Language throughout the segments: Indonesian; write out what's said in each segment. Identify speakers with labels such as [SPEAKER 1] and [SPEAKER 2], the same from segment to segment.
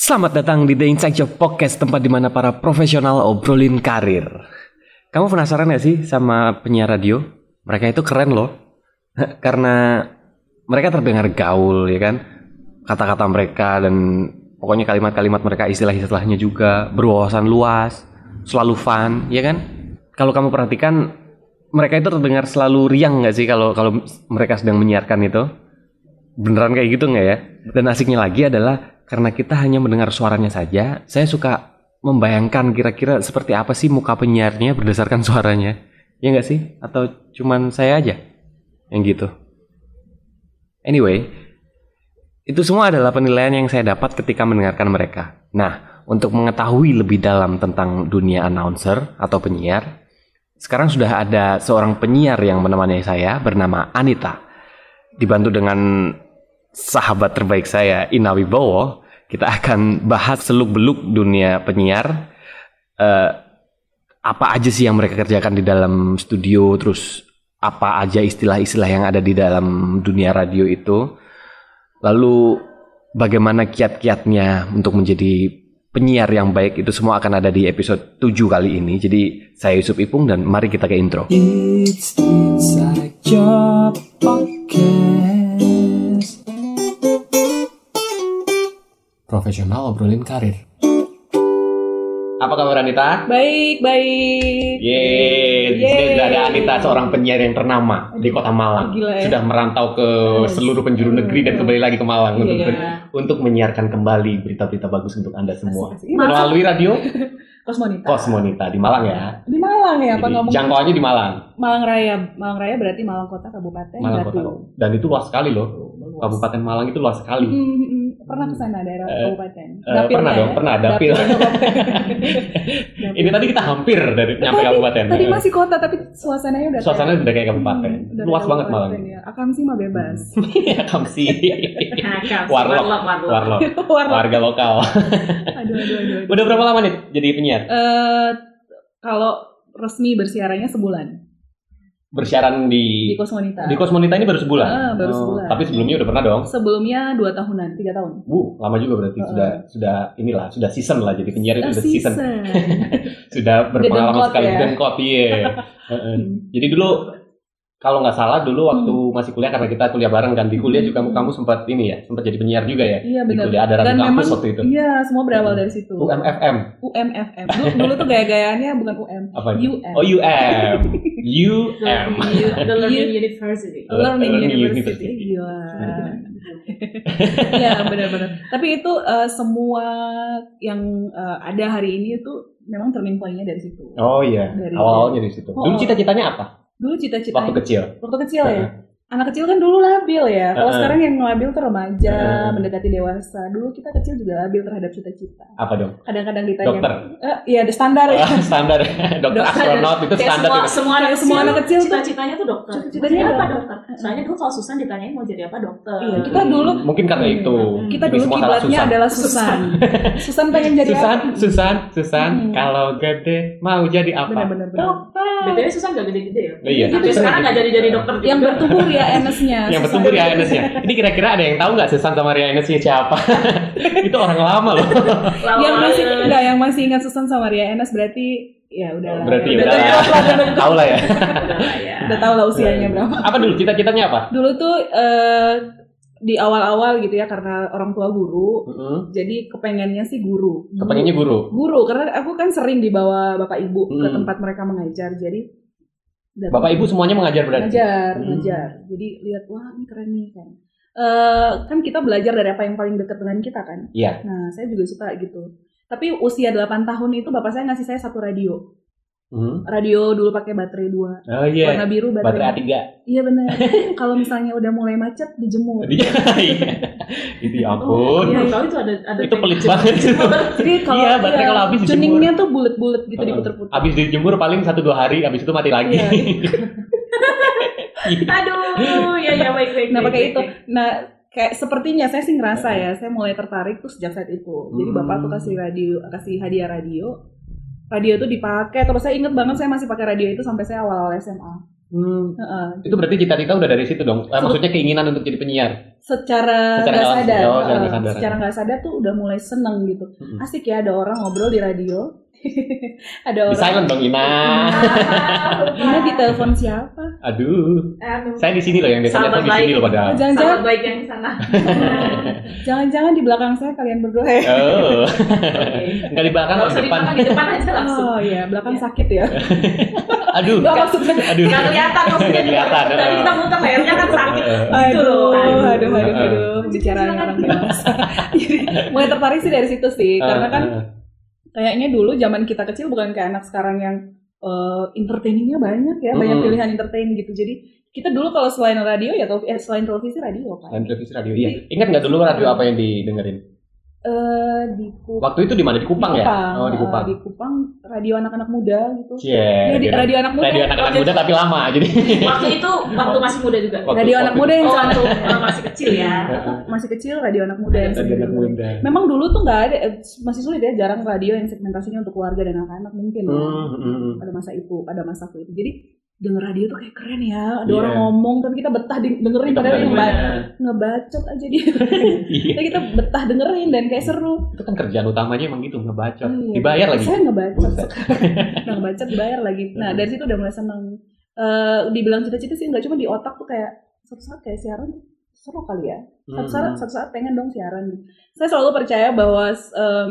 [SPEAKER 1] Selamat datang di The Inside Job Podcast, tempat di mana para profesional obrolin karir. Kamu penasaran gak sih sama penyiar radio? Mereka itu keren loh. Karena mereka terdengar gaul ya kan. Kata-kata mereka dan pokoknya kalimat-kalimat mereka istilah-istilahnya juga berwawasan luas, selalu fun, ya kan? Kalau kamu perhatikan mereka itu terdengar selalu riang nggak sih kalau kalau mereka sedang menyiarkan itu? Beneran kayak gitu nggak ya? Dan asiknya lagi adalah karena kita hanya mendengar suaranya saja, saya suka membayangkan kira-kira seperti apa sih muka penyiarnya berdasarkan suaranya. Ya nggak sih? Atau cuman saya aja yang gitu? Anyway, itu semua adalah penilaian yang saya dapat ketika mendengarkan mereka. Nah, untuk mengetahui lebih dalam tentang dunia announcer atau penyiar, sekarang sudah ada seorang penyiar yang menemani saya bernama Anita. Dibantu dengan sahabat terbaik saya, Ina Wibowo, kita akan bahas seluk-beluk dunia penyiar. Eh, apa aja sih yang mereka kerjakan di dalam studio, terus apa aja istilah-istilah yang ada di dalam dunia radio itu. Lalu bagaimana kiat-kiatnya untuk menjadi penyiar yang baik itu semua akan ada di episode 7 kali ini. Jadi saya Yusuf Ipung dan mari kita ke intro.
[SPEAKER 2] It's Inside.
[SPEAKER 1] Profesional obrolin karir. Apa kabar Anita?
[SPEAKER 3] Baik, baik.
[SPEAKER 1] Yeay, di sini
[SPEAKER 3] Yeay.
[SPEAKER 1] sudah ada Anita, seorang penyiar yang ternama di kota Malang.
[SPEAKER 3] Gila ya.
[SPEAKER 1] Sudah merantau ke seluruh penjuru negeri dan kembali lagi ke Malang
[SPEAKER 3] Iya,
[SPEAKER 1] untuk
[SPEAKER 3] iya.
[SPEAKER 1] untuk menyiarkan kembali berita-berita bagus untuk Anda semua.
[SPEAKER 3] Asik, asik.
[SPEAKER 1] Melalui radio
[SPEAKER 3] Kosmonita.
[SPEAKER 1] Kosmonita di Malang ya.
[SPEAKER 3] Di Malang ya, apa ngomong?
[SPEAKER 1] jangkauannya di Malang,
[SPEAKER 3] Malang Raya. Malang Raya berarti Malang Kota Kabupaten
[SPEAKER 1] Malang
[SPEAKER 3] Batu.
[SPEAKER 1] Kota. Dan itu luas sekali loh.
[SPEAKER 3] Luas.
[SPEAKER 1] Kabupaten Malang itu luas sekali.
[SPEAKER 3] Mm, mm, mm. Pernah ke sana daerah
[SPEAKER 1] Eh,
[SPEAKER 3] kabupaten. Dapilnya
[SPEAKER 1] pernah
[SPEAKER 3] ya?
[SPEAKER 1] dong, pernah dapil.
[SPEAKER 3] Dapil.
[SPEAKER 1] Ini tadi kita hampir dari nyampe
[SPEAKER 3] Tadi-
[SPEAKER 1] kabupaten.
[SPEAKER 3] Tadi masih kota tapi suasananya udah
[SPEAKER 1] Suasananya
[SPEAKER 3] kayak-
[SPEAKER 1] udah kayak kabupaten.
[SPEAKER 3] Hmm, udah
[SPEAKER 1] Luas banget Malang.
[SPEAKER 3] kabupaten, Ya. Akamsi mah bebas.
[SPEAKER 1] Ya kamsi.
[SPEAKER 4] Warlock,
[SPEAKER 1] Warlock.
[SPEAKER 4] warlock,
[SPEAKER 1] Warlock. Warga lokal.
[SPEAKER 3] Aduh, aduh, aduh. aduh.
[SPEAKER 1] Udah berapa lama nih jadi penyiar?
[SPEAKER 3] Eh, kalau resmi bersiarannya sebulan
[SPEAKER 1] Bersiaran di
[SPEAKER 3] di Kosmonita.
[SPEAKER 1] di Kosmonita ini baru sebulan.
[SPEAKER 3] Ah, baru
[SPEAKER 1] Oh,
[SPEAKER 3] sebulan.
[SPEAKER 1] Tapi sebelumnya udah pernah dong.
[SPEAKER 3] Sebelumnya dua tahunan, tiga tahun.
[SPEAKER 1] Bu, lama juga berarti
[SPEAKER 3] Heeh.
[SPEAKER 1] sudah sudah inilah sudah season lah jadi penyiar itu
[SPEAKER 3] Ah,
[SPEAKER 1] udah season.
[SPEAKER 3] season.
[SPEAKER 1] sudah berpengalaman sekali
[SPEAKER 3] ya.
[SPEAKER 1] iya. Heeh.
[SPEAKER 3] Hmm.
[SPEAKER 1] Jadi dulu kalau nggak salah dulu waktu masih kuliah karena kita kuliah bareng kan di kuliah juga
[SPEAKER 3] Hmm.
[SPEAKER 1] kamu sempat ini ya sempat jadi penyiar juga ya
[SPEAKER 3] Iya
[SPEAKER 1] di
[SPEAKER 3] benar.
[SPEAKER 1] kuliah ada radio
[SPEAKER 3] Dan
[SPEAKER 1] kampus
[SPEAKER 3] memang
[SPEAKER 1] waktu itu
[SPEAKER 3] iya semua berawal dari situ.
[SPEAKER 1] UMFM
[SPEAKER 3] UMFM. Dulu, dulu tuh gaya-gayaannya bukan UM.
[SPEAKER 1] apa
[SPEAKER 3] UM.
[SPEAKER 1] oh UM UM
[SPEAKER 4] The Learning University.
[SPEAKER 3] Learning
[SPEAKER 1] Learning
[SPEAKER 3] University.
[SPEAKER 1] University.
[SPEAKER 3] Gila. Iya benar-benar. Tapi itu eh, semua yang eh, ada hari ini itu memang turning point-nya dari situ.
[SPEAKER 1] oh iya
[SPEAKER 3] Dari-
[SPEAKER 1] awalnya dari situ
[SPEAKER 3] Oh.
[SPEAKER 1] dulu cita-citanya apa
[SPEAKER 3] Dulu cita-citanya
[SPEAKER 1] waktu kecil
[SPEAKER 3] waktu kecil ya. Anak kecil kan dulu labil ya. Kalau
[SPEAKER 1] Heeh.
[SPEAKER 3] sekarang yang labil tuh remaja,
[SPEAKER 1] Heeh.
[SPEAKER 3] mendekati dewasa. Dulu kita kecil juga labil terhadap cita-cita.
[SPEAKER 1] apa dong
[SPEAKER 3] Kadang-kadang ditanya,
[SPEAKER 1] dokter
[SPEAKER 3] Eh, iya ada standar ya.
[SPEAKER 1] Ah, standar dokter
[SPEAKER 3] Dokter.
[SPEAKER 1] astronot itu standar
[SPEAKER 4] semua,
[SPEAKER 1] itu.
[SPEAKER 4] semua anak
[SPEAKER 3] semua anak kecil tuh-
[SPEAKER 4] cita-citanya tuh dokter.
[SPEAKER 3] Cita-citanya
[SPEAKER 4] apa
[SPEAKER 3] dokter.
[SPEAKER 4] dokter? Soalnya dulu kalau Susan ditanyain mau jadi apa dokter.
[SPEAKER 3] Iya, kita dulu
[SPEAKER 1] mungkin karena
[SPEAKER 3] Hmm.
[SPEAKER 1] itu
[SPEAKER 3] kita dulu kiblatnya
[SPEAKER 1] Susan.
[SPEAKER 3] adalah Susan. Susan pengen jadi
[SPEAKER 1] Susan
[SPEAKER 3] apa?
[SPEAKER 1] Susan Susan
[SPEAKER 3] Hmm.
[SPEAKER 1] kalau gede mau jadi apa
[SPEAKER 3] Benar-benar. benar.
[SPEAKER 4] BTW Susan gak gede-gede ya.
[SPEAKER 1] Iya.
[SPEAKER 4] Sampai sekarang gak jadi-jadi dokter
[SPEAKER 3] Yang bertumbuh Ria Enesnya.
[SPEAKER 1] yang bertumbuh Ria Enesnya. Ini kira-kira ada yang tahu nggak Susan sama Ria Enesnya siapa? itu orang lama loh.
[SPEAKER 4] Lawan-
[SPEAKER 3] Yang masih enggak yang masih ingat Susan sama Ria Enes berarti ya udah lah.
[SPEAKER 1] Berarti
[SPEAKER 3] udah
[SPEAKER 1] udah
[SPEAKER 3] tahu
[SPEAKER 1] lah.
[SPEAKER 3] lah, udah tahu.
[SPEAKER 1] lah ya.
[SPEAKER 4] Udah ya.
[SPEAKER 3] Tahu lah usianya berapa.
[SPEAKER 1] Apa dulu cita-citanya apa?
[SPEAKER 3] Dulu tuh eh, di awal-awal gitu ya karena orang tua guru,
[SPEAKER 1] Mm-mm.
[SPEAKER 3] jadi kepengennya sih guru. Guru-
[SPEAKER 1] Kepengennya guru.
[SPEAKER 3] guru karena aku kan sering dibawa bapak ibu ke
[SPEAKER 1] Hmm.
[SPEAKER 3] tempat mereka mengajar. Jadi datang-
[SPEAKER 1] Bapak ibu semuanya mengajar berarti.
[SPEAKER 3] ngajar,
[SPEAKER 1] Hmm.
[SPEAKER 3] ngajar. Jadi lihat wah ini keren nih kan. Eh, kan kita belajar dari apa yang paling dekat dengan kita kan.
[SPEAKER 1] Iya.
[SPEAKER 3] Nah, saya juga suka gitu. Tapi usia 8 tahun itu bapak saya ngasih saya satu radio.
[SPEAKER 1] Hmm.
[SPEAKER 3] Radio dulu pakai baterai dua,
[SPEAKER 1] Oh iya.
[SPEAKER 3] warna biru
[SPEAKER 1] Baterai
[SPEAKER 3] baterai.
[SPEAKER 1] A3.
[SPEAKER 3] Iya benar. Kalau misalnya udah mulai macet dijemur.
[SPEAKER 1] Iya. itu ya ampun.
[SPEAKER 4] Iya, tahu itu ada ada
[SPEAKER 1] Itu pelit banget.
[SPEAKER 3] Jadi kalau
[SPEAKER 1] Iya, baterai kalau habis dijemur.
[SPEAKER 3] tuningnya tuh bulat-bulat gitu diputer-puter.
[SPEAKER 1] Abis dijemur paling satu dua hari, abis itu mati lagi.
[SPEAKER 3] Iya.
[SPEAKER 4] Aduh, ya ya baik baik.
[SPEAKER 3] Nah, pakai itu. Nah, kayak sepertinya saya sih ngerasa ya, saya mulai tertarik tuh sejak saat itu. Jadi
[SPEAKER 1] Hmm.
[SPEAKER 3] bapak tuh kasih radio, kasih hadiah radio. Radio tuh dipakai terus saya inget banget saya masih pakai radio itu sampai saya awal-awal SMA.
[SPEAKER 1] Hmm,
[SPEAKER 3] Heeh.
[SPEAKER 1] itu berarti cita-cita udah dari situ dong. Eh, maksudnya keinginan untuk jadi penyiar.
[SPEAKER 3] secara nggak sadar,
[SPEAKER 1] oh, secara nggak sadar.
[SPEAKER 3] secara nggak sadar tuh udah mulai seneng gitu.
[SPEAKER 1] Mm-mm.
[SPEAKER 3] Asik ya ada orang ngobrol di radio, ada
[SPEAKER 1] Di
[SPEAKER 3] orang.
[SPEAKER 1] silent dong Ina.
[SPEAKER 3] Ini di telepon siapa?
[SPEAKER 1] Aduh,
[SPEAKER 4] Aduh.
[SPEAKER 1] saya di sini loh yang biasa
[SPEAKER 4] Sahabat
[SPEAKER 1] telepon di sini loh padahal.
[SPEAKER 3] Jangan-jangan,
[SPEAKER 4] baik yang di sana.
[SPEAKER 3] jangan-jangan di belakang saya kalian berdua ya?
[SPEAKER 1] Oh, nggak di belakang, di
[SPEAKER 4] di
[SPEAKER 1] depan.
[SPEAKER 4] belakang, di depan aja langsung.
[SPEAKER 3] Oh iya, belakang
[SPEAKER 4] Iya.
[SPEAKER 3] sakit ya.
[SPEAKER 1] Aduh,
[SPEAKER 3] Nggak maksudnya.
[SPEAKER 1] aduh.
[SPEAKER 4] Nggak kelihatan maksudnya.
[SPEAKER 1] Kelihatan,
[SPEAKER 4] Tadi kita muter lehernya kan sakit. Gitu loh.
[SPEAKER 3] Aduh, aduh, aduh,
[SPEAKER 1] Aduh.
[SPEAKER 3] aduh, pembicaraan orang dewasa. Jadi mulai tertarik sih dari situ sih, karena kan kayaknya dulu zaman kita kecil bukan kayak anak sekarang yang eh, entertainingnya banyak ya, banyak pilihan entertain gitu. Jadi kita dulu kalau selain radio ya, eh, selain televisi radio kan.
[SPEAKER 1] dan televisi radio. Iya. Ingat nggak dulu radio apa yang didengerin?
[SPEAKER 3] Eh di Kupang.
[SPEAKER 1] Waktu itu di mana? Di Kupang ya? Oh, di
[SPEAKER 3] eh,
[SPEAKER 1] Kupang.
[SPEAKER 3] di Kupang radio anak-anak muda gitu.
[SPEAKER 1] Cie.
[SPEAKER 3] Ya, di radio anak muda.
[SPEAKER 1] Radio anak-anak muda tapi lama jadi.
[SPEAKER 4] Waktu itu waktu masih muda juga.
[SPEAKER 1] Waktu-
[SPEAKER 3] radio anak
[SPEAKER 1] waktu-
[SPEAKER 3] muda yang
[SPEAKER 4] Oh, waktu masih kecil ya.
[SPEAKER 3] masih kecil radio anak muda yang
[SPEAKER 1] Radio anak muda.
[SPEAKER 3] Memang dulu tuh nggak ada, eh, masih sulit ya, jarang radio yang segmentasinya untuk keluarga dan anak-anak mungkin ya.
[SPEAKER 1] Hmm, hmm, hmm.
[SPEAKER 3] pada masa itu, pada masaku itu. Jadi denger radio tuh kayak keren ya, ada
[SPEAKER 1] Iya.
[SPEAKER 3] orang ngomong tapi kita betah dengerin
[SPEAKER 1] Kita
[SPEAKER 3] padahal yang
[SPEAKER 1] ya.
[SPEAKER 3] ngebacot aja dia. Tapi kita betah dengerin dan kayak seru.
[SPEAKER 1] Itu kan kerjaan utamanya emang gitu ngebacot.
[SPEAKER 3] Iya.
[SPEAKER 1] Dibayar lagi.
[SPEAKER 3] Saya ngebacot. Nah, ngebacot dibayar lagi. Nah,
[SPEAKER 1] Hmm.
[SPEAKER 3] dari situ udah mulai seneng. Eh, dibilang cita-cita sih nggak cuma di otak tuh kayak suatu saat kayak siaran seru kali ya. Suatu saat,
[SPEAKER 1] Hmm.
[SPEAKER 3] suatu saat pengen dong siaran. Saya selalu percaya bahwa em,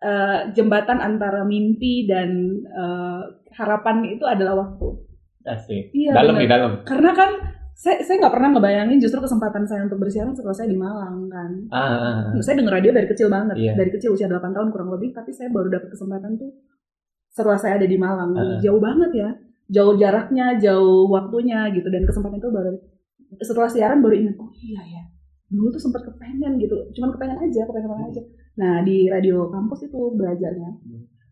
[SPEAKER 3] eh, jembatan antara mimpi dan eh, harapan itu adalah waktu.
[SPEAKER 1] Asik.
[SPEAKER 3] Iya,
[SPEAKER 1] dalam
[SPEAKER 3] bener.
[SPEAKER 1] dalam.
[SPEAKER 3] Karena kan saya saya nggak pernah ngebayangin justru kesempatan saya untuk bersiaran setelah saya di Malang kan.
[SPEAKER 1] Ah, ah, ah.
[SPEAKER 3] Saya denger radio dari kecil banget,
[SPEAKER 1] Iya.
[SPEAKER 3] dari kecil usia 8 tahun kurang lebih, tapi saya baru dapat kesempatan tuh setelah saya ada di Malang.
[SPEAKER 1] Ah.
[SPEAKER 3] Jauh banget ya, jauh jaraknya, jauh waktunya gitu, dan kesempatan itu baru setelah siaran baru ingat, oh iya ya, dulu tuh sempat kepengen gitu, cuman kepengen aja, kepengen kepengen aja. Nah di radio kampus itu belajarnya.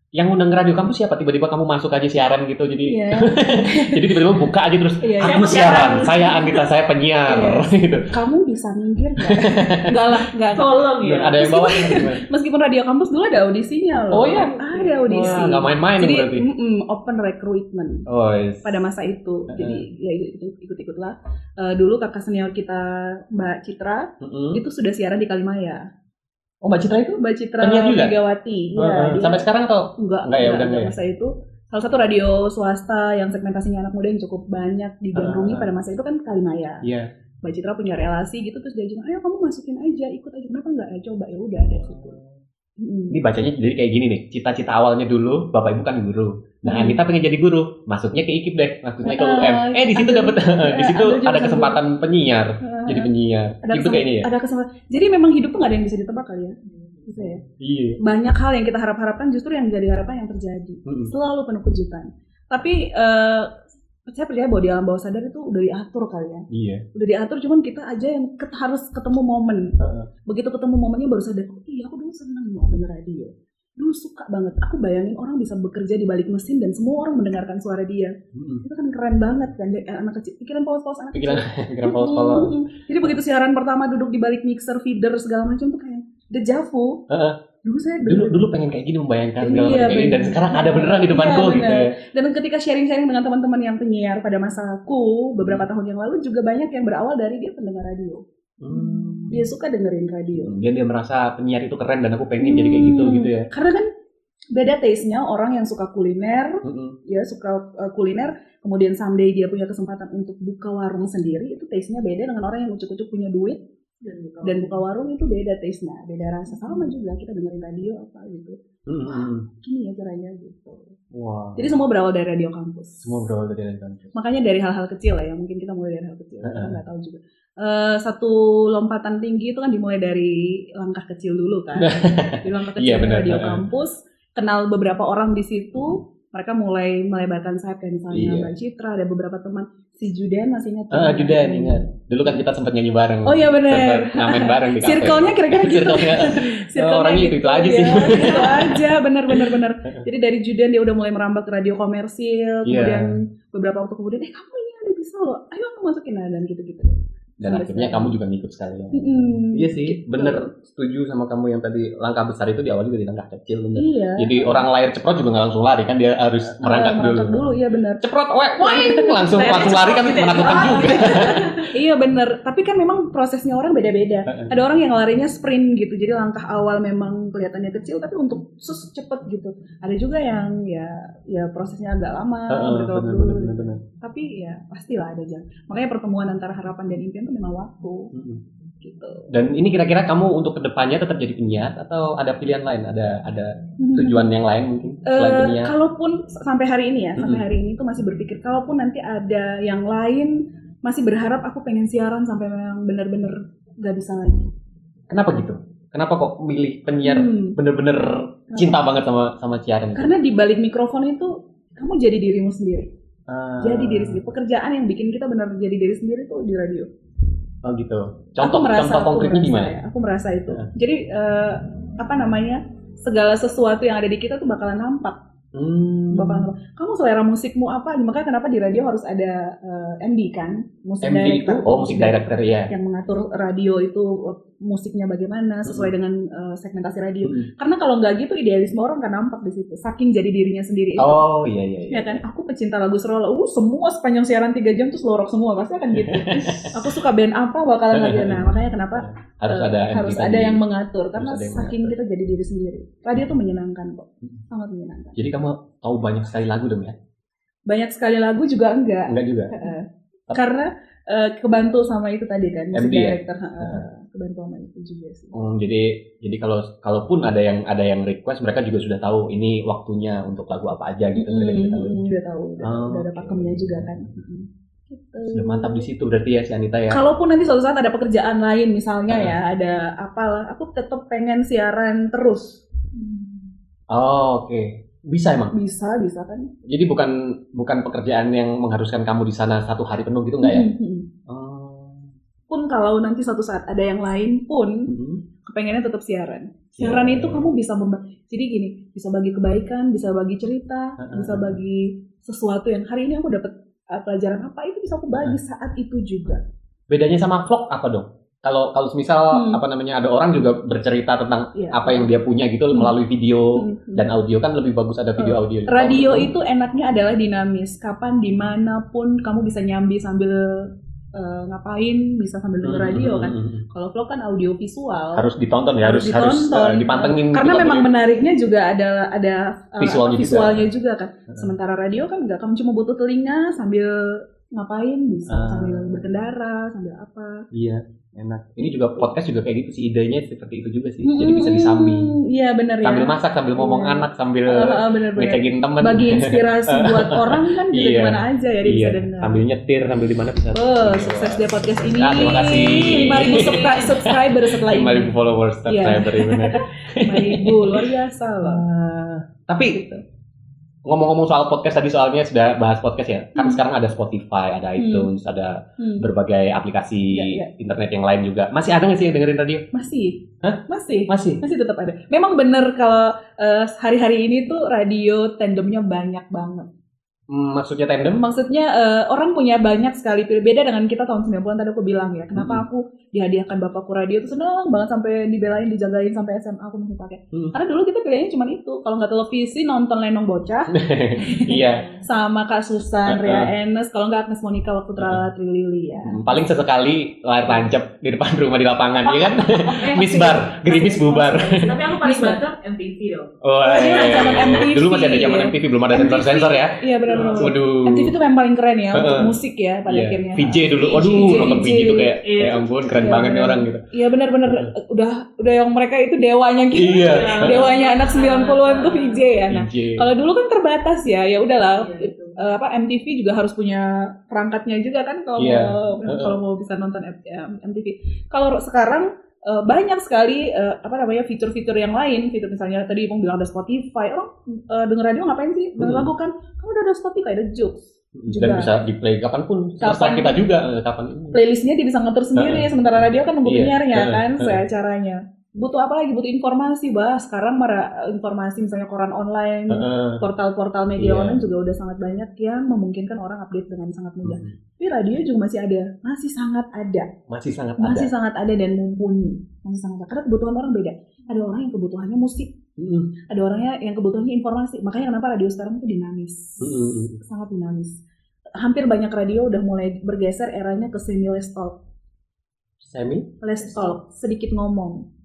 [SPEAKER 1] Yang undang radio kampus siapa? Tiba-tiba kamu masuk aja siaran gitu. Jadi
[SPEAKER 3] Iya.
[SPEAKER 1] jadi tiba-tiba buka aja terus
[SPEAKER 3] Iya,
[SPEAKER 1] aku
[SPEAKER 4] siapa
[SPEAKER 1] siaran.
[SPEAKER 4] siaran?
[SPEAKER 1] Saya Anita, saya penyiar gitu.
[SPEAKER 3] Kamu bisa minggir nggak? Enggak lah, enggak.
[SPEAKER 4] Tolong ya.
[SPEAKER 1] Ada yang bawa gimana?
[SPEAKER 3] Meskipun radio kampus dulu ada audisinya loh.
[SPEAKER 1] Oh, iya?
[SPEAKER 3] Ada audisi.
[SPEAKER 1] Wah, nggak main-main
[SPEAKER 3] Jadi
[SPEAKER 1] berarti.
[SPEAKER 3] mm-mm, open recruitment
[SPEAKER 1] Oh, yes.
[SPEAKER 3] pada masa itu.
[SPEAKER 1] Heeh.
[SPEAKER 3] Jadi ya ikut ikut lah. dulu kakak senior kita Mbak Citra
[SPEAKER 1] Mm-mm.
[SPEAKER 3] itu sudah siaran di Kalimaya.
[SPEAKER 1] Oh, Mbak Citra itu?
[SPEAKER 3] Mbak Citra
[SPEAKER 1] juga?
[SPEAKER 3] Megawati. Iya,
[SPEAKER 1] Heeh.
[SPEAKER 3] dia-
[SPEAKER 1] Sampai sekarang atau?
[SPEAKER 3] enggak,
[SPEAKER 1] Enggak ya, udah
[SPEAKER 3] enggak,
[SPEAKER 1] ya?
[SPEAKER 3] masa itu. Salah satu radio swasta yang segmentasinya anak muda yang cukup banyak digandrungi
[SPEAKER 1] Ah.
[SPEAKER 3] pada masa itu kan Kalimaya.
[SPEAKER 1] Iya.
[SPEAKER 3] Mbak Citra punya relasi gitu terus dia bilang, ayo kamu masukin aja, ikut aja. Kenapa enggak? Ya, coba ya udah dari situ. Mm.
[SPEAKER 1] Ini bacanya jadi kayak gini nih. Cita-cita awalnya dulu, Bapak Ibu kan guru. Nah,
[SPEAKER 3] Hmm.
[SPEAKER 1] Anita pengen jadi guru. Masuknya ke IKIP deh. Masuknya ke UM. Eh, di situ dapat di situ
[SPEAKER 3] ambil jurusan
[SPEAKER 1] ada kesempatan penyiar.
[SPEAKER 3] Ah,
[SPEAKER 1] Jadi penyiar.
[SPEAKER 3] ada
[SPEAKER 1] Itu kayaknya ya.
[SPEAKER 3] ada kesempatan. Jadi memang hidup tuh gak ada yang bisa ditebak kali ya. Bisa ya.
[SPEAKER 1] Iya.
[SPEAKER 3] Banyak hal yang kita harap-harapkan justru yang jadi harapan yang terjadi.
[SPEAKER 1] Mm-mm.
[SPEAKER 3] Selalu penuh kejutan. Tapi eh saya percaya bahwa di alam bawah sadar itu udah diatur kali ya.
[SPEAKER 1] Iya.
[SPEAKER 3] Udah diatur cuman kita aja yang ket- harus ketemu momen.
[SPEAKER 1] Heeh.
[SPEAKER 3] Begitu ketemu momennya baru sadar, oh iya aku dulu seneng loh denger radio. Dulu suka banget. Aku bayangin orang bisa bekerja di balik mesin dan semua orang mendengarkan suara dia.
[SPEAKER 1] Mm-mm.
[SPEAKER 3] Itu kan keren banget kan jadi anak kecil. Pikiran polos-polos anak
[SPEAKER 1] Pikiran
[SPEAKER 3] kecil.
[SPEAKER 1] pikiran polos-polos.
[SPEAKER 3] Mm-mm. Jadi begitu siaran pertama duduk di balik mixer, feeder segala macam tuh kayak dejavu.
[SPEAKER 1] Heeh.
[SPEAKER 3] Dulu saya
[SPEAKER 1] Dulu
[SPEAKER 3] denger-
[SPEAKER 1] dulu pengen kayak gini membayangkan segala
[SPEAKER 3] Iya,
[SPEAKER 1] kayak gini dan
[SPEAKER 3] bener.
[SPEAKER 1] sekarang ada beneran di depanku
[SPEAKER 3] Iya,
[SPEAKER 1] gitu
[SPEAKER 3] bener.
[SPEAKER 1] ya.
[SPEAKER 3] Dan ketika sharing-sharing dengan teman-teman yang penyiar pada masaku beberapa tahun yang lalu juga banyak yang berawal dari dia pendengar radio.
[SPEAKER 1] Hmm.
[SPEAKER 3] Dia suka dengerin radio.
[SPEAKER 1] Dia dia merasa penyiar itu keren dan aku pengen jadi kayak gitu
[SPEAKER 3] Hmm.
[SPEAKER 1] gitu ya.
[SPEAKER 3] Karena kan beda taste-nya orang yang suka kuliner,
[SPEAKER 1] Mm-mm.
[SPEAKER 3] ya suka uh, kuliner, kemudian someday dia punya kesempatan untuk buka warung sendiri, itu taste-nya beda dengan orang yang ucuk-ucuk punya duit dan buka warung itu beda taste-nya, beda rasa. Sama juga kita dengerin radio apa gitu.
[SPEAKER 1] Mm-mm.
[SPEAKER 3] Gini ya caranya gitu.
[SPEAKER 1] Wah.
[SPEAKER 3] Jadi semua berawal dari radio kampus.
[SPEAKER 1] Semua berawal dari dari kampus.
[SPEAKER 3] makanya dari hal-hal kecil lah ya mungkin kita mulai dari hal kecil kita
[SPEAKER 1] Heeh.
[SPEAKER 3] nggak tahu juga Eh, satu lompatan tinggi itu kan dimulai dari langkah kecil dulu kan di langkah kecil
[SPEAKER 1] Iya, benar.
[SPEAKER 3] radio
[SPEAKER 1] Heeh.
[SPEAKER 3] kampus kenal beberapa orang di situ mereka mulai melebarkan sayap kayak misalnya
[SPEAKER 1] Iya.
[SPEAKER 3] Mbak Citra ada beberapa teman si Judan masih ingat
[SPEAKER 1] Ah, Judan ingat. Dulu kan kita sempat nyanyi bareng.
[SPEAKER 3] oh iya benar
[SPEAKER 1] ngamen bareng di kafe.
[SPEAKER 3] circle-nya kira-kira gitu
[SPEAKER 1] Circle-nya.
[SPEAKER 3] Circle-nya
[SPEAKER 1] orangnya
[SPEAKER 3] gitu,
[SPEAKER 1] itu-itu aja sih.
[SPEAKER 3] ya, itu aja benar benar benar jadi dari Judan dia udah mulai merambah ke radio komersil
[SPEAKER 1] Iya.
[SPEAKER 3] kemudian beberapa waktu kemudian eh kamu ini ada bisa loh ayo kamu masukin nah dan gitu gitu
[SPEAKER 1] dan
[SPEAKER 3] Sampai
[SPEAKER 1] akhirnya kamu juga ngikut sekalian.
[SPEAKER 3] Mm-mm.
[SPEAKER 1] Iya sih, bener setuju sama kamu yang tadi langkah besar itu di awal juga di langkah kecil bener.
[SPEAKER 3] Iya.
[SPEAKER 1] Jadi orang lahir ceprot juga nggak langsung lari kan dia harus merangkak dulu.
[SPEAKER 3] merangkak dulu, iya benar.
[SPEAKER 1] Ceprot, wek, weng, langsung langsung lari kan menakutkan juga.
[SPEAKER 3] Iya benar. Tapi kan memang prosesnya orang beda-beda. Ada orang yang larinya sprint gitu, jadi langkah awal memang kelihatannya kecil, tapi untuk sus cepet gitu. Ada juga yang ya ya prosesnya agak lama,
[SPEAKER 1] bener,
[SPEAKER 3] dulu.
[SPEAKER 1] bener, bener, bener.
[SPEAKER 3] Tapi ya pastilah ada jalan. Makanya pertemuan antara harapan dan impian itu memang waktu
[SPEAKER 1] Mm-mm.
[SPEAKER 3] gitu.
[SPEAKER 1] Dan ini kira-kira kamu untuk ke depannya tetap jadi penyiar atau ada pilihan lain? Ada ada tujuan yang lain mungkin selain
[SPEAKER 3] Eh,
[SPEAKER 1] penyiar?
[SPEAKER 3] kalaupun sampai hari ini ya, sampai
[SPEAKER 1] Mm-mm.
[SPEAKER 3] hari ini tuh masih berpikir kalaupun nanti ada yang lain masih berharap aku pengen siaran sampai memang benar-benar gak bisa lagi.
[SPEAKER 1] Kenapa gitu? Kenapa kok milih penyiar
[SPEAKER 3] Hmm.
[SPEAKER 1] bener-bener cinta banget sama sama siaran?
[SPEAKER 3] Karena di balik mikrofon itu kamu jadi dirimu sendiri.
[SPEAKER 1] Ah,
[SPEAKER 3] Jadi diri sendiri. Pekerjaan yang bikin kita benar jadi diri sendiri tuh di radio.
[SPEAKER 1] Oh gitu.
[SPEAKER 3] aku
[SPEAKER 1] Contoh
[SPEAKER 3] merasa,
[SPEAKER 1] contoh
[SPEAKER 3] aku
[SPEAKER 1] konkretnya
[SPEAKER 3] merasa
[SPEAKER 1] gimana?
[SPEAKER 3] ya, aku merasa itu.
[SPEAKER 1] Ya.
[SPEAKER 3] Jadi eh, apa namanya? Segala sesuatu yang ada di kita tuh bakalan nampak.
[SPEAKER 1] Hmm.
[SPEAKER 3] Nampak. Kamu selera musikmu apa? Makanya kenapa di radio harus ada eh, MD kan? Musik
[SPEAKER 1] MD itu oh musik director ya.
[SPEAKER 3] yang mengatur radio itu eh, musiknya bagaimana sesuai dengan eh, segmentasi radio.
[SPEAKER 1] Hmm.
[SPEAKER 3] Karena kalau nggak gitu idealisme orang kan nampak di situ. Saking jadi dirinya sendiri. itu.
[SPEAKER 1] Oh iya iya. iya.
[SPEAKER 3] Ya kan, aku pecinta lagu Serola. Uh, semua sepanjang siaran 3 jam tuh selorok semua pasti akan gitu. aku suka band apa bakalan lagi. Nah, makanya kenapa
[SPEAKER 1] Harus
[SPEAKER 3] eh,
[SPEAKER 1] ada MD
[SPEAKER 3] harus ada yang mengatur karena
[SPEAKER 1] ada yang
[SPEAKER 3] saking kita jadi diri sendiri. Radio tuh menyenangkan kok. Sangat menyenangkan.
[SPEAKER 1] Jadi kamu tahu banyak sekali lagu dong ya?
[SPEAKER 3] Banyak sekali lagu juga enggak.
[SPEAKER 1] Enggak juga.
[SPEAKER 3] Karena eh, kebantu sama itu tadi kan,
[SPEAKER 1] MD ya?
[SPEAKER 3] director. heeh. Kebantu sama itu juga sih.
[SPEAKER 1] Hmm, jadi jadi kalau kalaupun ada yang ada yang request mereka juga sudah tahu ini waktunya untuk lagu apa aja gitu mereka juga tahu.
[SPEAKER 3] Mm, udah tahu, udah,
[SPEAKER 1] Oh,
[SPEAKER 3] udah ada pakemnya juga kan. Mm. Gitu.
[SPEAKER 1] Sudah mantap di situ berarti ya si Anita ya.
[SPEAKER 3] Kalaupun nanti suatu saat ada pekerjaan lain misalnya
[SPEAKER 1] Ah.
[SPEAKER 3] ya, ada apalah, aku tetap pengen siaran terus.
[SPEAKER 1] Oh, oke. Bisa emang.
[SPEAKER 3] Bisa, bisa kan?
[SPEAKER 1] Jadi bukan bukan pekerjaan yang mengharuskan kamu di sana satu hari penuh gitu enggak ya?
[SPEAKER 3] Mm, mm.
[SPEAKER 1] Oh.
[SPEAKER 3] Pun kalau nanti suatu saat ada yang lain pun,
[SPEAKER 1] Mhm.
[SPEAKER 3] kepengennya tetap siaran. Siaran
[SPEAKER 1] Iya.
[SPEAKER 3] itu kamu bisa memba jadi gini, bisa bagi kebaikan, bisa bagi cerita,
[SPEAKER 1] Heeh.
[SPEAKER 3] bisa bagi sesuatu yang hari ini aku dapat uh, pelajaran apa itu bisa aku bagi saat itu juga.
[SPEAKER 1] Bedanya sama vlog apa dong? Kalau kalau misal
[SPEAKER 3] Hmm.
[SPEAKER 1] apa namanya ada orang juga bercerita tentang
[SPEAKER 3] Iya.
[SPEAKER 1] apa yang dia punya gitu
[SPEAKER 3] Hmm.
[SPEAKER 1] melalui video
[SPEAKER 3] Hmm, hmm.
[SPEAKER 1] dan audio kan lebih bagus ada video audio.
[SPEAKER 3] Radio
[SPEAKER 1] Oh,
[SPEAKER 3] itu enaknya adalah dinamis. Kapan di mana pun kamu bisa nyambi sambil eh, ngapain, bisa sambil denger
[SPEAKER 1] Hmm,
[SPEAKER 3] radio
[SPEAKER 1] hmm,
[SPEAKER 3] kan.
[SPEAKER 1] hmm.
[SPEAKER 3] Kalau vlog kan audio visual.
[SPEAKER 1] harus ditonton ya harus harus
[SPEAKER 3] ditonton.
[SPEAKER 1] eh, dipantengin
[SPEAKER 3] Karena
[SPEAKER 1] gitu
[SPEAKER 3] memang menariknya juga ada ada eh,
[SPEAKER 1] Visualnya juga.
[SPEAKER 3] visualnya juga. kan. Sementara radio kan enggak, kamu cuma butuh telinga sambil ngapain bisa
[SPEAKER 1] Ah.
[SPEAKER 3] sambil berkendara, sambil apa.
[SPEAKER 1] Iya, enak. Ini juga podcast juga kayak gitu sih idenya seperti itu juga sih. Jadi bisa disambi.
[SPEAKER 3] Hmm, Iya benar ya.
[SPEAKER 1] Sambil masak, sambil ngomong
[SPEAKER 3] Iya.
[SPEAKER 1] anak, sambil
[SPEAKER 3] Ah, ah, benar-benar.
[SPEAKER 1] ngecekin temen.
[SPEAKER 3] Bagi inspirasi buat orang kan
[SPEAKER 1] Iya.
[SPEAKER 3] di mana aja ya
[SPEAKER 1] iya,
[SPEAKER 3] bisa dengar.
[SPEAKER 1] sambil nyetir, sambil di mana bisa.
[SPEAKER 3] Oh, sukses deh podcast ini.
[SPEAKER 1] Ah, terima kasih.
[SPEAKER 3] 5000 subscri- subscriber setelah ini.
[SPEAKER 1] 5000 followers subscriber
[SPEAKER 3] Iya.
[SPEAKER 1] ini. bener.
[SPEAKER 3] 5000 luar biasa loh.
[SPEAKER 1] Ah, Tapi ngomong-ngomong soal podcast tadi soalnya sudah bahas podcast ya. Kan
[SPEAKER 3] Hmm.
[SPEAKER 1] sekarang ada Spotify, ada iTunes, ada
[SPEAKER 3] Hmm.
[SPEAKER 1] berbagai aplikasi
[SPEAKER 3] Iya, iya.
[SPEAKER 1] internet yang lain juga. Masih ada nggak sih yang dengerin radio?
[SPEAKER 3] Masih.
[SPEAKER 1] Hah?
[SPEAKER 3] Masih.
[SPEAKER 1] Masih.
[SPEAKER 3] Masih tetap ada. Memang bener kalau eh, hari-hari ini tuh radio tandemnya banyak banget.
[SPEAKER 1] Hmm, maksudnya tandem?
[SPEAKER 3] Maksudnya eh, orang punya banyak sekali pilih. Beda dengan kita tahun 90-an tadi aku bilang ya. Kenapa
[SPEAKER 1] Hmm.
[SPEAKER 3] aku dihadiahkan bapakku radio tuh seneng banget sampai dibelain, dijagain sampai SMA aku masih pakai.
[SPEAKER 1] Hmm.
[SPEAKER 3] Karena dulu kita pilihnya cuma itu. Kalau nggak televisi nonton Lenong Bocah
[SPEAKER 1] iya.
[SPEAKER 3] sama Kak Susan,
[SPEAKER 1] Uh-uh.
[SPEAKER 3] Ria Enes. Kalau nggak Agnes Monica waktu Trala Trilili ya.
[SPEAKER 1] Hmm, Paling sesekali layar tancap di depan rumah di lapangan, ya kan?
[SPEAKER 4] Eh,
[SPEAKER 1] Miss Bar, gerimis bubar.
[SPEAKER 4] Tapi aku paling banget MTV dong.
[SPEAKER 1] Oh,
[SPEAKER 3] Iya, zaman MTV.
[SPEAKER 1] Dulu masih ada zaman MTV, belum ada sensor-sensor ya.
[SPEAKER 3] Iya
[SPEAKER 1] Waduh.
[SPEAKER 3] MTV itu memang paling keren ya untuk musik ya pada
[SPEAKER 1] Iya.
[SPEAKER 3] akhirnya.
[SPEAKER 1] VJ dulu, waduh
[SPEAKER 3] VJ.
[SPEAKER 1] nonton VJ itu kayak,
[SPEAKER 4] Iya.
[SPEAKER 1] ya ampun keren
[SPEAKER 3] Iya,
[SPEAKER 1] banget nih orang gitu.
[SPEAKER 3] Iya benar-benar udah udah yang mereka itu dewanya gitu.
[SPEAKER 1] Iya.
[SPEAKER 3] Dewanya anak 90-an tuh VJ ya. Nah, kalau dulu kan terbatas ya. Ya udahlah.
[SPEAKER 4] Iya, betul.
[SPEAKER 3] Eh, apa MTV juga harus punya perangkatnya juga kan kalau
[SPEAKER 1] Iya.
[SPEAKER 3] mau kalau mau bisa nonton MTV. Kalau sekarang eh, banyak sekali eh, apa namanya fitur-fitur yang lain, fitur misalnya tadi Ipung bilang ada Spotify. Orang eh, denger radio ngapain sih? Denger
[SPEAKER 1] Hmm.
[SPEAKER 3] lagu kan? Kamu udah ada Spotify, ada Joox.
[SPEAKER 1] dan
[SPEAKER 3] juga.
[SPEAKER 1] bisa di play kapan pun.
[SPEAKER 3] Kapan-
[SPEAKER 1] Kapan kita juga kapan.
[SPEAKER 3] playlistnya dia bisa ngatur sendiri sementara radio kan nunggu
[SPEAKER 1] Iya,
[SPEAKER 3] penyiarnya kan saya caranya butuh apa lagi? Butuh informasi, bah. Sekarang mara informasi misalnya koran online, portal-portal media
[SPEAKER 1] Iya.
[SPEAKER 3] online juga udah sangat banyak yang memungkinkan orang update dengan sangat mudah.
[SPEAKER 1] Hmm.
[SPEAKER 3] Tapi radio juga masih ada, masih sangat ada,
[SPEAKER 1] Masih sangat
[SPEAKER 3] masih
[SPEAKER 1] ada.
[SPEAKER 3] sangat ada dan mumpuni, masih sangat ada. Karena kebutuhan orang beda. Ada orang yang kebutuhannya musik,
[SPEAKER 1] Mm-mm.
[SPEAKER 3] ada orangnya yang kebutuhannya informasi. Makanya kenapa radio sekarang itu dinamis,
[SPEAKER 1] Mm-mm.
[SPEAKER 3] sangat dinamis. Hampir banyak radio udah mulai bergeser eranya ke semi less talk,
[SPEAKER 1] Semi?
[SPEAKER 3] less talk, sedikit ngomong.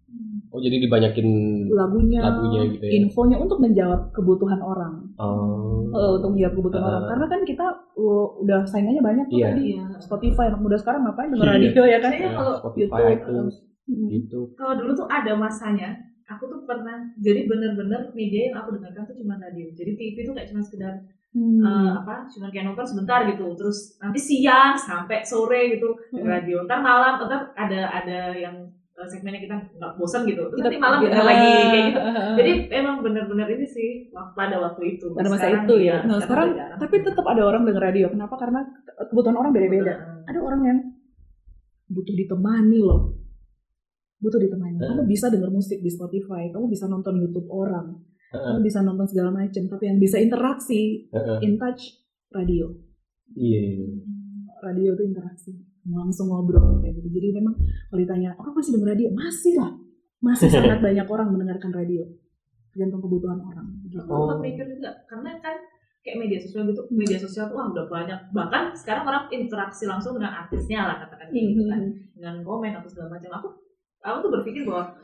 [SPEAKER 1] Oh jadi dibanyakin
[SPEAKER 3] lagunya,
[SPEAKER 1] Lagunya gitu ya.
[SPEAKER 3] infonya untuk menjawab kebutuhan orang,
[SPEAKER 1] oh.
[SPEAKER 3] Eh, untuk menjawab kebutuhan
[SPEAKER 1] Ah.
[SPEAKER 3] orang. Karena kan kita uh, udah saingannya banyak tuh
[SPEAKER 1] Iya.
[SPEAKER 3] tadi.
[SPEAKER 4] Iya.
[SPEAKER 3] Spotify anak muda sekarang ngapain denger
[SPEAKER 1] Iya.
[SPEAKER 3] radio ya kan?
[SPEAKER 4] Kayaknya kalau
[SPEAKER 1] Spotify,
[SPEAKER 3] YouTube,
[SPEAKER 1] iTunes,
[SPEAKER 3] Hmm.
[SPEAKER 1] gitu.
[SPEAKER 4] kalau dulu tuh ada masanya aku tuh pernah jadi bener-bener media yang aku dengarkan tuh cuma radio jadi TV tuh kayak cuma sekedar
[SPEAKER 3] Hmm.
[SPEAKER 4] eh, apa cuma kayak nonton sebentar gitu terus nanti siang sampai sore gitu
[SPEAKER 3] Hmm.
[SPEAKER 4] radio ntar malam ntar ada ada yang segmennya kita nggak bosan gitu terus
[SPEAKER 3] Kita-
[SPEAKER 4] nanti malam
[SPEAKER 3] Ah,
[SPEAKER 4] denger lagi kayak gitu
[SPEAKER 3] ah,
[SPEAKER 4] jadi emang bener-bener ini sih wak- pada waktu itu
[SPEAKER 3] pada masa
[SPEAKER 4] Sekarang
[SPEAKER 3] itu
[SPEAKER 4] iya,
[SPEAKER 3] ya. Nah sekarang tapi tetap ada orang denger radio. Kenapa? Karena kebutuhan orang beda-beda. Ada orang yang butuh ditemani loh. Butuh ditemani. Kamu bisa denger musik di Spotify, kamu bisa nonton YouTube orang, kamu bisa nonton segala macam. Tapi yang bisa interaksi, in touch, radio.
[SPEAKER 1] Iya.
[SPEAKER 3] radio itu interaksi langsung ngobrol kayak gitu. Jadi memang kalau ditanya orang masih denger radio? Masih lah. Masih sangat banyak orang mendengarkan radio. Tergantung kebutuhan orang. Gitu.
[SPEAKER 1] Oh.
[SPEAKER 4] mikir juga karena kan kayak media sosial gitu media sosial tuh wah udah banyak. Bahkan sekarang orang interaksi langsung dengan artisnya lah katakan gitu kan. Dengan komen atau segala macam. Aku aku tuh berpikir bahwa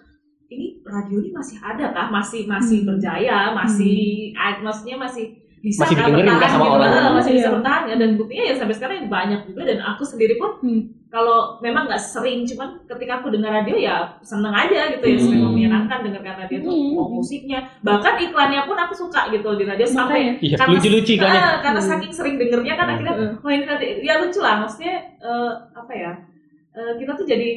[SPEAKER 4] ini radio ini masih ada kah? Masih masih
[SPEAKER 3] Hmm.
[SPEAKER 4] berjaya? Masih ah, maksudnya masih bisa
[SPEAKER 1] Masih didengerin
[SPEAKER 4] bertahan
[SPEAKER 1] sama
[SPEAKER 4] gitu?
[SPEAKER 1] orang?
[SPEAKER 4] Eh, masih bisa
[SPEAKER 3] Iya.
[SPEAKER 4] bertahan ya dan buktinya ya sampai sekarang yang banyak juga dan aku sendiri pun
[SPEAKER 3] Hmm.
[SPEAKER 4] kalau memang nggak sering cuman ketika aku dengar radio ya seneng aja gitu ya
[SPEAKER 1] Hmm.
[SPEAKER 4] memang menyenangkan dengarkan radio tuh
[SPEAKER 3] Hmm.
[SPEAKER 4] mau musiknya bahkan iklannya pun aku suka gitu di radio sampai
[SPEAKER 3] Makanya.
[SPEAKER 1] Iya,
[SPEAKER 4] Karena-
[SPEAKER 1] lucu-lucu kan ya.
[SPEAKER 4] Ah, karena
[SPEAKER 3] Hmm.
[SPEAKER 4] saking sering dengernya kan akhirnya
[SPEAKER 3] Hmm.
[SPEAKER 4] oh ini nanti ya lucu lah maksudnya eh, apa ya eh, kita tuh jadi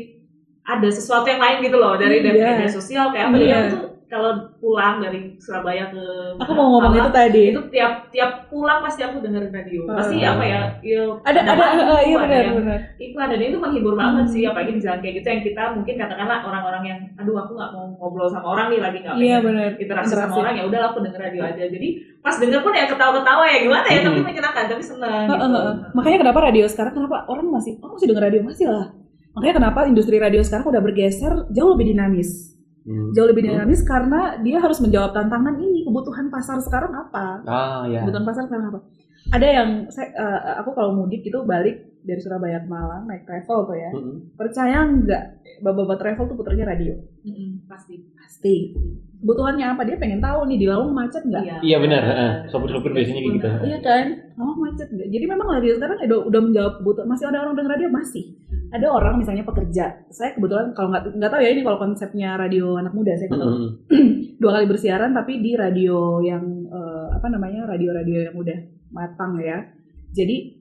[SPEAKER 4] ada sesuatu yang lain gitu loh dari dari
[SPEAKER 3] Iya.
[SPEAKER 4] media sosial kayak apa aku tuh kalau pulang dari Surabaya ke
[SPEAKER 3] aku mau ngomong itu tadi
[SPEAKER 4] itu tiap tiap pulang pasti aku dengerin radio pasti
[SPEAKER 1] Ah.
[SPEAKER 4] apa ya, ya
[SPEAKER 3] ada ada
[SPEAKER 4] apa,
[SPEAKER 3] eh, iya
[SPEAKER 4] ada
[SPEAKER 3] benar benar
[SPEAKER 4] iklan dan itu menghibur banget
[SPEAKER 3] Hmm.
[SPEAKER 4] sih apalagi di jalan kayak gitu yang kita mungkin katakanlah orang-orang yang aduh aku nggak mau ngobrol sama orang nih lagi nggak
[SPEAKER 3] iya
[SPEAKER 4] pengen
[SPEAKER 3] benar
[SPEAKER 4] interaksi sama
[SPEAKER 3] Interaksi.
[SPEAKER 4] orang ya udah aku denger radio aja jadi pas denger pun ya ketawa-ketawa ya gimana ya tapi
[SPEAKER 1] Hmm.
[SPEAKER 4] menyenangkan tapi seneng
[SPEAKER 3] Heeh,
[SPEAKER 4] gitu
[SPEAKER 3] heeh. makanya kenapa radio sekarang kenapa orang masih oh masih denger radio masih lah makanya kenapa industri radio sekarang udah bergeser jauh lebih dinamis
[SPEAKER 1] Hmm.
[SPEAKER 3] jauh lebih dinamis karena dia harus menjawab tantangan ini kebutuhan pasar sekarang apa?
[SPEAKER 1] Ah, ya.
[SPEAKER 3] kebutuhan pasar sekarang apa? Ada yang saya, eh, aku kalau mudik itu balik dari Surabaya ke Malang naik travel tuh ya.
[SPEAKER 1] Mm-mm.
[SPEAKER 3] percaya nggak bapak-bapak travel tuh puternya radio?
[SPEAKER 4] Mm-mm, pasti.
[SPEAKER 3] Pasti. Kebutuhannya apa? Dia pengen tahu nih di Lawang macet nggak?
[SPEAKER 1] Iya. Benar, heeh. Sopir-sopir biasanya gitu.
[SPEAKER 3] iya kan? Lawang macet nggak? Jadi memang radio sekarang udah, udah menjawab kebutuhan masih ada orang denger radio? Masih ada orang misalnya pekerja saya kebetulan kalau nggak nggak tahu ya ini kalau konsepnya radio anak muda saya nggak tahu.
[SPEAKER 1] Mm-mm.
[SPEAKER 3] dua kali bersiaran tapi di radio yang eh, apa namanya radio-radio yang udah matang ya. Jadi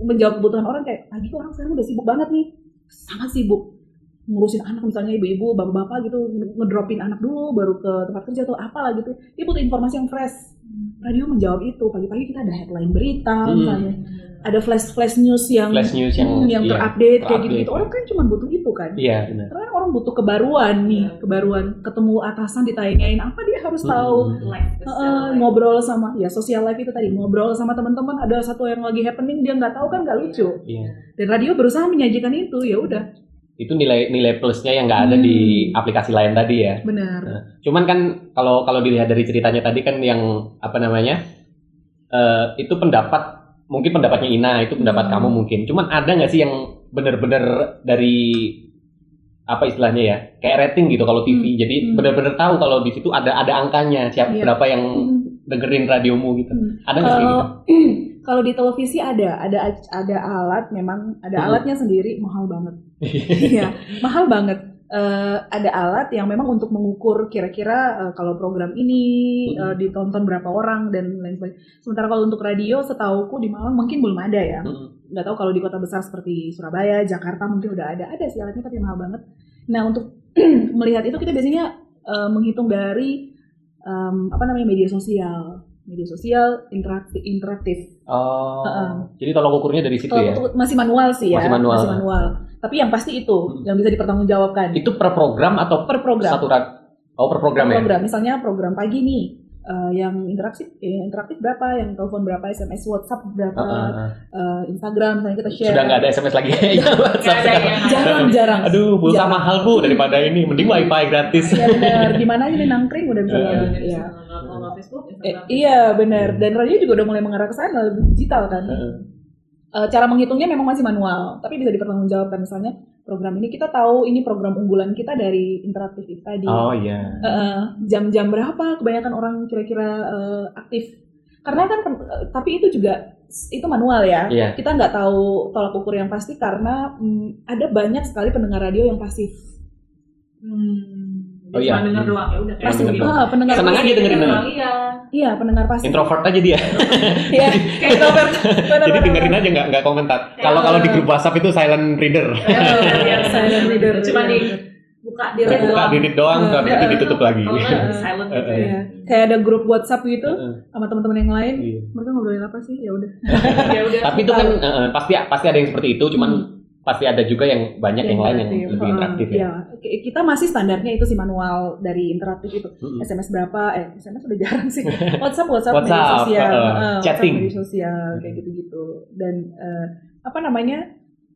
[SPEAKER 3] menjawab kebutuhan orang kayak kok orang sekarang udah sibuk banget nih. Sangat sibuk ngurusin anak misalnya ibu-ibu bapak-bapak gitu ngedropin anak dulu baru ke tempat kerja atau apalah gitu dia butuh informasi yang fresh radio menjawab itu pagi-pagi kita ada headline berita
[SPEAKER 1] Hmm.
[SPEAKER 3] misalnya ada flash flash news yang
[SPEAKER 1] Flash news yang
[SPEAKER 3] Hmm, yang
[SPEAKER 1] iya,
[SPEAKER 3] terupdate kayak
[SPEAKER 1] terupdate.
[SPEAKER 3] gitu-gitu orang kan cuma butuh itu kan
[SPEAKER 1] Iya, benar.
[SPEAKER 3] karena orang butuh kebaruan nih,
[SPEAKER 4] Iya.
[SPEAKER 3] kebaruan. Ketemu atasan ditanyain apa dia harus tahu.
[SPEAKER 1] Hmm.
[SPEAKER 4] live
[SPEAKER 3] Heeh, ngobrol sama ya sosial life itu tadi ngobrol sama teman-teman ada satu yang lagi happening dia nggak tahu kan nggak lucu
[SPEAKER 1] Iya.
[SPEAKER 3] dan radio berusaha menyajikan itu ya udah
[SPEAKER 1] Itu nilai nilai plusnya yang nggak ada
[SPEAKER 3] Hmm.
[SPEAKER 1] di aplikasi lain tadi ya.
[SPEAKER 3] benar
[SPEAKER 1] Cuman kan kalau kalau dilihat dari ceritanya tadi kan yang apa namanya eh, itu pendapat mungkin pendapatnya Ina itu pendapat
[SPEAKER 3] Hmm.
[SPEAKER 1] kamu mungkin. Cuman ada nggak sih yang benar-benar dari apa istilahnya ya kayak rating gitu kalau TV.
[SPEAKER 3] Hmm.
[SPEAKER 1] Jadi
[SPEAKER 3] Hmm.
[SPEAKER 1] benar-benar tahu kalau di situ ada ada angkanya siapa
[SPEAKER 3] Iya.
[SPEAKER 1] berapa yang
[SPEAKER 3] Hmm.
[SPEAKER 1] dengerin radiomu gitu.
[SPEAKER 3] Hmm.
[SPEAKER 1] Ada nggak sih gitu?
[SPEAKER 3] kalau di televisi ada ada ada alat memang ada
[SPEAKER 1] Hmm.
[SPEAKER 3] alatnya sendiri mahal banget Iya, mahal banget. Eh, ada alat yang memang untuk mengukur kira-kira eh, kalau program ini
[SPEAKER 1] Hmm.
[SPEAKER 3] eh, ditonton berapa orang dan lain sebagainya. Sementara kalau untuk radio, setauku di Malang mungkin belum ada ya.
[SPEAKER 1] Mm-mm.
[SPEAKER 3] Nggak tahu kalau di kota besar seperti Surabaya, Jakarta mungkin udah ada. Ada sih alatnya tapi mahal banget. Nah untuk melihat itu kita biasanya eh, menghitung dari em, apa namanya media sosial, media sosial interaktif. interaktif.
[SPEAKER 1] Oh,
[SPEAKER 3] Heeh.
[SPEAKER 1] jadi tolong ukurnya dari situ
[SPEAKER 3] Kalau
[SPEAKER 1] ya.
[SPEAKER 3] masih manual sih ya,
[SPEAKER 1] Masih manual.
[SPEAKER 3] manual. Tapi yang pasti itu
[SPEAKER 1] Hmm.
[SPEAKER 3] yang bisa dipertanggungjawabkan
[SPEAKER 1] Itu per program atau
[SPEAKER 3] per program.
[SPEAKER 1] satu rat? Oh per program ya?
[SPEAKER 3] program. Misalnya program pagi nih, eh, yang interaktif, eh, interaktif berapa, yang telepon berapa, SMS, WhatsApp berapa,
[SPEAKER 1] Heeh, heeh.
[SPEAKER 3] eh, Instagram misalnya kita share.
[SPEAKER 1] Sudah nggak ada SMS lagi ya
[SPEAKER 4] Nggak
[SPEAKER 1] WhatsApp sekarang.
[SPEAKER 3] Jarang-jarang.
[SPEAKER 1] Aduh, pulsa
[SPEAKER 3] Jarang.
[SPEAKER 1] mahal bu daripada ini. Mending wifi gratis.
[SPEAKER 3] Ya benar. Di mana aja nih nangkring udah bisa.
[SPEAKER 1] Iya.
[SPEAKER 4] Iya, iya.
[SPEAKER 3] Iya.
[SPEAKER 4] Kalau nggak Facebook,
[SPEAKER 3] Eh, iya benar. Dan radio juga udah mulai mengarah ke sana lebih digital kan. Eh, cara menghitungnya memang masih manual, tapi bisa dipertanggungjawabkan misalnya program ini kita tahu ini program unggulan kita dari interaktif tadi.
[SPEAKER 1] Oh iya.
[SPEAKER 3] Eh, jam-jam berapa kebanyakan orang kira-kira eh, aktif karena kan eh, tapi itu juga itu manual ya
[SPEAKER 1] Iya.
[SPEAKER 3] kita nggak tahu tolak ukur yang pasti karena mm, ada banyak sekali pendengar radio yang pasif
[SPEAKER 4] Hmm.
[SPEAKER 1] Oh, iya.
[SPEAKER 4] cuma denger doang ya udah kayak
[SPEAKER 3] pasif
[SPEAKER 1] denger
[SPEAKER 4] gitu.
[SPEAKER 1] doang.
[SPEAKER 3] ah, pendengar
[SPEAKER 1] Senang aja dengerin
[SPEAKER 4] Denger
[SPEAKER 1] dengerin.
[SPEAKER 4] doang, Iya.
[SPEAKER 3] iya pendengar pasif
[SPEAKER 1] Introvert aja dia.
[SPEAKER 3] Iya, kayak introvert
[SPEAKER 1] Jadi dengerin aja nggak nggak komentar.
[SPEAKER 4] Ya.
[SPEAKER 1] Kalau kalau di grup WhatsApp itu silent reader.
[SPEAKER 4] Iya,
[SPEAKER 3] Silent reader.
[SPEAKER 4] Cuma di buka di
[SPEAKER 1] Buka
[SPEAKER 4] doang.
[SPEAKER 1] didit doang,
[SPEAKER 3] Iya.
[SPEAKER 1] habis itu ditutup lagi.
[SPEAKER 4] Di silent gitu.
[SPEAKER 1] Iya.
[SPEAKER 3] Iya. kayak ada grup WhatsApp gitu sama teman-teman yang lain
[SPEAKER 1] Iya.
[SPEAKER 3] mereka ngobrolin apa sih ya udah
[SPEAKER 4] Ya udah.
[SPEAKER 1] Tapi itu kan pasti pasti ada yang seperti itu, cuman pasti ada juga yang banyak yang, lain yang lebih interaktif ya.
[SPEAKER 3] iya. Ki- kita masih standarnya itu sih manual dari interaktif itu
[SPEAKER 1] Mm-mm.
[SPEAKER 3] SMS berapa eh SMS udah jarang sih WhatsApp WhatsApp, media
[SPEAKER 1] WhatsApp,
[SPEAKER 3] sosial
[SPEAKER 1] uh,
[SPEAKER 3] WhatsApp,
[SPEAKER 1] chatting.
[SPEAKER 3] media sosial kayak gitu-gitu dan eh, apa namanya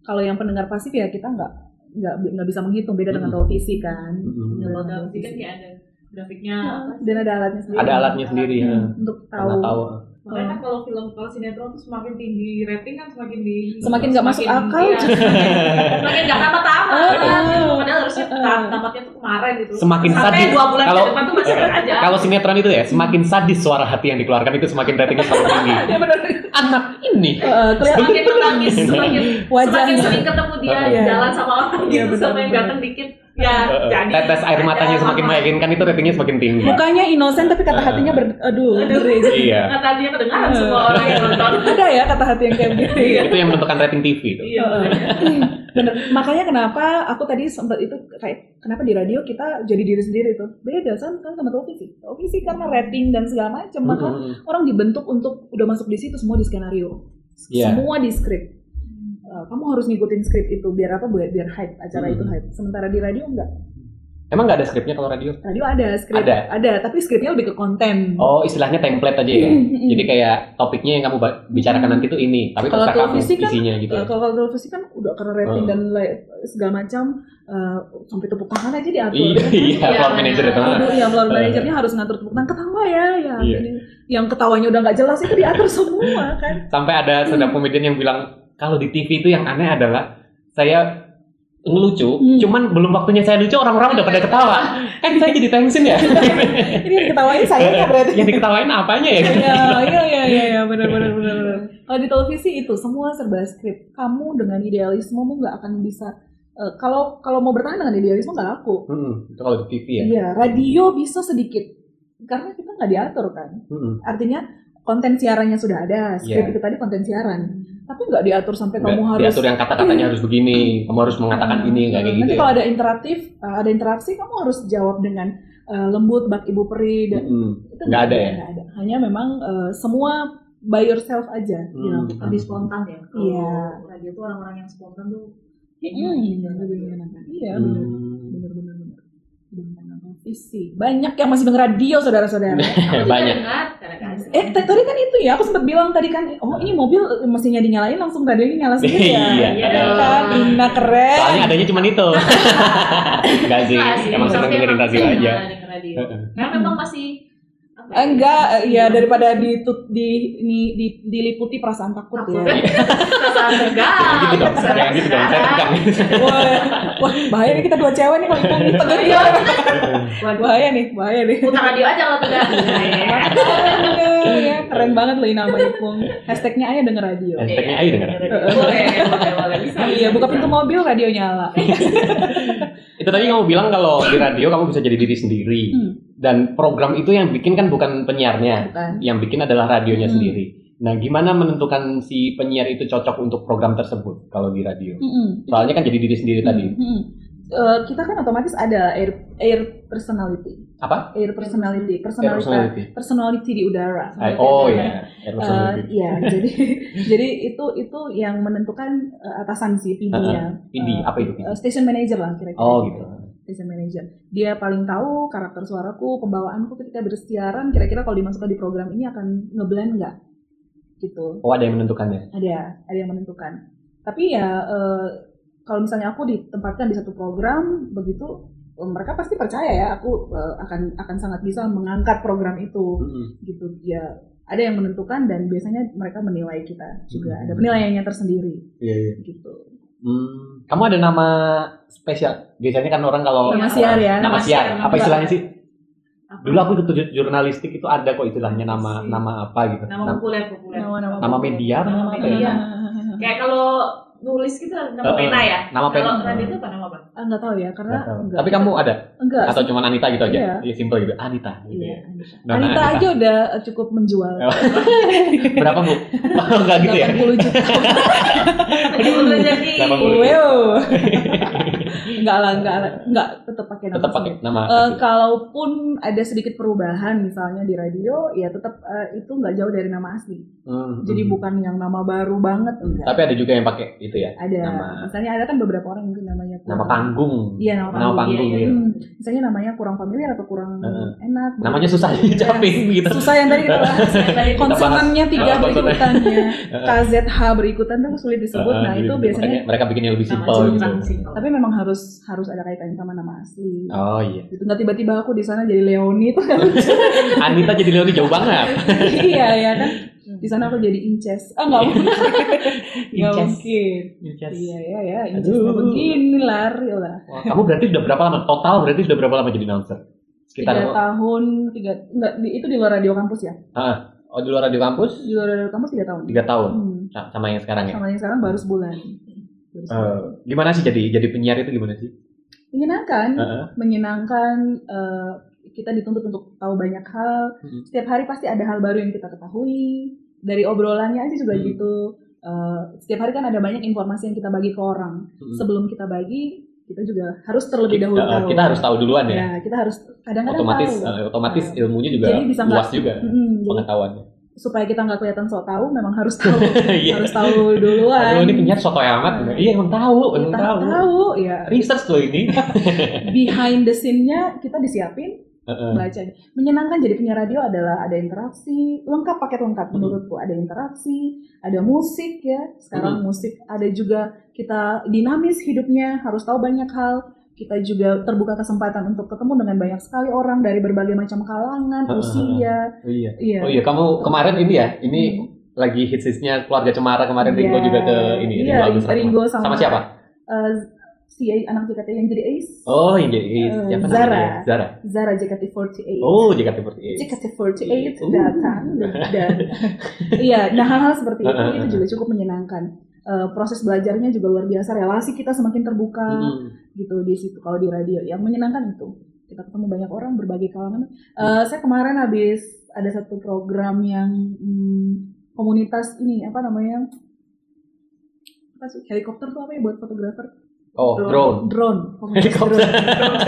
[SPEAKER 3] kalau yang pendengar pasif ya kita nggak nggak nggak bisa menghitung beda dengan
[SPEAKER 1] Mm-mm.
[SPEAKER 3] televisi kan
[SPEAKER 4] Kalau
[SPEAKER 3] dengan
[SPEAKER 4] televisi kan kayak ada grafiknya.
[SPEAKER 3] Nah, dan ada alatnya sendiri
[SPEAKER 1] Ada alatnya sendiri ya.
[SPEAKER 3] Untuk tahu
[SPEAKER 1] Karena tahu.
[SPEAKER 4] Makanya kan kalau film kalau sinetron tuh semakin tinggi rating kan semakin di
[SPEAKER 3] Semakin nggak masuk akal.
[SPEAKER 4] iya. semakin nggak tamat tamat
[SPEAKER 3] Ah, ah.
[SPEAKER 4] padahal harusnya tamatnya tuh kemarin gitu
[SPEAKER 1] Semakin
[SPEAKER 4] sampai
[SPEAKER 1] sadis.
[SPEAKER 4] dua bulan
[SPEAKER 1] Kalau-
[SPEAKER 4] ke depan tuh masih aja
[SPEAKER 1] Kalau sinetron itu ya, semakin sadis suara hati yang dikeluarkan itu semakin ratingnya semakin tinggi.
[SPEAKER 3] ya benar
[SPEAKER 1] Anak ini.
[SPEAKER 3] Kelihatan
[SPEAKER 4] semakin menangis semakin
[SPEAKER 3] Wajahnya.
[SPEAKER 4] semakin sering ketemu dia
[SPEAKER 3] Iya.
[SPEAKER 4] jalan sama orang
[SPEAKER 3] Iya,
[SPEAKER 4] gitu sama yang ganteng dikit ya jadi
[SPEAKER 1] Tetes air matanya
[SPEAKER 4] ada
[SPEAKER 1] semakin meyakinkan itu ratingnya semakin tinggi.
[SPEAKER 3] mukanya inosen tapi kata hatinya ber aduh ngeri.
[SPEAKER 1] Iya.
[SPEAKER 4] kata dia kedengaran semua orang yang nonton
[SPEAKER 3] ada ya kata hati yang kayak gitu
[SPEAKER 1] Itu yang menentukan rating TV itu.
[SPEAKER 4] iya makanya.
[SPEAKER 3] Bener. Makanya kenapa aku tadi sempat itu kayak kenapa di radio kita jadi diri sendiri tuh beda kan kan sama televisi. Televisi karena rating dan segala macam maka
[SPEAKER 1] Mm-mm.
[SPEAKER 3] orang dibentuk untuk udah masuk di situ semua di skenario,
[SPEAKER 1] Iya.
[SPEAKER 3] semua di skrip. Uh, kamu harus ngikutin skrip itu biar apa biar biar hype acara itu
[SPEAKER 1] Hmm.
[SPEAKER 3] hype. Sementara di radio enggak.
[SPEAKER 1] Emang nggak ada skripnya kalau radio?
[SPEAKER 3] Radio ada skrip,
[SPEAKER 1] Ada.
[SPEAKER 3] tapi skripnya lebih ke konten.
[SPEAKER 1] Oh, istilahnya template aja ya.
[SPEAKER 3] Mm-mm.
[SPEAKER 1] Jadi kayak topiknya yang kamu bicarakan nanti tuh ini, tapi
[SPEAKER 3] Kalau
[SPEAKER 1] kamu
[SPEAKER 3] televisi kan,
[SPEAKER 1] isinya gitu. Ya.
[SPEAKER 3] kalau kalau televisi kan udah karena rating
[SPEAKER 1] Oh.
[SPEAKER 3] dan la- segala macam uh, sampai tepuk tangan aja diatur.
[SPEAKER 1] Iya,
[SPEAKER 3] kan?
[SPEAKER 1] iya, floor manager itu.
[SPEAKER 3] Aduh, yang floor
[SPEAKER 1] Eh.
[SPEAKER 3] manajernya harus ngatur tepuk tangan ketawa ya, ya.
[SPEAKER 1] Iya.
[SPEAKER 3] Yang ketawanya udah nggak jelas itu diatur semua kan.
[SPEAKER 1] Sampai ada stand up comedian yang bilang kalau di TV itu yang aneh adalah saya ngelucu,
[SPEAKER 3] Hmm.
[SPEAKER 1] cuman belum waktunya saya lucu orang-orang udah pada ketawa. Kan saya jadi tensin ya.
[SPEAKER 3] Ini yang diketawain saya nggak berarti.
[SPEAKER 1] yang diketawain apanya ya?
[SPEAKER 3] Iya, iya, iya, iya, iya, benar, benar, benar, benar. Kalau di televisi itu semua serba skrip. Kamu dengan idealismemu nggak akan bisa. eh, kalau kalau mau bertahan dengan idealisme nggak laku.
[SPEAKER 1] Hmm, itu kalau di TV ya.
[SPEAKER 3] Iya, radio bisa sedikit karena kita nggak diatur kan.
[SPEAKER 1] Hmm.
[SPEAKER 3] Artinya konten siarannya sudah ada, skrip
[SPEAKER 1] Iya.
[SPEAKER 3] itu tadi konten siaran. Tapi nggak diatur sampai
[SPEAKER 1] Nggak
[SPEAKER 3] kamu harus
[SPEAKER 1] diatur yang kata-katanya harus begini, kamu harus mengatakan ini nggak kayak gitu
[SPEAKER 3] Nanti
[SPEAKER 1] ya.
[SPEAKER 3] kalau ada interaktif, uh, ada interaksi, kamu harus jawab dengan uh, lembut, bak ibu peri, dan itu
[SPEAKER 1] nggak ada ya?
[SPEAKER 3] nggak ada. Hanya memang uh, semua by yourself aja.
[SPEAKER 1] Hmm.
[SPEAKER 3] dilakukan.
[SPEAKER 4] lebih spontan ya kalau
[SPEAKER 3] Iya.
[SPEAKER 4] radio tuh orang-orang yang spontan tuh
[SPEAKER 3] Hmm, lebih menyenangkan. Iya,
[SPEAKER 1] Hmm.
[SPEAKER 3] benar. Televisi. Banyak yang masih denger radio, saudara-saudara.
[SPEAKER 1] Banyak.
[SPEAKER 4] kadang-kadang
[SPEAKER 3] eh, tadi kan itu ya, aku sempat bilang tadi kan, oh ini mobil eh, mesinnya dinyalain langsung radionya nyala sendiri ya.
[SPEAKER 1] Iya.
[SPEAKER 3] Iya kan, Ina keren.
[SPEAKER 1] Soalnya adanya cuma itu. Enggak sih, emang
[SPEAKER 4] tapi
[SPEAKER 1] dengerin radio aja.
[SPEAKER 4] Karena memang masih
[SPEAKER 3] Enggak, ya daripada ditut, di, ini, di, diliputi perasaan takut ya.
[SPEAKER 4] perasaan tegang.
[SPEAKER 1] Gitu dong, jangan gitu dong, saya tegang.
[SPEAKER 3] wah, wah, bahaya nih kita dua cewek nih kalau iklan tegang nih.
[SPEAKER 4] Waduh,
[SPEAKER 3] Bahaya nih, bahaya nih.
[SPEAKER 4] putar radio aja kalau tidak.
[SPEAKER 3] ya, keren banget loh ini nama Ipung. Hashtagnya aja denger radio.
[SPEAKER 1] Hashtagnya ayo denger.
[SPEAKER 4] Boleh, boleh, boleh. Bisa.
[SPEAKER 3] Iya, buka pintu mobil radio nyala.
[SPEAKER 1] Itu tadi kamu bilang kalau di radio kamu bisa jadi diri sendiri.
[SPEAKER 3] Hmm.
[SPEAKER 1] Dan program itu yang bikin kan bukan penyiarnya,
[SPEAKER 3] Bukan.
[SPEAKER 1] yang bikin adalah radionya
[SPEAKER 3] Hmm.
[SPEAKER 1] sendiri. Nah, gimana menentukan si penyiar itu cocok untuk program tersebut kalau di radio?
[SPEAKER 3] Mm-mm.
[SPEAKER 1] Soalnya kan jadi diri sendiri tadi.
[SPEAKER 3] Mm-mm. Eh, kita kan otomatis ada air air personality,
[SPEAKER 1] Apa?
[SPEAKER 3] air personality,
[SPEAKER 1] Air
[SPEAKER 3] personality,
[SPEAKER 1] personality.
[SPEAKER 3] personality di udara.
[SPEAKER 1] Oh iya, air personality.
[SPEAKER 3] Iya, jadi jadi itu itu yang menentukan eh, atasan sih PD-nya.
[SPEAKER 1] PD, apa itu PD?
[SPEAKER 3] Eh, station manager lah kira-kira.
[SPEAKER 1] Oh gitu.
[SPEAKER 3] Station manager. Dia paling tahu karakter suaraku, pembawaanku ketika bersiaran. Kira-kira kalau dimasukkan di program ini akan ngeblend nggak? Gitu.
[SPEAKER 1] Oh ada yang menentukannya.
[SPEAKER 3] Ada, ada yang menentukan. Tapi ya eh, kalau misalnya aku ditempatkan di satu program begitu, mereka pasti percaya ya aku eh, akan akan sangat bisa mengangkat program itu gitu ya ada yang menentukan dan biasanya mereka menilai kita juga ada
[SPEAKER 1] Hmm.
[SPEAKER 3] penilaiannya tersendiri
[SPEAKER 1] Iya iya.
[SPEAKER 3] gitu
[SPEAKER 1] Hmm, kamu ada nama spesial? Biasanya kan orang kalau
[SPEAKER 3] Nama siar ya?
[SPEAKER 1] Nama
[SPEAKER 4] Nama
[SPEAKER 1] siar.
[SPEAKER 4] siar,
[SPEAKER 1] Apa
[SPEAKER 4] nama-
[SPEAKER 1] istilahnya sih?
[SPEAKER 4] Apa?
[SPEAKER 1] Dulu aku ikut jur- jurnalistik itu ada kok istilahnya nama
[SPEAKER 4] Sih.
[SPEAKER 1] nama apa gitu.
[SPEAKER 4] nama
[SPEAKER 1] Nama,
[SPEAKER 4] populer populer
[SPEAKER 3] nama-nama
[SPEAKER 1] nama media apa nama ya?
[SPEAKER 4] Iya. kayak kalau nulis gitu nama pena ya
[SPEAKER 1] nama pena.
[SPEAKER 4] kalau radio itu apa nama apa
[SPEAKER 3] ah nggak tahu ya karena
[SPEAKER 1] Nggak tahu.
[SPEAKER 3] enggak
[SPEAKER 1] Tapi kamu ada
[SPEAKER 3] enggak
[SPEAKER 1] atau cuma Anita gitu aja?
[SPEAKER 3] Iya.
[SPEAKER 1] Iya simple gitu. Anita. Gitu
[SPEAKER 3] iya
[SPEAKER 1] ya.
[SPEAKER 3] Anita.
[SPEAKER 1] Nona
[SPEAKER 3] Anita
[SPEAKER 1] Anita.
[SPEAKER 3] aja udah eh, cukup menjual
[SPEAKER 1] Oh, Berapa bu? Oh, enggak gitu ya?
[SPEAKER 3] 80 juta
[SPEAKER 4] udah jadi
[SPEAKER 1] 80.
[SPEAKER 3] wow enggak lah enggak lah enggak tetap pakai nama
[SPEAKER 1] Tetap pakai nama.
[SPEAKER 3] Eh, kalaupun ada sedikit perubahan misalnya di radio ya tetap eh, itu nggak jauh dari nama asli
[SPEAKER 1] Hmm,
[SPEAKER 3] jadi
[SPEAKER 1] hmm.
[SPEAKER 3] bukan yang nama baru banget enggak
[SPEAKER 1] Tapi ada juga yang pakai itu ya.
[SPEAKER 3] ada
[SPEAKER 1] nama-
[SPEAKER 3] misalnya ada kan beberapa orang mungkin namanya
[SPEAKER 1] Nama
[SPEAKER 3] kurang-
[SPEAKER 1] panggung.
[SPEAKER 3] iya nama
[SPEAKER 1] Nama
[SPEAKER 3] panggung,
[SPEAKER 1] panggung,
[SPEAKER 3] iya,
[SPEAKER 1] iya.
[SPEAKER 3] Hmm, misalnya namanya kurang familiar atau kurang
[SPEAKER 1] Heeh.
[SPEAKER 3] enak
[SPEAKER 1] Namanya susah diucapin gitu.
[SPEAKER 3] susah yang tadi kita bahas konsonannya tiga berikutannya KZH berikutan tuh sulit disebut nah itu biasanya
[SPEAKER 1] mereka bikin yang lebih
[SPEAKER 4] nama
[SPEAKER 1] simpel gitu.
[SPEAKER 3] Tapi memang harus harus ada kaitannya sama nama asli.
[SPEAKER 1] Oh iya.
[SPEAKER 3] gitu. Nggak tiba-tiba aku di sana jadi Leoni tuh.
[SPEAKER 1] Anita jadi Leoni jauh banget.
[SPEAKER 3] iya ya kan? Di sana aku jadi Inces. Ah nggak mungkin. Nggak
[SPEAKER 1] Inces.
[SPEAKER 3] mungkin.
[SPEAKER 1] Yes.
[SPEAKER 3] iya ya ya Inces begini lari lah.
[SPEAKER 1] Wah, kamu berarti udah berapa lama? Total berarti udah berapa lama jadi announcer?
[SPEAKER 3] tiga
[SPEAKER 1] Sekitar
[SPEAKER 3] tahun tiga enggak di- itu di luar radio kampus ya?
[SPEAKER 1] Oh di luar radio kampus?
[SPEAKER 3] Di luar radio kampus tiga tahun.
[SPEAKER 1] Tiga tahun.
[SPEAKER 3] Hmm.
[SPEAKER 1] Sa- sama yang sekarang ya.
[SPEAKER 3] sama yang sekarang baru sebulan
[SPEAKER 1] Eh, gimana sih jadi jadi penyiar itu gimana sih?
[SPEAKER 3] menyenangkan
[SPEAKER 1] Heeh.
[SPEAKER 3] menyenangkan eh, kita dituntut untuk tahu banyak hal
[SPEAKER 1] Hmm.
[SPEAKER 3] setiap hari pasti ada hal baru yang kita ketahui dari obrolannya aja juga
[SPEAKER 1] Hmm.
[SPEAKER 3] gitu Eh, setiap hari kan ada banyak informasi yang kita bagi ke orang
[SPEAKER 1] Hmm.
[SPEAKER 3] sebelum kita bagi kita juga harus terlebih dahulu
[SPEAKER 1] Eh,
[SPEAKER 3] tahu
[SPEAKER 1] kita harus tahu duluan ya.
[SPEAKER 3] ya kita harus kadang-kadang
[SPEAKER 1] otomatis
[SPEAKER 3] tahu
[SPEAKER 1] otomatis
[SPEAKER 3] Nah.
[SPEAKER 1] ilmunya juga
[SPEAKER 3] Jadi bisa
[SPEAKER 1] luas juga
[SPEAKER 3] Mm, jadi
[SPEAKER 1] pengetahuannya.
[SPEAKER 3] Supaya kita nggak kelihatan sok tahu memang harus tahu
[SPEAKER 1] Iya.
[SPEAKER 3] harus tahu duluan
[SPEAKER 1] Aduh ini penyiar soto amat. Iya emang tahu, emang
[SPEAKER 3] kita
[SPEAKER 1] tahu.
[SPEAKER 3] tahu ya
[SPEAKER 1] Research loh ini.
[SPEAKER 3] behind the scene-nya kita disiapin
[SPEAKER 1] Heeh.
[SPEAKER 3] baca menyenangkan jadi penyiar radio adalah ada interaksi lengkap paket
[SPEAKER 1] Hmm.
[SPEAKER 3] lengkap menurutku ada interaksi ada musik ya sekarang
[SPEAKER 1] Hmm.
[SPEAKER 3] musik ada juga kita dinamis hidupnya harus tahu banyak hal kita juga terbuka kesempatan untuk ketemu dengan banyak sekali orang dari berbagai macam kalangan
[SPEAKER 1] Heeh.
[SPEAKER 3] usia
[SPEAKER 1] Oh iya.
[SPEAKER 3] iya
[SPEAKER 1] Oh iya, kamu kemarin ini ya, ini
[SPEAKER 3] Hmm.
[SPEAKER 1] lagi hitsnya keluarga Cemara kemarin Ringo
[SPEAKER 3] Iya.
[SPEAKER 1] juga ke ini
[SPEAKER 3] Iya,
[SPEAKER 1] Agus Rahman.
[SPEAKER 3] Ringo sama-
[SPEAKER 1] sama siapa?
[SPEAKER 3] Eh, si anak JKT yang jadi Ace
[SPEAKER 1] Oh, yang jadi
[SPEAKER 3] Eh,
[SPEAKER 1] siapa
[SPEAKER 3] Zara.
[SPEAKER 1] namanya? Zara.
[SPEAKER 3] Zara JKT48
[SPEAKER 1] Oh, JKT48.
[SPEAKER 3] JKT48
[SPEAKER 1] Uh.
[SPEAKER 3] datang dan iya nah hal-hal seperti itu itu juga cukup menyenangkan Eh, proses belajarnya juga luar biasa relasi kita semakin terbuka
[SPEAKER 1] Hmm.
[SPEAKER 3] gitu di situ kalau di radio. Yang menyenangkan itu kita ketemu banyak orang berbagai kalangan. Eh, saya kemarin habis ada satu program yang hmm, komunitas ini apa namanya apa sih helikopter tuh apa ya buat fotografer
[SPEAKER 1] Oh, drone.
[SPEAKER 3] drone komunitas
[SPEAKER 1] Helikopter.
[SPEAKER 3] drone.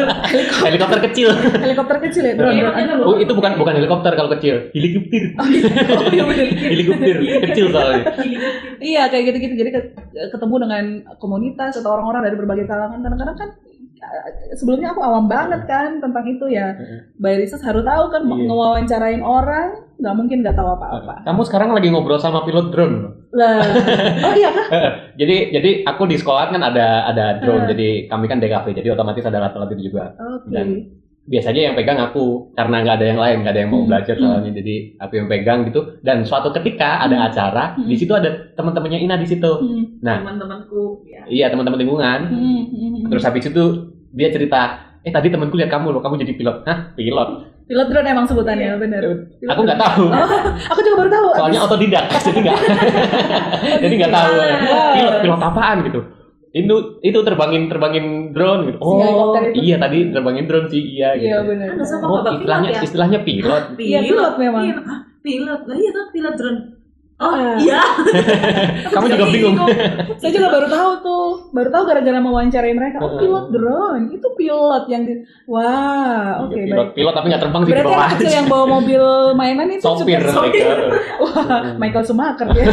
[SPEAKER 1] Helikopter kecil.
[SPEAKER 3] helikopter kecil ya drone, drone. Ada
[SPEAKER 1] Oh, itu bukan bukan helikopter kalau kecil. Helikopter.
[SPEAKER 3] Oh, iya bener.
[SPEAKER 1] Helikopter kecil soalnya.
[SPEAKER 3] Iya kayak gitu-gitu. Jadi ke- ketemu dengan komunitas atau orang-orang dari berbagai kalangan. Kadang-kadang kan eh, sebelumnya aku awam banget kan tentang itu ya. By research harus tahu kan
[SPEAKER 1] Iya.
[SPEAKER 3] ngewawancarain orang nggak mungkin nggak tahu apa-apa.
[SPEAKER 1] Kamu sekarang lagi ngobrol sama pilot drone.
[SPEAKER 3] Lah, oh iya kah?
[SPEAKER 1] Jadi jadi aku di sekolah kan ada ada drone.
[SPEAKER 3] Hmm.
[SPEAKER 1] Jadi kami kan DKV. Jadi otomatis ada itu juga.
[SPEAKER 3] Oke.
[SPEAKER 1] Dan- Biasanya yang pegang aku karena nggak ada yang lain, nggak ada yang mau
[SPEAKER 3] Hmm.
[SPEAKER 1] belajar soalnya. Jadi aku yang pegang gitu. Dan suatu ketika ada
[SPEAKER 3] Hmm.
[SPEAKER 1] acara,
[SPEAKER 3] Hmm.
[SPEAKER 1] di situ ada teman-temannya Ina di situ.
[SPEAKER 3] Hmm,
[SPEAKER 1] Nah.
[SPEAKER 4] teman-temanku ya
[SPEAKER 1] Iya teman-teman lingkungan.
[SPEAKER 3] hmm, hmm.
[SPEAKER 1] Terus habis itu dia cerita, eh tadi temanku lihat kamu loh, kamu jadi pilot. Hah pilot?
[SPEAKER 3] pilot drone emang sebutannya
[SPEAKER 4] Iya.
[SPEAKER 3] Pilot
[SPEAKER 1] Aku nggak tahu.
[SPEAKER 3] Oh, aku juga baru tahu.
[SPEAKER 1] Soalnya
[SPEAKER 3] Abis-
[SPEAKER 1] otodidak, jadi nggak, jadi nggak tahu. Pilot pilot apaan gitu? Itu itu terbangin terbangin drone gitu.
[SPEAKER 3] Itu.
[SPEAKER 1] iya tadi terbangin drone sih iya gitu.
[SPEAKER 3] Iya
[SPEAKER 4] sama
[SPEAKER 1] Oh istilahnya
[SPEAKER 4] pilot ya
[SPEAKER 1] istilahnya pilot.
[SPEAKER 3] Iya, pilot memang.
[SPEAKER 4] Pilot lah iya tuh pilot drone Oh
[SPEAKER 3] Ah.
[SPEAKER 4] iya.
[SPEAKER 1] Kamu juga bingung.
[SPEAKER 4] itu,
[SPEAKER 3] Saya juga baru tahu tuh, baru tahu gara-gara mewawancarai mereka. Oh, pilot drone, itu pilot yang di, wah, oke
[SPEAKER 1] pilot,
[SPEAKER 3] baik.
[SPEAKER 1] pilot tapi nggak terbang sih di
[SPEAKER 3] Berarti
[SPEAKER 1] bawah
[SPEAKER 3] anak kecil
[SPEAKER 1] aja.
[SPEAKER 3] yang bawa mobil mainan itu
[SPEAKER 1] Sopir
[SPEAKER 3] juga
[SPEAKER 1] mereka.
[SPEAKER 3] Wah, Michael Schumacher ya.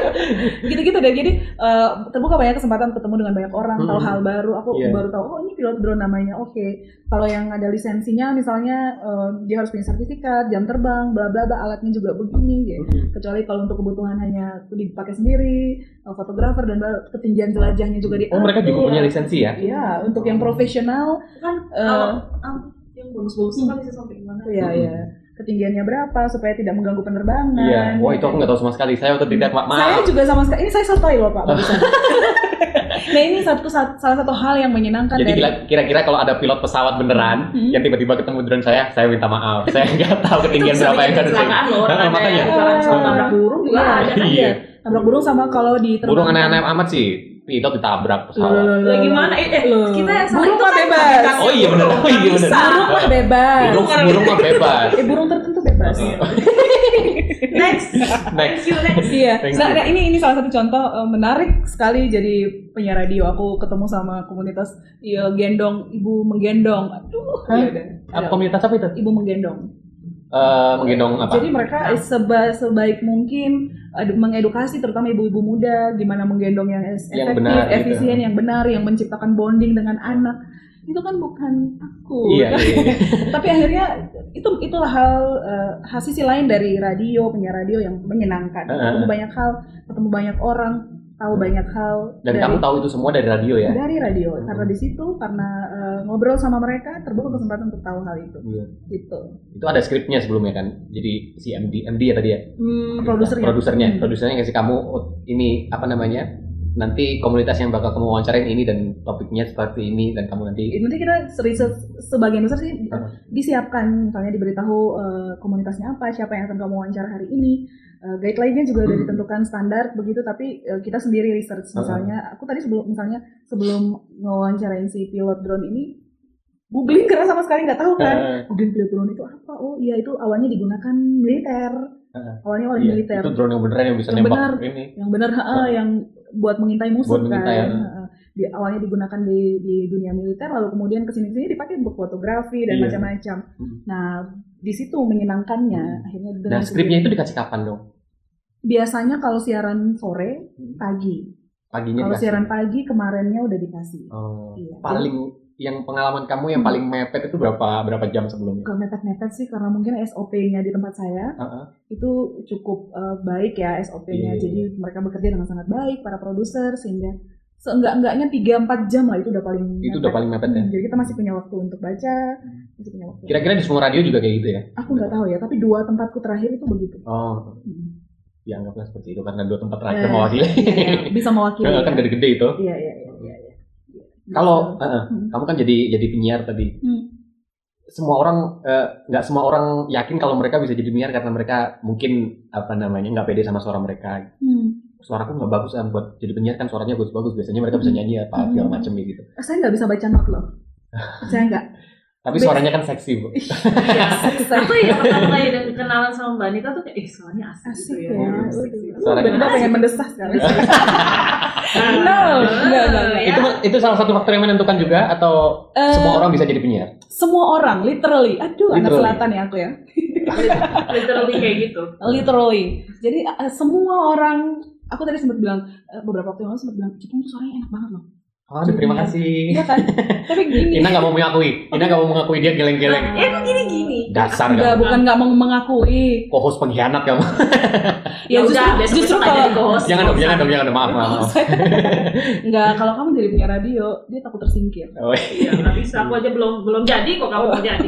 [SPEAKER 3] Gitu-gitu deh. Jadi eh, terbuka banyak kesempatan ketemu dengan banyak orang, tahu
[SPEAKER 1] Hmm.
[SPEAKER 3] hal baru. Aku
[SPEAKER 1] Iya.
[SPEAKER 3] baru tahu, oh ini pilot drone namanya. Oke. Kalau yang ada lisensinya, misalnya eh, dia harus punya sertifikat, jam terbang, bla bla bla, alatnya juga begini. Gitu.
[SPEAKER 1] Hmm.
[SPEAKER 3] Kecuali kalau untuk kebutuhan hanya dipakai sendiri, eh, fotografer dan ketinggian jelajahnya juga diatur.
[SPEAKER 1] Oh mereka juga punya lisensi ya?
[SPEAKER 3] Iya, untuk yang profesional,
[SPEAKER 4] kan
[SPEAKER 3] eh,
[SPEAKER 4] ah, yang bagus-bagus tuh kan bisa sampai gimana?
[SPEAKER 3] Iya, iya. Ketinggiannya berapa supaya tidak mengganggu penerbangan.
[SPEAKER 1] Iya. Wah itu aku nggak tahu sama sekali. Saya waktu tidak ma
[SPEAKER 3] Saya
[SPEAKER 1] maaf.
[SPEAKER 3] juga sama sekali. Ini saya sotoy loh Pak. nah ini satu sat- salah satu hal yang menyenangkan
[SPEAKER 1] Jadi
[SPEAKER 3] dari
[SPEAKER 1] kira-kira kalau ada pilot pesawat beneran
[SPEAKER 3] Hmm.
[SPEAKER 1] yang tiba-tiba ketemu drone saya, saya minta maaf. Saya nggak tahu ketinggian
[SPEAKER 4] Itu
[SPEAKER 1] berapa yang
[SPEAKER 4] loh orang
[SPEAKER 1] Nah, makanya.
[SPEAKER 4] tabrak burung juga
[SPEAKER 3] Iya.
[SPEAKER 4] ada kan
[SPEAKER 1] Iya.
[SPEAKER 3] tabrak burung sama kalau di
[SPEAKER 1] Burung aneh-aneh amat sih. Pilot ditabrak pesawat.
[SPEAKER 4] Lah gimana? Eh, eh,
[SPEAKER 3] Loh.
[SPEAKER 4] kita yang salah
[SPEAKER 3] burung
[SPEAKER 4] itu
[SPEAKER 3] mah
[SPEAKER 4] kan
[SPEAKER 3] bebas.
[SPEAKER 1] Oh iya
[SPEAKER 4] burung,
[SPEAKER 1] Oh iya
[SPEAKER 4] bisa.
[SPEAKER 3] Burung mah bebas.
[SPEAKER 1] Burung, burung mah bebas.
[SPEAKER 3] Eh burung tertentu bebas.
[SPEAKER 4] Next.
[SPEAKER 1] Next.
[SPEAKER 4] You next.
[SPEAKER 3] Iya.
[SPEAKER 1] Thank
[SPEAKER 3] Nah,
[SPEAKER 1] you.
[SPEAKER 3] nah, ini ini salah satu contoh eh, menarik sekali jadi penyiar radio. Aku ketemu sama komunitas ya, gendong ibu menggendong. Aduh.
[SPEAKER 1] Hah?
[SPEAKER 3] deh.
[SPEAKER 1] Apa komunitas apa itu?
[SPEAKER 3] Ibu menggendong.
[SPEAKER 1] Eh, menggendong apa?
[SPEAKER 3] Jadi mereka seba, sebaik mungkin eh, mengedukasi terutama ibu-ibu muda gimana menggendong yang
[SPEAKER 1] Yang
[SPEAKER 3] efektif,
[SPEAKER 1] benar, gitu.
[SPEAKER 3] efisien, yang benar, yang menciptakan bonding dengan anak. Itu kan bukan aku.
[SPEAKER 1] Iya, iya, iya.
[SPEAKER 3] Tapi akhirnya itu itulah hal eh, hal sisi lain dari radio, penyiar radio yang menyenangkan.
[SPEAKER 1] Heeh.
[SPEAKER 3] Ketemu banyak hal, ketemu banyak orang, tahu banyak hal
[SPEAKER 1] Dan
[SPEAKER 3] dari
[SPEAKER 1] kamu tahu itu semua dari radio ya?
[SPEAKER 3] dari radio. Karena di situ karena eh, ngobrol sama mereka terbuka kesempatan untuk tahu hal itu.
[SPEAKER 1] Iya.
[SPEAKER 3] Gitu.
[SPEAKER 1] Itu ada skripnya sebelumnya kan? Jadi si MD, MD ya tadi ya?
[SPEAKER 3] Hmm, produsernya.
[SPEAKER 1] Produsernya,
[SPEAKER 3] Hmm.
[SPEAKER 1] produsernya ngasih kamu oh, ini apa namanya? Nanti komunitas yang bakal kamu wawancarain ini dan topiknya seperti ini dan kamu nanti
[SPEAKER 3] nanti kita riset sebagian besar sih
[SPEAKER 1] Heeh.
[SPEAKER 3] disiapkan. Misalnya diberitahu eh, komunitasnya apa siapa yang akan kamu wawancara hari ini. Eh, guideline-nya juga udah
[SPEAKER 1] Hmm.
[SPEAKER 3] ditentukan standar begitu tapi eh, kita sendiri research. Misalnya aku tadi sebelum misalnya sebelum ngewawancarain si pilot drone ini googling karena sama sekali nggak tahu kan.
[SPEAKER 1] Eh,
[SPEAKER 3] googling pilot drone itu apa? Oh iya itu awalnya digunakan militer. Awalnya oleh
[SPEAKER 1] iya,
[SPEAKER 3] militer.
[SPEAKER 1] itu drone yang beneran yang bisa
[SPEAKER 3] Yang
[SPEAKER 1] nembak
[SPEAKER 3] benar.
[SPEAKER 1] ini.
[SPEAKER 3] yang benar heeh, yang buat mengintai musuh
[SPEAKER 1] Buat mengintai,
[SPEAKER 3] kan
[SPEAKER 1] ya.
[SPEAKER 3] Heeh. di awalnya digunakan di di dunia militer lalu kemudian ke sini sini dipakai untuk fotografi dan
[SPEAKER 1] Iya.
[SPEAKER 3] macam-macam
[SPEAKER 1] Hmm.
[SPEAKER 3] nah di situ menyenangkannya
[SPEAKER 1] Hmm.
[SPEAKER 3] akhirnya
[SPEAKER 1] Nah skripnya itu dikasih kapan dong?
[SPEAKER 3] biasanya kalau siaran sore
[SPEAKER 1] Hmm.
[SPEAKER 3] pagi
[SPEAKER 1] Paginya
[SPEAKER 3] kalau
[SPEAKER 1] dikasih.
[SPEAKER 3] siaran pagi kemarinnya udah dikasih
[SPEAKER 1] Oh,
[SPEAKER 3] Iya.
[SPEAKER 1] paling yang pengalaman kamu yang
[SPEAKER 3] Hmm.
[SPEAKER 1] paling mepet itu berapa berapa jam sebelumnya?
[SPEAKER 3] Bukan mepet-mepet sih karena mungkin SOP-nya di tempat saya
[SPEAKER 1] Heeh.
[SPEAKER 3] itu cukup eh, baik ya SOP-nya.
[SPEAKER 1] Iya.
[SPEAKER 3] Jadi mereka bekerja dengan sangat baik para produser sehingga seenggak-enggaknya 3-4 jam lah itu udah paling
[SPEAKER 1] Itu udah paling mepet ya.
[SPEAKER 3] Hmm, Jadi kita masih punya waktu untuk baca, masih punya waktu.
[SPEAKER 1] Kira-kira di semua radio juga kayak gitu ya?
[SPEAKER 3] Aku nggak tahu ya, tapi dua tempatku terakhir itu begitu.
[SPEAKER 1] Oh,
[SPEAKER 3] Hmm.
[SPEAKER 1] dianggaplah seperti itu karena dua tempat terakhir
[SPEAKER 3] Eh,
[SPEAKER 1] mewakili.
[SPEAKER 3] Iya, iya. bisa mewakili.
[SPEAKER 1] kan
[SPEAKER 3] ya.
[SPEAKER 1] gede-gede itu.
[SPEAKER 3] Iya, iya, iya, iya. iya.
[SPEAKER 1] Kalau
[SPEAKER 3] Bisa.
[SPEAKER 1] heeh,
[SPEAKER 3] Hmm.
[SPEAKER 1] kamu kan jadi jadi penyiar tadi.
[SPEAKER 3] Hmm.
[SPEAKER 1] Semua orang eh, nggak semua orang yakin kalau mereka bisa jadi penyiar karena mereka mungkin apa namanya nggak pede sama suara mereka.
[SPEAKER 3] Hmm.
[SPEAKER 1] Suaraku nggak bagus kan buat jadi penyiar kan suaranya bagus-bagus. Biasanya mereka bisa
[SPEAKER 3] Hmm.
[SPEAKER 1] nyanyi apa
[SPEAKER 3] Hmm.
[SPEAKER 1] segala macam gitu.
[SPEAKER 3] Saya nggak bisa baca not loh. saya nggak.
[SPEAKER 1] Tapi suaranya kan seksi bu.
[SPEAKER 4] Iya. Aku ya pertama kali kenalan sama Mbak Anita tuh kayak, eh soalnya asik,
[SPEAKER 3] Asik
[SPEAKER 4] gitu
[SPEAKER 3] ya.
[SPEAKER 4] ya.
[SPEAKER 3] Uh,
[SPEAKER 1] Suaranya-
[SPEAKER 3] tiba-tiba pengen mendesah sekarang. No, enggak, enggak, enggak.
[SPEAKER 4] ya.
[SPEAKER 1] itu itu salah satu faktor yang menentukan juga atau
[SPEAKER 3] Eh,
[SPEAKER 1] semua orang bisa jadi penyiar?
[SPEAKER 3] Semua orang, literally. Aduh, anak selatan ya aku ya.
[SPEAKER 4] literally kayak gitu.
[SPEAKER 3] Literally. Jadi eh, semua orang, aku tadi sempat bilang eh, beberapa waktu yang lalu sempat bilang, Cipung tuh suaranya enak banget loh.
[SPEAKER 1] Oh, terima kasih.
[SPEAKER 3] Iya kan? Tapi gini.
[SPEAKER 1] Ina nggak mau mengakui. Ina nggak mau mengakui dia geleng-geleng.
[SPEAKER 4] Ya emang gini-gini.
[SPEAKER 1] Dasar
[SPEAKER 3] Enggak,
[SPEAKER 1] kamu.
[SPEAKER 3] bukan nggak mau mengakui.
[SPEAKER 1] Co-host pengkhianat kamu.
[SPEAKER 3] Ya, justru,
[SPEAKER 4] udah,
[SPEAKER 3] justru
[SPEAKER 4] aja
[SPEAKER 3] kalau
[SPEAKER 1] jangan dong, jangan dong, jangan dong. Maaf, maaf. maaf.
[SPEAKER 3] Enggak, kalau kamu jadi punya radio, dia takut tersingkir.
[SPEAKER 1] Oh,
[SPEAKER 4] Iya, nggak bisa. Aku aja belum belum jadi kok kamu mau jadi.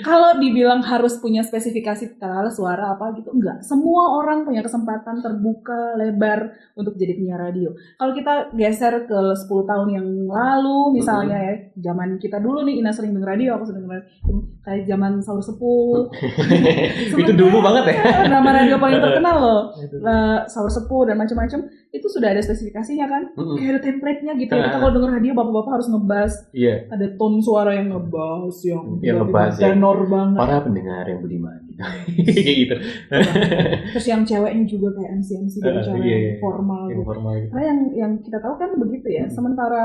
[SPEAKER 3] Kalau dibilang harus punya spesifikasi kata suara apa gitu, enggak. Semua orang punya kesempatan terbuka lebar untuk jadi penyiar radio. Kalau kita geser ke 10 tahun yang lalu, misalnya ya, zaman kita dulu nih, Ina sering denger radio, aku sering denger. Kayak zaman Saur Sepuh.
[SPEAKER 1] itu dulu banget ya.
[SPEAKER 3] Nama radio paling terkenal loh. Eh, Saur Sepuh dan macam-macam. itu sudah ada spesifikasinya kan
[SPEAKER 1] Mm-mm.
[SPEAKER 3] kayak ada template-nya gitu ya. Kita kalau denger radio bapak-bapak harus ngebass
[SPEAKER 1] Iya.
[SPEAKER 3] ada tone suara yang ngebass yang
[SPEAKER 1] Yang ngebass, ya.
[SPEAKER 3] banget
[SPEAKER 1] Para pendengar yang budiman. Kayak gitu.
[SPEAKER 3] terus yang ceweknya juga kayak MC MC dari
[SPEAKER 1] Ah,
[SPEAKER 3] cewek
[SPEAKER 1] iya,
[SPEAKER 3] yang
[SPEAKER 1] iya.
[SPEAKER 3] formal
[SPEAKER 1] Yang
[SPEAKER 3] gitu.
[SPEAKER 1] formal gitu.
[SPEAKER 3] Karena yang yang kita tahu kan begitu ya.
[SPEAKER 1] Hmm.
[SPEAKER 3] Sementara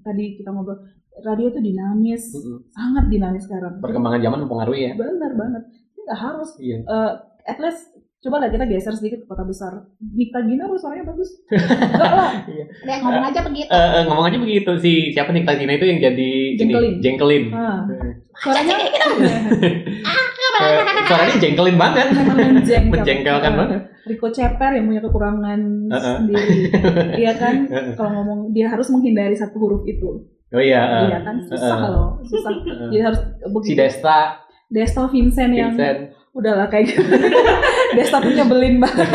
[SPEAKER 3] tadi kita ngobrol radio itu dinamis,
[SPEAKER 1] Mm-mm.
[SPEAKER 3] sangat dinamis sekarang.
[SPEAKER 1] Perkembangan zaman mempengaruhi ya.
[SPEAKER 3] Benar banget. Ini nggak harus.
[SPEAKER 1] Iya.
[SPEAKER 3] eh, at least coba lah kita geser sedikit ke kota besar. Nikta Gina suaranya bagus. Enggak lah.
[SPEAKER 1] Iya.
[SPEAKER 3] Ngomong aja begitu.
[SPEAKER 1] Eh, eh, ngomong aja begitu si siapa nih Tagina itu yang jadi ini,
[SPEAKER 3] Jengkelin.
[SPEAKER 1] jengkelin.
[SPEAKER 3] Ah, suaranya
[SPEAKER 1] Eh, suaranya jengkelin banget.
[SPEAKER 3] menjengkel.
[SPEAKER 1] Menjengkelkan
[SPEAKER 3] Eh,
[SPEAKER 1] banget.
[SPEAKER 3] Rico Ceper yang punya kekurangan
[SPEAKER 1] Uh-uh.
[SPEAKER 3] sendiri. Iya kan? Kalau ngomong dia harus menghindari satu huruf itu.
[SPEAKER 1] Oh iya. eh,
[SPEAKER 3] Iya kan? Susah
[SPEAKER 1] uh-uh.
[SPEAKER 3] loh, susah.
[SPEAKER 1] uh-uh.
[SPEAKER 3] Jadi harus
[SPEAKER 1] Si
[SPEAKER 3] begitu.
[SPEAKER 1] Desta,
[SPEAKER 3] Desta Vincent yang
[SPEAKER 1] Vincent.
[SPEAKER 3] Udahlah kayak gitu. Desta tuh nyebelin banget.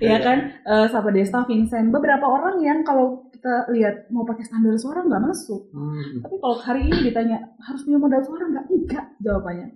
[SPEAKER 3] Iya kan? Eh, sama Desta Vincent. Beberapa orang yang kalau kita lihat mau pakai standar suara nggak masuk.
[SPEAKER 1] Hmm.
[SPEAKER 3] Tapi kalau hari ini ditanya harus punya modal suara nggak? Enggak jawabannya.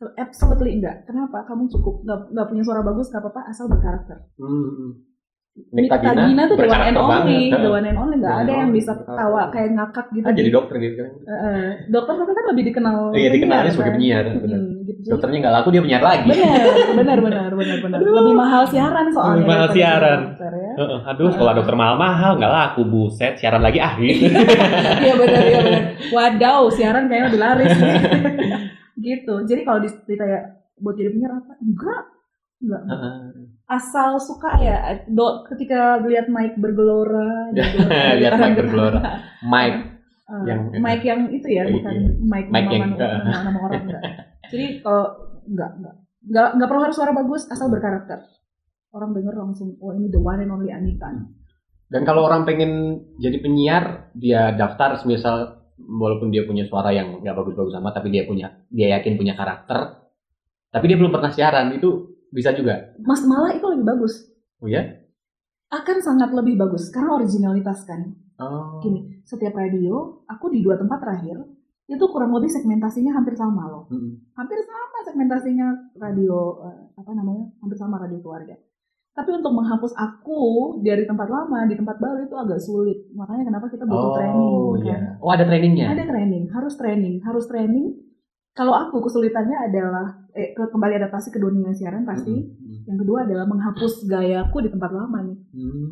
[SPEAKER 3] So, absolutely enggak. Kenapa? Kamu cukup nggak nggak punya suara bagus nggak apa-apa asal berkarakter.
[SPEAKER 1] Hmm.
[SPEAKER 3] Nikta Gina tuh the one and only,
[SPEAKER 1] banget.
[SPEAKER 3] the one and only nggak ada yang bisa ketawa kayak ngakak gitu.
[SPEAKER 1] Ah, jadi dokter gitu kan.
[SPEAKER 3] Eh, dokter tapi kan lebih dikenal.
[SPEAKER 1] Iya, dikenalnya sebagai
[SPEAKER 3] penyiar, kan? Hmm, gitu.
[SPEAKER 1] Dokternya nggak laku dia penyiar lagi.
[SPEAKER 3] benar benar benar benar benar lebih mahal siaran soalnya
[SPEAKER 1] Lebih mahal siaran.
[SPEAKER 3] dokter, ya.
[SPEAKER 1] Heeh, aduh, sekolah dokter mahal-mahal nggak laku buset, siaran lagi ah gitu.
[SPEAKER 3] iya benar iya benar wadaw siaran kayaknya lebih laris gitu jadi kalau ditanya buat jadi penyiar apa enggak enggak. Asal suka ya do, ketika lihat Mike bergelora
[SPEAKER 1] Lihat Mike bergelora. Mike
[SPEAKER 3] Eh,
[SPEAKER 1] yang-
[SPEAKER 3] Mike yang itu ya
[SPEAKER 1] Iya,
[SPEAKER 3] bukan
[SPEAKER 1] iya.
[SPEAKER 3] Mike,
[SPEAKER 1] Mike
[SPEAKER 3] nama,
[SPEAKER 1] yang-
[SPEAKER 3] nama, nama, orang enggak. Jadi kalau enggak enggak. Enggak enggak perlu harus suara bagus asal berkarakter. Orang denger langsung oh ini the one and only Anita
[SPEAKER 1] Dan kalau orang pengen jadi penyiar, dia daftar misal walaupun dia punya suara yang nggak bagus-bagus amat, tapi dia punya dia yakin punya karakter, tapi dia belum pernah siaran, itu bisa juga.
[SPEAKER 3] Mas malah itu lebih bagus
[SPEAKER 1] Oh ya?
[SPEAKER 3] akan sangat lebih bagus karena originalitas kan
[SPEAKER 1] Oh.
[SPEAKER 3] gini setiap radio aku di dua tempat terakhir itu kurang lebih segmentasinya hampir sama loh
[SPEAKER 1] Mm-mm.
[SPEAKER 3] hampir sama segmentasinya radio eh, apa namanya hampir sama radio keluarga tapi untuk menghapus aku dari tempat lama di tempat baru itu agak sulit makanya kenapa kita butuh
[SPEAKER 1] Oh
[SPEAKER 3] training
[SPEAKER 1] iya.
[SPEAKER 3] kan
[SPEAKER 1] Oh ada trainingnya.
[SPEAKER 3] ada training harus training harus training kalau aku kesulitannya adalah eh, ke- kembali adaptasi ke dunia siaran pasti
[SPEAKER 1] Mm-mm.
[SPEAKER 3] yang kedua adalah menghapus gayaku di tempat lama nih
[SPEAKER 1] Hmm.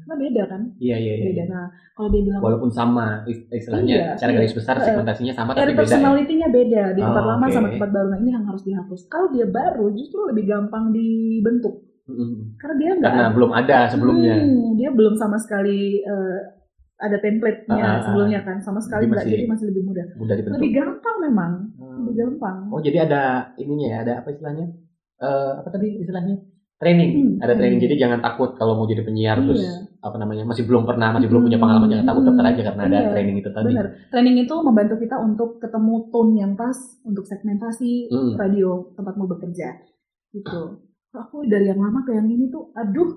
[SPEAKER 3] karena beda kan
[SPEAKER 1] Iya iya iya.
[SPEAKER 3] beda nah kalau dia bilang
[SPEAKER 1] Walaupun sama is- istilahnya
[SPEAKER 3] Iya,
[SPEAKER 1] cara
[SPEAKER 3] iya.
[SPEAKER 1] garis besar
[SPEAKER 3] Eh,
[SPEAKER 1] segmentasinya sama tapi beda. ya?
[SPEAKER 3] personality-nya beda di tempat
[SPEAKER 1] Oh,
[SPEAKER 3] lama
[SPEAKER 1] oke.
[SPEAKER 3] sama tempat baru. Nah, ini yang harus dihapus. Kalau dia baru justru lebih gampang dibentuk
[SPEAKER 1] Mm-mm.
[SPEAKER 3] karena dia nggak
[SPEAKER 1] Karena belum ada sebelumnya.
[SPEAKER 3] Hmm, dia belum sama sekali eh, ada template-nya
[SPEAKER 1] Ah, ah, ah.
[SPEAKER 3] sebelumnya kan, sama sekali
[SPEAKER 1] Jadi
[SPEAKER 3] nggak.
[SPEAKER 1] masih-
[SPEAKER 3] Jadi masih lebih mudah.
[SPEAKER 1] Mudah dibentuk.
[SPEAKER 3] Lebih gampang memang,
[SPEAKER 1] Hmm.
[SPEAKER 3] lebih gampang.
[SPEAKER 1] Oh jadi ada ininya ya, ada apa istilahnya? Eh apa tadi istilahnya? Training.
[SPEAKER 3] Hmm,
[SPEAKER 1] ada training.
[SPEAKER 3] training.
[SPEAKER 1] Jadi jangan takut kalau mau jadi penyiar
[SPEAKER 3] Iya.
[SPEAKER 1] terus apa namanya masih belum pernah, masih belum punya pengalaman jangan takut daftar aja karena ada
[SPEAKER 3] Iya.
[SPEAKER 1] training itu tadi.
[SPEAKER 3] Benar. Training itu membantu kita untuk ketemu tone yang pas untuk segmentasi
[SPEAKER 1] Hmm.
[SPEAKER 3] radio tempatmu bekerja. Gitu. Aku dari yang lama ke yang ini tuh, aduh,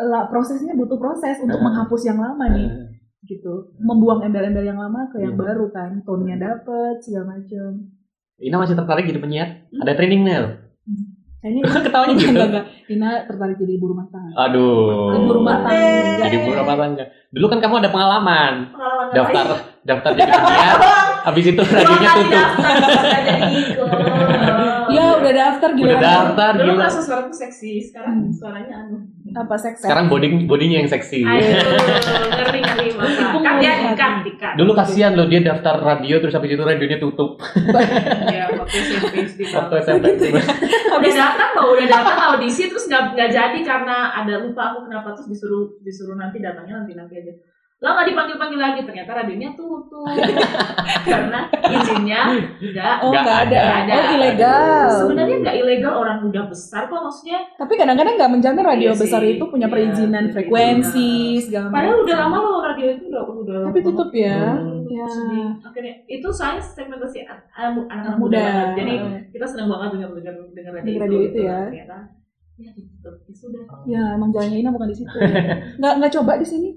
[SPEAKER 3] lah prosesnya butuh proses untuk
[SPEAKER 1] Ah.
[SPEAKER 3] menghapus yang lama nih. Gitu membuang embel-embel yang lama ke yang
[SPEAKER 1] Iya.
[SPEAKER 3] baru kan tone-nya dapet segala macem
[SPEAKER 1] Ina masih tertarik jadi penyiar? Ada trainingnya loh.
[SPEAKER 3] kayaknya
[SPEAKER 1] Ketawanya gitu.
[SPEAKER 3] enggak, enggak. Ina tertarik jadi ibu rumah tangga
[SPEAKER 1] Aduh.
[SPEAKER 3] ibu rumah tangga
[SPEAKER 1] Jadi ibu rumah tangga. Dulu kan kamu ada pengalaman
[SPEAKER 4] Pengalaman
[SPEAKER 1] daftar daftar jadi penyiar. Habis itu radionya tutup.
[SPEAKER 3] daftar gila
[SPEAKER 1] Udah daftar
[SPEAKER 4] Dulu
[SPEAKER 1] gila.
[SPEAKER 4] merasa suaraku seksi, sekarang suaranya anu.
[SPEAKER 3] apa seks
[SPEAKER 1] Sekarang body bodinya yang seksi.
[SPEAKER 4] Ayo, ngeri ngeri. Kan
[SPEAKER 3] mau lihat.
[SPEAKER 4] dikat.
[SPEAKER 1] Dulu kasihan loh dia daftar radio terus habis itu radionya tutup.
[SPEAKER 4] Ya, waktu SMP SD
[SPEAKER 1] Waktu. SMP.
[SPEAKER 4] Udah datang loh, udah datang audisi terus nggak nggak jadi karena ada lupa aku kenapa terus disuruh disuruh nanti datangnya nanti nanti aja. Lah nggak dipanggil panggil lagi. Ternyata radionya tutup. Karena izinnya nggak
[SPEAKER 3] oh
[SPEAKER 1] Nggak
[SPEAKER 3] ada.
[SPEAKER 4] ada.
[SPEAKER 3] oh ilegal.
[SPEAKER 4] Sebenarnya nggak ilegal orang udah besar kok maksudnya.
[SPEAKER 3] Tapi kadang-kadang nggak menjamin radio
[SPEAKER 4] Iya
[SPEAKER 3] besar itu punya
[SPEAKER 4] Iya,
[SPEAKER 3] perizinan
[SPEAKER 4] iya.
[SPEAKER 3] frekuensi segala macam.
[SPEAKER 4] Padahal udah lama loh radio itu udah udah
[SPEAKER 3] tapi tutup ya.
[SPEAKER 1] Hmm.
[SPEAKER 3] ya
[SPEAKER 4] akhirnya itu saya segmentasi an- an- anak-anak
[SPEAKER 3] anak
[SPEAKER 4] muda,
[SPEAKER 3] muda.
[SPEAKER 4] banget. jadi kita senang banget dengar dengar dengar radio,
[SPEAKER 3] radio itu
[SPEAKER 4] gitu.
[SPEAKER 3] ya.
[SPEAKER 4] ternyata ya ditutup. Ya sudah.
[SPEAKER 3] Ya emang jalannya Ina bukan di situ nggak nggak coba di sini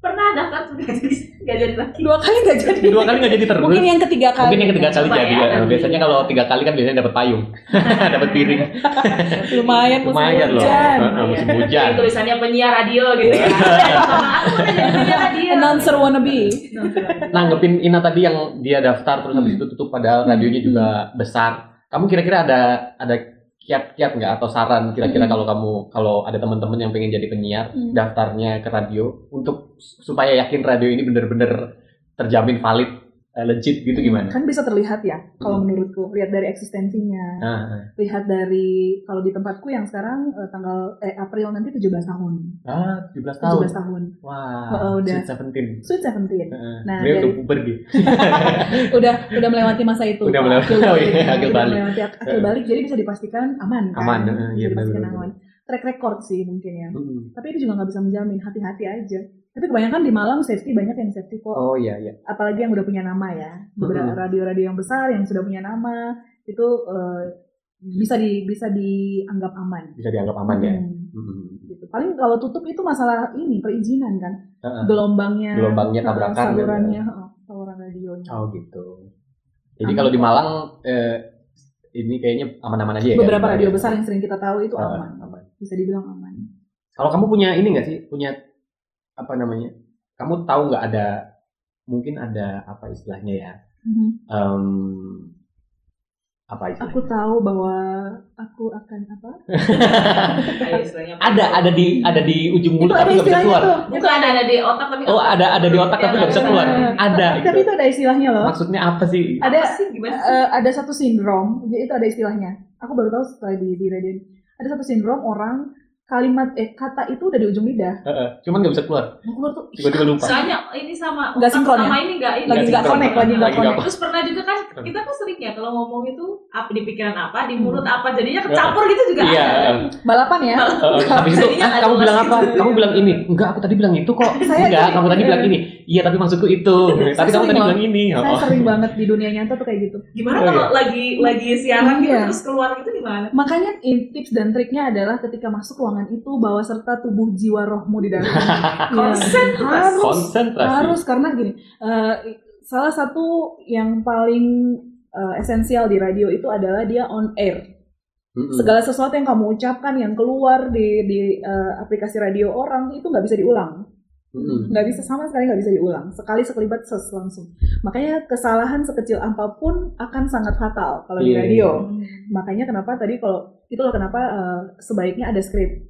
[SPEAKER 4] pernah tuh nggak jadi nggak jadi lagi
[SPEAKER 3] Dua kali nggak jadi.
[SPEAKER 1] Dua kali nggak jadi terus.
[SPEAKER 3] Mungkin yang ketiga kali.
[SPEAKER 1] Mungkin yang ketiga kali jadi
[SPEAKER 4] ya,
[SPEAKER 1] ya. Biasanya kalau tiga kali kan biasanya dapat payung, dapat piring.
[SPEAKER 3] lumayan musim
[SPEAKER 1] Lumayan loh.
[SPEAKER 3] hujan.
[SPEAKER 1] Musim
[SPEAKER 4] Iya.
[SPEAKER 1] hujan.
[SPEAKER 4] Tulisannya penyiar radio gitu ya Sama aku mau jadi penyiar radio
[SPEAKER 3] Announcer wannabe.
[SPEAKER 1] Nanggepin Ina tadi yang dia daftar terus habis
[SPEAKER 3] Hmm.
[SPEAKER 1] itu tutup padahal radionya juga besar. Kamu kira-kira ada ada kiat-kiat nggak atau saran kira-kira
[SPEAKER 3] Hmm.
[SPEAKER 1] kalau kamu kalau ada teman-teman yang pengen jadi penyiar
[SPEAKER 3] Hmm.
[SPEAKER 1] daftarnya ke radio untuk supaya yakin radio ini bener-bener terjamin valid legit gitu gimana?
[SPEAKER 3] Kan bisa terlihat ya, kalau
[SPEAKER 1] Hmm.
[SPEAKER 3] menurutku. Lihat dari eksistensinya.
[SPEAKER 1] Ah,
[SPEAKER 3] Lihat dari, kalau di tempatku yang sekarang eh, tanggal eh, April nanti 17 tahun.
[SPEAKER 1] ah, 17 tahun.
[SPEAKER 3] 17 tahun.
[SPEAKER 1] Wah,
[SPEAKER 3] Oh, udah.
[SPEAKER 1] Sweet 17.
[SPEAKER 3] Sweet 17.
[SPEAKER 1] Heeh.
[SPEAKER 3] Nah,
[SPEAKER 1] Dia udah puber
[SPEAKER 3] udah udah melewati masa itu.
[SPEAKER 1] Udah melewati-
[SPEAKER 3] Akil
[SPEAKER 1] oh
[SPEAKER 3] balik.
[SPEAKER 1] iya, akil balik.
[SPEAKER 3] melewati akil
[SPEAKER 1] Eh.
[SPEAKER 3] balik, jadi bisa dipastikan aman. Kan?
[SPEAKER 1] Aman, eh,
[SPEAKER 3] Bisa
[SPEAKER 1] iya,
[SPEAKER 3] dipastikan
[SPEAKER 1] benar-benar.
[SPEAKER 3] aman. Track record sih mungkin ya.
[SPEAKER 1] Mm.
[SPEAKER 3] Tapi itu juga nggak bisa menjamin, hati-hati aja. Tapi kebanyakan di Malang safety banyak yang safety kok.
[SPEAKER 1] Oh iya iya.
[SPEAKER 3] Apalagi yang udah punya nama ya. Beberapa
[SPEAKER 1] Mm-mm.
[SPEAKER 3] radio-radio yang besar yang sudah punya nama itu eh, bisa di bisa dianggap aman.
[SPEAKER 1] Bisa dianggap aman ya.
[SPEAKER 3] Hmm,
[SPEAKER 1] Mm.
[SPEAKER 3] gitu. Paling kalau tutup itu masalah ini perizinan kan.
[SPEAKER 1] Heeh.
[SPEAKER 3] Gelombangnya,
[SPEAKER 1] Gelombangnya tabrakan,
[SPEAKER 3] salurannya, eh, saluran radionya.
[SPEAKER 1] Oh gitu. Jadi
[SPEAKER 3] Aman
[SPEAKER 1] kalau di. Malang eh, ini kayaknya aman-aman aja ya.
[SPEAKER 3] Beberapa
[SPEAKER 1] kan?
[SPEAKER 3] radio besar yang sering kita tahu itu aman.
[SPEAKER 1] aman.
[SPEAKER 3] Bisa dibilang aman.
[SPEAKER 1] Kalau kamu punya ini nggak sih? Punya apa namanya? Kamu tahu nggak ada mungkin ada apa istilahnya ya?
[SPEAKER 3] Mhm.
[SPEAKER 1] Em, apa istilahnya?
[SPEAKER 3] Aku tahu bahwa aku akan apa?
[SPEAKER 4] Kayak istilahnya apa?
[SPEAKER 1] ada ada di ada di ujung mulut
[SPEAKER 3] itu ada
[SPEAKER 1] tapi nggak bisa
[SPEAKER 3] istilahnya
[SPEAKER 1] keluar.
[SPEAKER 3] tuh.
[SPEAKER 4] bukan ada di otak tapi
[SPEAKER 1] Oh ada ada di otak tapi nggak bisa keluar.
[SPEAKER 3] Eh,
[SPEAKER 1] Ada.
[SPEAKER 3] Tapi, tapi itu ada istilahnya loh.
[SPEAKER 1] Maksudnya apa sih?
[SPEAKER 3] Ada
[SPEAKER 4] Apa sih gimana sih?
[SPEAKER 3] eh, ada satu sindrom, itu ada istilahnya. Aku baru tahu setelah di di radio ini. Ada satu sindrom orang kalimat eh kata itu udah di ujung lidah.
[SPEAKER 1] Heeh, Cuman nggak bisa keluar.
[SPEAKER 3] Mau keluar tuh
[SPEAKER 1] Tiba-tiba lupa.
[SPEAKER 4] soalnya ini sama
[SPEAKER 3] Nggak sinkron
[SPEAKER 4] sama
[SPEAKER 3] ya?
[SPEAKER 4] ini nggak ini
[SPEAKER 3] lagi
[SPEAKER 1] Nggak
[SPEAKER 3] connect, lagi nggak connect.
[SPEAKER 4] Terus pernah juga kan kita kan sering ya kalau ngomong itu apa di pikiran apa, di
[SPEAKER 3] Hmm.
[SPEAKER 4] mulut apa, jadinya kecampur gitu juga.
[SPEAKER 1] Iya.
[SPEAKER 3] Balapan ya.
[SPEAKER 1] Heeh, habis itu ah, kamu bilang apa?
[SPEAKER 4] gitu.
[SPEAKER 1] Kamu bilang ini. Enggak, aku tadi bilang itu kok.
[SPEAKER 3] Saya
[SPEAKER 1] Enggak,
[SPEAKER 3] jadi-
[SPEAKER 1] kamu tadi bilang ini. Iya, tapi maksudku itu. Tapi kamu tadi bilang ini.
[SPEAKER 3] Saya
[SPEAKER 1] Oh.
[SPEAKER 3] sering banget di dunia nyata tuh kayak gitu.
[SPEAKER 4] Gimana
[SPEAKER 1] Oh,
[SPEAKER 4] kalau lagi lagi siaran gitu
[SPEAKER 3] Iya.
[SPEAKER 4] terus keluar gitu gimana?
[SPEAKER 3] Makanya tips dan triknya adalah ketika masuk ruangan itu bawa serta tubuh jiwa rohmu di dalam. Iya.
[SPEAKER 4] Konsentrasi.
[SPEAKER 3] harus
[SPEAKER 1] Konsentrasi.
[SPEAKER 3] harus karena gini eh, salah satu yang paling eh, esensial di radio itu adalah dia on air
[SPEAKER 1] Mm-mm.
[SPEAKER 3] segala sesuatu yang kamu ucapkan yang keluar di di eh, aplikasi radio orang itu nggak bisa diulang
[SPEAKER 1] Mm-mm.
[SPEAKER 3] nggak bisa sama sekali nggak bisa diulang sekali sekelibat ses langsung makanya kesalahan sekecil apa pun akan sangat fatal kalau di
[SPEAKER 1] Iya.
[SPEAKER 3] radio makanya kenapa tadi kalau itulah kenapa eh, sebaiknya ada script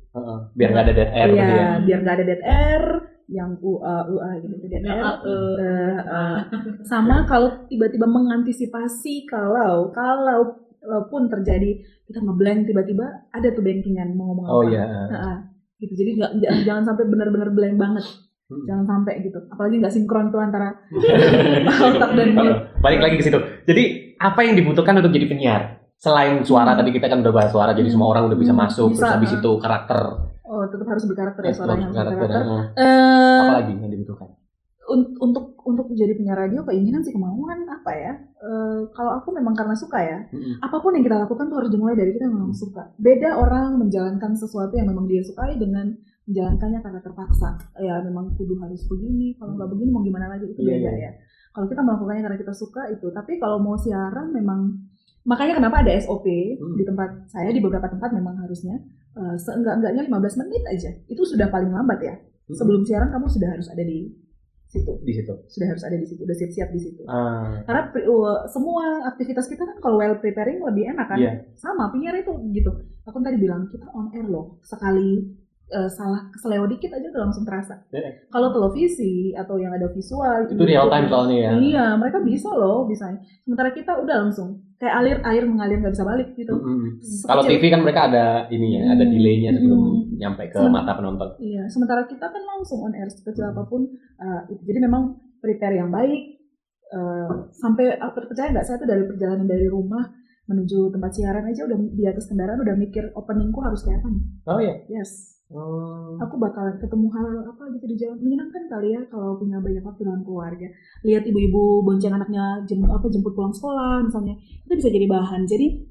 [SPEAKER 1] Biar nggak ada dead air
[SPEAKER 3] Iya,
[SPEAKER 1] gitu ya.
[SPEAKER 3] biar nggak ada dead air yang UA UA gitu dead air
[SPEAKER 4] eh,
[SPEAKER 3] Eh, sama kalau tiba-tiba mengantisipasi kalau kalau pun terjadi kita ngeblank tiba-tiba ada tuh bankingan mau ngomong
[SPEAKER 1] Oh
[SPEAKER 3] apa
[SPEAKER 1] iya.
[SPEAKER 3] Heeh. gitu jadi nggak jangan- sampai benar-benar blank banget
[SPEAKER 1] Hmm.
[SPEAKER 3] jangan sampai gitu apalagi nggak sinkron tuh antara otak dan mute
[SPEAKER 1] Balik lagi ke situ. Jadi apa yang dibutuhkan untuk jadi penyiar? Selain suara
[SPEAKER 3] Hmm.
[SPEAKER 1] tadi kita kan udah bahas suara, jadi
[SPEAKER 3] Hmm.
[SPEAKER 1] semua orang udah bisa
[SPEAKER 3] Hmm,
[SPEAKER 1] masuk.
[SPEAKER 3] bisa,
[SPEAKER 1] Terus habis
[SPEAKER 3] ah.
[SPEAKER 1] itu karakter,
[SPEAKER 3] oh tetap harus berkarakter ya
[SPEAKER 1] eh,
[SPEAKER 3] suaranya harus
[SPEAKER 1] karakter.
[SPEAKER 3] berkarakter. Eh,
[SPEAKER 1] Apa lagi yang dibutuhkan?
[SPEAKER 3] un- untuk untuk jadi penyiar radio keinginan sih kemauan apa ya Eh, kalau aku memang karena suka ya
[SPEAKER 1] Mm-mm.
[SPEAKER 3] apa pun yang kita lakukan tuh harus dimulai dari kita yang memang suka. Beda orang menjalankan sesuatu yang memang dia sukai dengan menjalankannya karena terpaksa. Ya memang kudu harus begini, kalau nggak begini mau gimana lagi itu
[SPEAKER 1] Iya,
[SPEAKER 3] beda
[SPEAKER 1] iya.
[SPEAKER 3] ya. Kalau kita melakukannya karena kita suka itu, tapi kalau mau siaran memang makanya kenapa ada SOP
[SPEAKER 1] Hmm.
[SPEAKER 3] di tempat saya di beberapa tempat memang harusnya uh, seenggak-enggaknya 15 menit aja. Itu sudah paling lambat ya.
[SPEAKER 1] Hmm.
[SPEAKER 3] Sebelum siaran kamu sudah harus ada di situ.
[SPEAKER 1] di situ.
[SPEAKER 3] Sudah harus ada di situ, udah siap-siap di situ.
[SPEAKER 1] Ah,
[SPEAKER 3] Karena uh, semua aktivitas kita kan kalau well preparing lebih enak kan.
[SPEAKER 1] Iya.
[SPEAKER 3] Sama penyiar itu gitu. Aku tadi bilang kita on air loh. Sekali uh, salah keseleo dikit aja udah langsung terasa.
[SPEAKER 1] Iya.
[SPEAKER 3] Kalau televisi atau yang ada visual
[SPEAKER 1] itu real time soalnya ya.
[SPEAKER 3] Iya, mereka bisa loh, bisa. Sementara kita udah langsung kayak alir air mengalir nggak bisa balik gitu.
[SPEAKER 1] Mm-mm.
[SPEAKER 3] Sekecil-
[SPEAKER 1] Kalau TV kan mereka ada ini ya, ada
[SPEAKER 3] Hmm.
[SPEAKER 1] delaynya sebelum
[SPEAKER 3] Hmm.
[SPEAKER 1] nyampe ke
[SPEAKER 3] Sem-
[SPEAKER 1] mata penonton.
[SPEAKER 3] Iya, sementara kita kan langsung on air sekecil
[SPEAKER 1] Hmm.
[SPEAKER 3] apa pun uh, itu. Jadi memang prepare yang baik uh, sampai apa percaya nggak saya tuh dari perjalanan dari rumah menuju tempat siaran aja udah di atas kendaraan udah mikir openingku harus kayak apa nih.
[SPEAKER 1] Oh iya.
[SPEAKER 3] Yes.
[SPEAKER 1] Oh.
[SPEAKER 3] Aku bakalan ketemu hal apa gitu di jalan menyenangkan kali ya kalau punya banyak waktu dengan keluarga. Lihat ibu-ibu bonceng anaknya jem, apa jemput pulang sekolah misalnya itu bisa jadi bahan. Jadi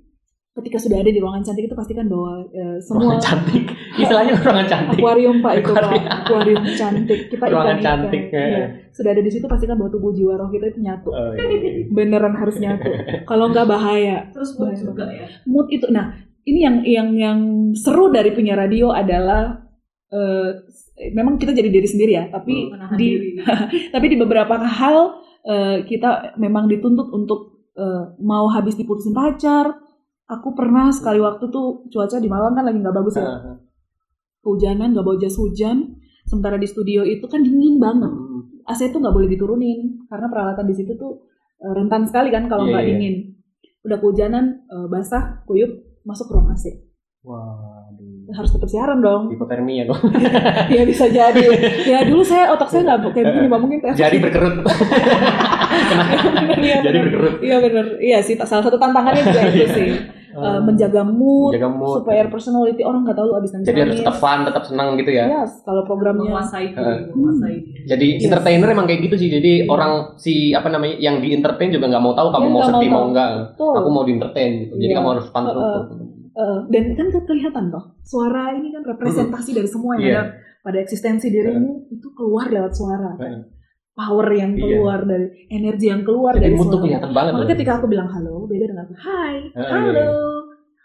[SPEAKER 3] ketika sudah ada di ruangan cantik itu pastikan bahwa eh, semua
[SPEAKER 1] Ruangan cantik. Istilahnya ruangan cantik.
[SPEAKER 3] akuarium pak itu pak
[SPEAKER 1] Akuarium.
[SPEAKER 3] cantik kita
[SPEAKER 1] Ruangan
[SPEAKER 3] ikan
[SPEAKER 1] cantik, ya.
[SPEAKER 3] Iya. sudah ada di situ pastikan bahwa tubuh jiwa roh kita itu nyatu
[SPEAKER 1] Oh, iya.
[SPEAKER 3] beneran harus nyatu kalau nggak bahaya
[SPEAKER 4] Terus mood juga ya.
[SPEAKER 3] mood itu nah ini yang yang yang seru dari punya radio adalah eh, memang kita jadi diri sendiri ya tapi
[SPEAKER 4] Menahan
[SPEAKER 3] di tapi di beberapa hal eh, kita memang dituntut untuk eh, mau habis diputusin pacar. Aku pernah sekali waktu tuh cuaca di Malang kan lagi nggak bagus ya. Kehujanan nggak bawa jas hujan. Sementara di studio itu kan dingin banget.
[SPEAKER 1] Hmm.
[SPEAKER 3] AC itu nggak boleh diturunin karena peralatan di situ tuh rentan sekali kan kalau
[SPEAKER 1] Iya,
[SPEAKER 3] nggak
[SPEAKER 1] iya.
[SPEAKER 3] dingin. Udah kehujanan eh, basah kuyup masuk ruang AC
[SPEAKER 1] Waduh.
[SPEAKER 3] harus tetap siaran dong
[SPEAKER 1] Hipotermia dong.
[SPEAKER 3] ya bisa jadi ya dulu saya otak saya nggak kayak begini mbak mungkin
[SPEAKER 1] Jadi berkerut.
[SPEAKER 3] Iya,
[SPEAKER 1] Jadi berkerut.
[SPEAKER 3] iya bener iya sih salah satu tantangannya juga itu sih Eh, menjaga mood
[SPEAKER 1] Jaga mood.
[SPEAKER 3] supaya personality orang nggak tahu abis nangis
[SPEAKER 1] Jadi harus tetap fun, tetap senang gitu ya.
[SPEAKER 3] Yes, kalau programnya
[SPEAKER 4] menguasai menguasai
[SPEAKER 1] Jadi
[SPEAKER 3] Yes.
[SPEAKER 1] entertainer emang kayak gitu sih. Jadi
[SPEAKER 3] Iya.
[SPEAKER 1] orang si apa namanya yang di entertain juga nggak mau tahu kamu
[SPEAKER 3] Iya,
[SPEAKER 1] mau sedih
[SPEAKER 3] mau
[SPEAKER 1] enggak.
[SPEAKER 3] Betul.
[SPEAKER 1] Aku mau di entertain gitu. Jadi
[SPEAKER 3] Iya.
[SPEAKER 1] kamu harus fun terus. Tuh.
[SPEAKER 3] Eh, dan kan ke- kelihatan toh suara ini kan representasi dari semua yang
[SPEAKER 1] Iya.
[SPEAKER 3] ada pada eksistensi dirimu itu keluar lewat suara kan. Power yang
[SPEAKER 1] Iya.
[SPEAKER 3] keluar dari energi yang keluar
[SPEAKER 1] Jadi
[SPEAKER 3] dari suara
[SPEAKER 1] kelihatan banget.
[SPEAKER 3] makanya
[SPEAKER 1] tuh.
[SPEAKER 3] ketika aku bilang halo beda dengan hai
[SPEAKER 1] Heeh,
[SPEAKER 3] halo
[SPEAKER 1] iya,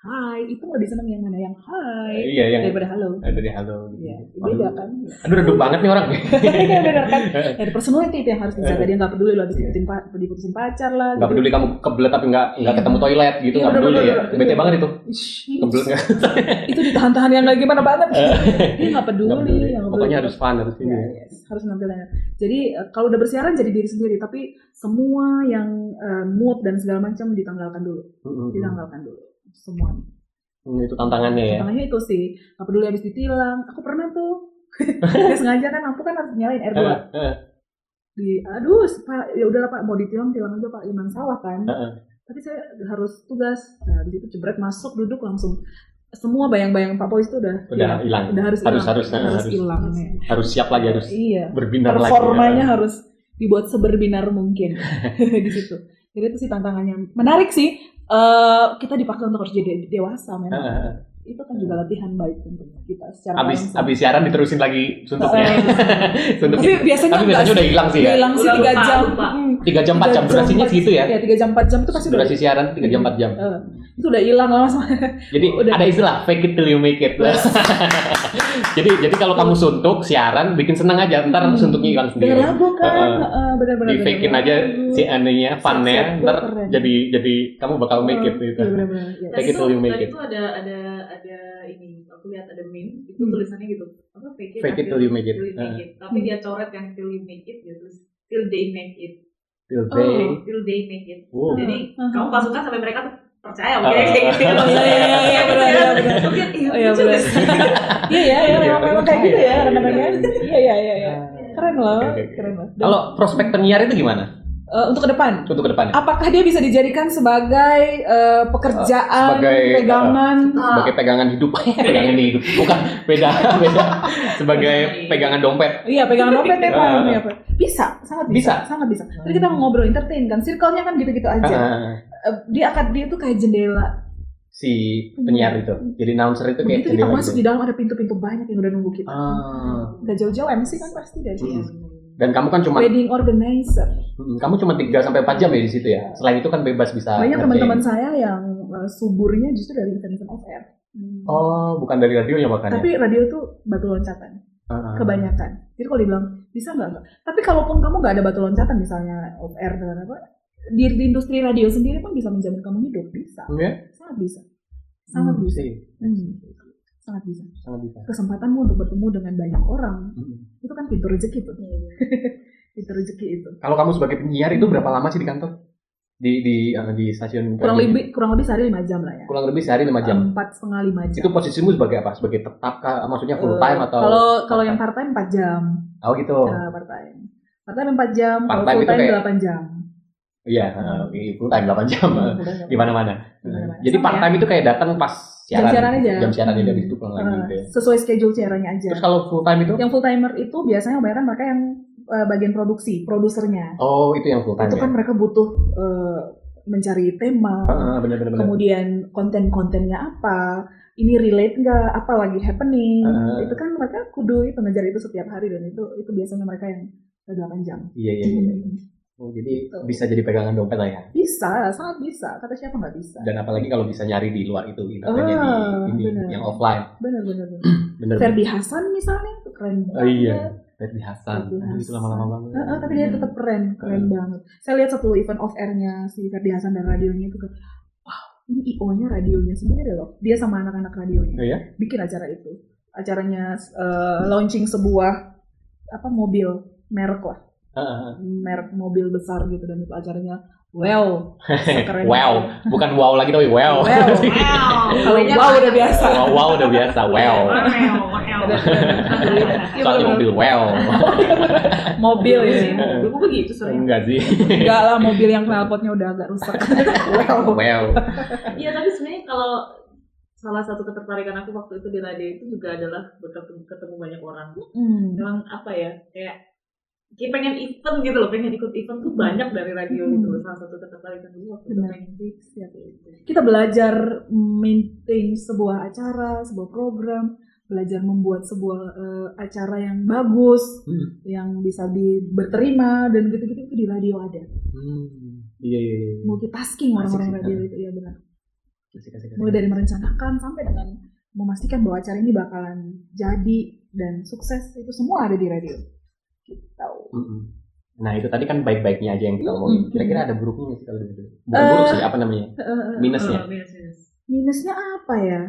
[SPEAKER 3] hai itu lebih seneng yang mana yang hai
[SPEAKER 1] Iya yang
[SPEAKER 3] daripada halo
[SPEAKER 1] ada di halo. gitu.
[SPEAKER 3] Iya, beda kan
[SPEAKER 1] Aduh redup banget nih orang.
[SPEAKER 3] Iya benar kan dari personality itu yang harus dijaga dia nggak peduli lo habis
[SPEAKER 1] Iya.
[SPEAKER 3] diputusin, pa- diputusin pacar lah
[SPEAKER 1] Gak
[SPEAKER 3] gitu.
[SPEAKER 1] peduli kamu kebelet tapi nggak nggak ketemu toilet gitu
[SPEAKER 3] Iya,
[SPEAKER 1] nggak peduli ya. Bete banget itu. Kebelet nggak?
[SPEAKER 3] itu ditahan-tahan yang kayak gimana banget dia nggak peduli,
[SPEAKER 1] Nggak Pokoknya harus fun harus ini.
[SPEAKER 3] Ya, harus nampilnya. Jadi eh, kalau udah bersiaran jadi diri sendiri, tapi semua yang eh, mood dan segala macam ditanggalkan dulu, ditanggalkan dulu semuanya.
[SPEAKER 1] Hmm, Itu tantangannya ya.
[SPEAKER 3] Tantangannya itu sih, nggak peduli habis ditilang. Aku pernah tuh, Nggak sengaja kan lampu kan harus nyalain R2
[SPEAKER 1] Heeh, heeh,
[SPEAKER 3] di, aduh pak ya udahlah pak mau ditilang tilang aja pak iman sawah kan.
[SPEAKER 1] heeh.
[SPEAKER 3] Tapi saya harus tugas, nah di situ jebret masuk duduk langsung semua bayang-bayang Pak Pois itu udah
[SPEAKER 1] Udah
[SPEAKER 3] hilang.
[SPEAKER 1] hilang.
[SPEAKER 3] udah harus
[SPEAKER 1] Harus- harus,
[SPEAKER 3] harus
[SPEAKER 1] harus.
[SPEAKER 3] hilang ya.
[SPEAKER 1] Harus siap lagi harus
[SPEAKER 3] iya
[SPEAKER 1] berbinar lagi.
[SPEAKER 3] performanya
[SPEAKER 1] ya.
[SPEAKER 3] harus dibuat seberbinar mungkin di situ. Jadi itu sih tantangannya. Menarik sih. Eh kita dipaksa untuk harus jadi dewasa memang.
[SPEAKER 1] Heeh.
[SPEAKER 3] Itu kan juga latihan baik untuk kita secara
[SPEAKER 1] Abis
[SPEAKER 3] langsung.
[SPEAKER 1] abis siaran diterusin lagi suntuknya.
[SPEAKER 3] Eh,
[SPEAKER 1] suntuknya.
[SPEAKER 3] tapi biasanya
[SPEAKER 1] Tapi biasanya udah hilang sih ya.
[SPEAKER 3] hilang sih tiga jam.
[SPEAKER 4] lupa.
[SPEAKER 3] Mm,
[SPEAKER 1] Tiga jam empat jam durasinya segitu ya.
[SPEAKER 3] Iya tiga jam empat jam itu pasti udah.
[SPEAKER 1] Durasi siaran tiga jam empat jam.
[SPEAKER 3] eh, itu udah hilang langsung.
[SPEAKER 1] Jadi
[SPEAKER 3] Udah.
[SPEAKER 1] ada istilah fake it till you make it. jadi jadi kalau kamu suntuk siaran bikin senang aja ntar
[SPEAKER 3] Hmm.
[SPEAKER 1] suntuknya hilang sendiri.
[SPEAKER 3] Denger lagu kan,
[SPEAKER 1] Heeh.
[SPEAKER 3] Heeh, benar-benar.
[SPEAKER 1] Di fakein aja si anehnya funnya ntar jadi jadi kamu bakal make it gitu.
[SPEAKER 3] iya, iya.
[SPEAKER 1] Fake it till you make it.
[SPEAKER 4] itu ada ada ini aku lihat ada meme itu
[SPEAKER 3] Hmm.
[SPEAKER 4] tulisannya gitu apa fake it,
[SPEAKER 1] Fake it till you make it.
[SPEAKER 4] till you make it. tapi dia coret yang till you make it gitu till they make it
[SPEAKER 1] Till
[SPEAKER 3] Oh.
[SPEAKER 1] they.
[SPEAKER 4] till they make it
[SPEAKER 1] Wow.
[SPEAKER 4] jadi
[SPEAKER 3] Uh-huh.
[SPEAKER 4] kamu pasukan sampai mereka tuh percaya
[SPEAKER 1] Ah,
[SPEAKER 4] mungkin kayak gitu
[SPEAKER 1] ah,
[SPEAKER 3] ah. Iya, iya, iya, iya, benar, iya,
[SPEAKER 4] mungkin iya
[SPEAKER 3] Oh, iya, benar.
[SPEAKER 4] sih.
[SPEAKER 3] Iya ya, ya, memang
[SPEAKER 1] Iya,
[SPEAKER 3] memang kayak gitu ya
[SPEAKER 1] iya,
[SPEAKER 3] kadang-kadang.
[SPEAKER 1] iya,
[SPEAKER 3] Iya, iya, iya, iya. Keren loh,
[SPEAKER 1] Oke, oke, oke.
[SPEAKER 3] keren loh.
[SPEAKER 1] Kalau prospek penyiar itu gimana
[SPEAKER 3] eh, untuk ke depan,
[SPEAKER 1] untuk ke depannya?
[SPEAKER 3] apakah dia bisa dijadikan sebagai eh, pekerjaan,
[SPEAKER 1] Sebagai, eh,
[SPEAKER 3] pegangan?
[SPEAKER 1] Sebagai pegangan hidup, pegangan hidup, bukan beda beda. Sebagai pegangan dompet.
[SPEAKER 3] Iya, pegangan dompet ya, Pak.
[SPEAKER 1] Ah.
[SPEAKER 3] Pak. Bisa, sangat bisa,
[SPEAKER 1] Bisa.
[SPEAKER 3] sangat bisa. Tadi kita ngobrol entertain kan, circle-nya kan gitu-gitu aja.
[SPEAKER 1] Ah,
[SPEAKER 3] Eh, dia akan dia tuh kayak jendela.
[SPEAKER 1] si penyiar itu, jadi announcer itu kayak
[SPEAKER 3] Begitu kita
[SPEAKER 1] jendela
[SPEAKER 3] masuk
[SPEAKER 1] gitu.
[SPEAKER 3] di dalam ada pintu-pintu banyak yang udah nunggu kita.
[SPEAKER 1] Ah.
[SPEAKER 3] Gak jauh-jauh MC kan pasti dari.
[SPEAKER 1] Hmm. Dan kamu kan cuma
[SPEAKER 3] Wedding organizer.
[SPEAKER 1] Hmm, kamu cuma 3 sampai 4 jam ya di situ ya. Selain itu kan bebas bisa.
[SPEAKER 3] Banyak teman-teman saya yang uh, suburnya justru dari event-event off air. Hmm.
[SPEAKER 1] Oh, bukan dari radionya makanya.
[SPEAKER 3] Tapi radio tuh batu loncatan,
[SPEAKER 1] ah.
[SPEAKER 3] kebanyakan. Jadi kalau dibilang bisa nggak nggak. Tapi kalaupun kamu nggak ada batu loncatan misalnya off air dengan apa, di, di industri radio sendiri pun bisa menjamin kamu hidup, bisa,
[SPEAKER 1] Iya?
[SPEAKER 3] sangat bisa, sangat bisa,
[SPEAKER 1] sih.
[SPEAKER 3] Hmm. sangat bisa.
[SPEAKER 1] Sangat bisa.
[SPEAKER 3] Kesempatanmu untuk bertemu dengan banyak orang
[SPEAKER 1] Hmm.
[SPEAKER 3] Itu kan pintu rezeki tuh, pintu rezeki itu.
[SPEAKER 1] Kalau kamu sebagai penyiar itu berapa lama sih di kantor? Di di eh, di stasiun
[SPEAKER 3] Kurang
[SPEAKER 1] radio?
[SPEAKER 3] lebih kurang lebih sehari lima jam lah ya.
[SPEAKER 1] kurang lebih sehari 5 jam.
[SPEAKER 3] Empat setengah lima jam.
[SPEAKER 1] Itu posisimu sebagai apa? Sebagai tetap kah? Maksudnya full
[SPEAKER 3] Eh,
[SPEAKER 1] time atau
[SPEAKER 3] Kalau kalau yang part time 4 jam.
[SPEAKER 1] Oh gitu.
[SPEAKER 3] Nah, part time. Part time 4 jam, kalau
[SPEAKER 1] Part-time
[SPEAKER 3] full time 8 jam.
[SPEAKER 1] Iya, eh, full time 8 jam. eh,
[SPEAKER 3] time
[SPEAKER 1] Di mana-mana.
[SPEAKER 3] Di mana-mana.
[SPEAKER 1] Jadi part
[SPEAKER 3] ya.
[SPEAKER 1] time itu kayak datang pas
[SPEAKER 3] Jam
[SPEAKER 1] siaran.
[SPEAKER 3] siaran aja.
[SPEAKER 1] Jam siaran jadi
[SPEAKER 3] Hmm.
[SPEAKER 1] itu pulang lagi
[SPEAKER 3] Eh,
[SPEAKER 1] gitu ya.
[SPEAKER 3] sesuai schedule siarannya aja.
[SPEAKER 1] Terus kalau full time itu?
[SPEAKER 3] Yang full timer itu biasanya kebanyakan mereka yang eh, bagian produksi, produsernya.
[SPEAKER 1] Oh, itu yang full time
[SPEAKER 3] itu
[SPEAKER 1] ya.
[SPEAKER 3] kan mereka butuh eh, mencari tema,
[SPEAKER 1] Ah, bener bener
[SPEAKER 3] kemudian konten-kontennya apa, ini relate nggak, apa lagi happening,
[SPEAKER 1] Ah.
[SPEAKER 3] itu kan mereka kudu itu ngejar itu setiap hari dan itu itu biasanya mereka yang 8 jam.
[SPEAKER 1] Iya iya iya. Oh, jadi
[SPEAKER 3] Gitu.
[SPEAKER 1] bisa jadi pegangan dompet lah ya.
[SPEAKER 3] Bisa, sangat bisa. Kata siapa nggak bisa?
[SPEAKER 1] Dan apalagi kalau bisa nyari di luar itu, internetnya
[SPEAKER 3] Ah,
[SPEAKER 1] di ini
[SPEAKER 3] bener.
[SPEAKER 1] yang offline.
[SPEAKER 3] Bener bener bener.
[SPEAKER 1] Bener.
[SPEAKER 3] Ferdi Hasan misalnya itu keren banget.
[SPEAKER 1] Oh iya. Ferdi Hasan.
[SPEAKER 3] Ferdi
[SPEAKER 1] Aduh, itu
[SPEAKER 3] Hasan.
[SPEAKER 1] lama-lama banget.
[SPEAKER 3] Eh, eh, tapi dia tetap keren, keren
[SPEAKER 1] Hmm.
[SPEAKER 3] banget. Saya lihat satu event off air-nya si Ferdi Hasan dan radionya itu kan, wow, ini IO-nya radionya sendiri loh. Dia sama anak-anak radionya
[SPEAKER 1] Oh, iya?
[SPEAKER 3] bikin acara itu. Acaranya eh, launching sebuah apa mobil merek lah, Merek mobil besar gitu dan itu acaranya wow, keren.
[SPEAKER 1] Wow, bukan wow lagi tapi wow.
[SPEAKER 3] Wow.
[SPEAKER 4] Wow.
[SPEAKER 3] Kalau wow udah biasa.
[SPEAKER 1] wow, wow udah biasa. Wow.
[SPEAKER 3] Iya,
[SPEAKER 1] Soalnya
[SPEAKER 3] bener-bener.
[SPEAKER 1] mobil wow.
[SPEAKER 3] mobil ya.
[SPEAKER 4] Mobil gue begitu sering.
[SPEAKER 1] Enggak sih.
[SPEAKER 3] Enggak lah mobil yang knalpotnya udah agak rusak. wow.
[SPEAKER 1] Wow.
[SPEAKER 4] Iya tapi sebenarnya kalau salah satu ketertarikan aku waktu itu di radio itu juga adalah bertemu ketemu banyak orang.
[SPEAKER 3] Hmm.
[SPEAKER 4] Memang apa ya kayak kayak pengen event gitu loh, pengen ikut event tuh banyak dari radio
[SPEAKER 3] Hmm.
[SPEAKER 4] gitu loh. Salah satu ketertarikan dulu waktu itu
[SPEAKER 3] Benar.
[SPEAKER 4] pengen fix ya kayak gitu.
[SPEAKER 3] kita belajar maintain sebuah acara, sebuah program, belajar membuat sebuah eh, acara yang bagus,
[SPEAKER 1] Hmm.
[SPEAKER 3] yang bisa di berterima dan gitu-gitu itu di radio ada.
[SPEAKER 1] Hmm. Iya iya iya.
[SPEAKER 3] Multitasking
[SPEAKER 1] Asik
[SPEAKER 3] orang-orang radio
[SPEAKER 1] kan.
[SPEAKER 3] itu ya benar.
[SPEAKER 1] Kasih, kasih, kasih.
[SPEAKER 3] Mulai dari merencanakan sampai dengan memastikan bahwa acara ini bakalan jadi dan sukses itu semua ada di radio. Gitu.
[SPEAKER 1] Nah itu tadi kan baik-baiknya aja yang kita omongin.
[SPEAKER 3] Mm-mm.
[SPEAKER 1] Kira-kira ada buruknya nggak sih kalau gitu? Bukan
[SPEAKER 3] Eh,
[SPEAKER 1] buruk sih, apa namanya?
[SPEAKER 3] Eh,
[SPEAKER 1] Minusnya.
[SPEAKER 4] Oh, minus, minus.
[SPEAKER 3] minusnya apa ya?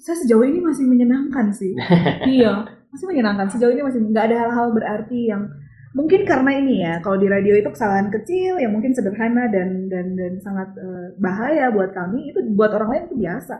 [SPEAKER 3] Saya sejauh ini masih menyenangkan sih. iya, masih menyenangkan. Sejauh ini masih nggak ada hal-hal berarti yang mungkin karena ini ya. Kalau di radio itu kesalahan kecil yang mungkin sederhana dan dan dan sangat eh, bahaya buat kami itu buat orang lain itu biasa.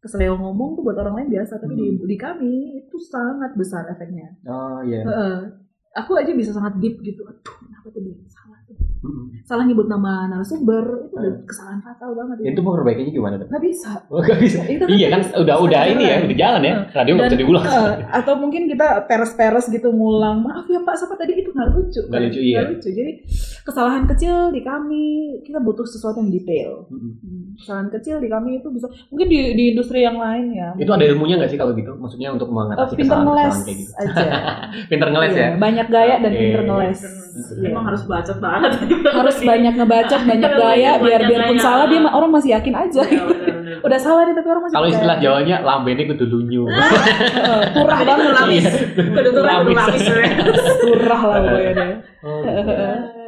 [SPEAKER 3] Keseleo ngomong tuh buat orang lain biasa, tapi di, di kami itu sangat besar efeknya.
[SPEAKER 1] Oh iya.
[SPEAKER 3] Heeh. Aku aja bisa sangat deep gitu. Aduh, kenapa tuh dia salah tuh?
[SPEAKER 1] Mm-mm.
[SPEAKER 3] Salah nyebut nama narasumber itu udah
[SPEAKER 1] Eh.
[SPEAKER 3] kesalahan fatal banget.
[SPEAKER 1] Itu perbaikannya gimana dok?
[SPEAKER 3] nggak bisa.
[SPEAKER 1] Oh, gak bisa.
[SPEAKER 3] Itu kan
[SPEAKER 1] Iya kan udah udah ini ya, udah jalan ya. Radio nggak bisa diulang.
[SPEAKER 3] eh, atau mungkin kita peres-peres gitu ngulang maaf ya pak siapa tadi itu nggak lucu
[SPEAKER 1] Nggak lucu, iya.
[SPEAKER 3] Lucu jadi kesalahan kecil di kami kita butuh sesuatu yang detail. Hmm, kesalahan kecil di kami itu bisa mungkin di, di industri yang lain ya
[SPEAKER 1] Itu ada ilmunya nggak sih kalau gitu? Maksudnya untuk mengatasi
[SPEAKER 3] pinter ngeles
[SPEAKER 1] kesalahan-kesalahan kayak gitu.
[SPEAKER 3] aja
[SPEAKER 1] Pinter ngeles
[SPEAKER 3] Iya,
[SPEAKER 1] ya.
[SPEAKER 3] banyak gaya dan pinter ngeles Iya.
[SPEAKER 4] Emang harus bacot banget.
[SPEAKER 3] harus banyak ngebacot banyak gaya biar
[SPEAKER 4] Banyak
[SPEAKER 3] biarpun
[SPEAKER 4] gaya.
[SPEAKER 3] salah dia orang masih yakin aja
[SPEAKER 4] Iya,
[SPEAKER 3] udah salah nih tapi orang masih
[SPEAKER 1] Kalau istilah Jawanya lambene kudu lunyu.
[SPEAKER 3] Eh, turah
[SPEAKER 4] Jadi
[SPEAKER 3] banget
[SPEAKER 4] kudu lapis.
[SPEAKER 1] Iya.
[SPEAKER 4] Kudu tuh
[SPEAKER 1] Lapis.
[SPEAKER 4] lapis.
[SPEAKER 3] turah lah pokoknya deh
[SPEAKER 1] Oh,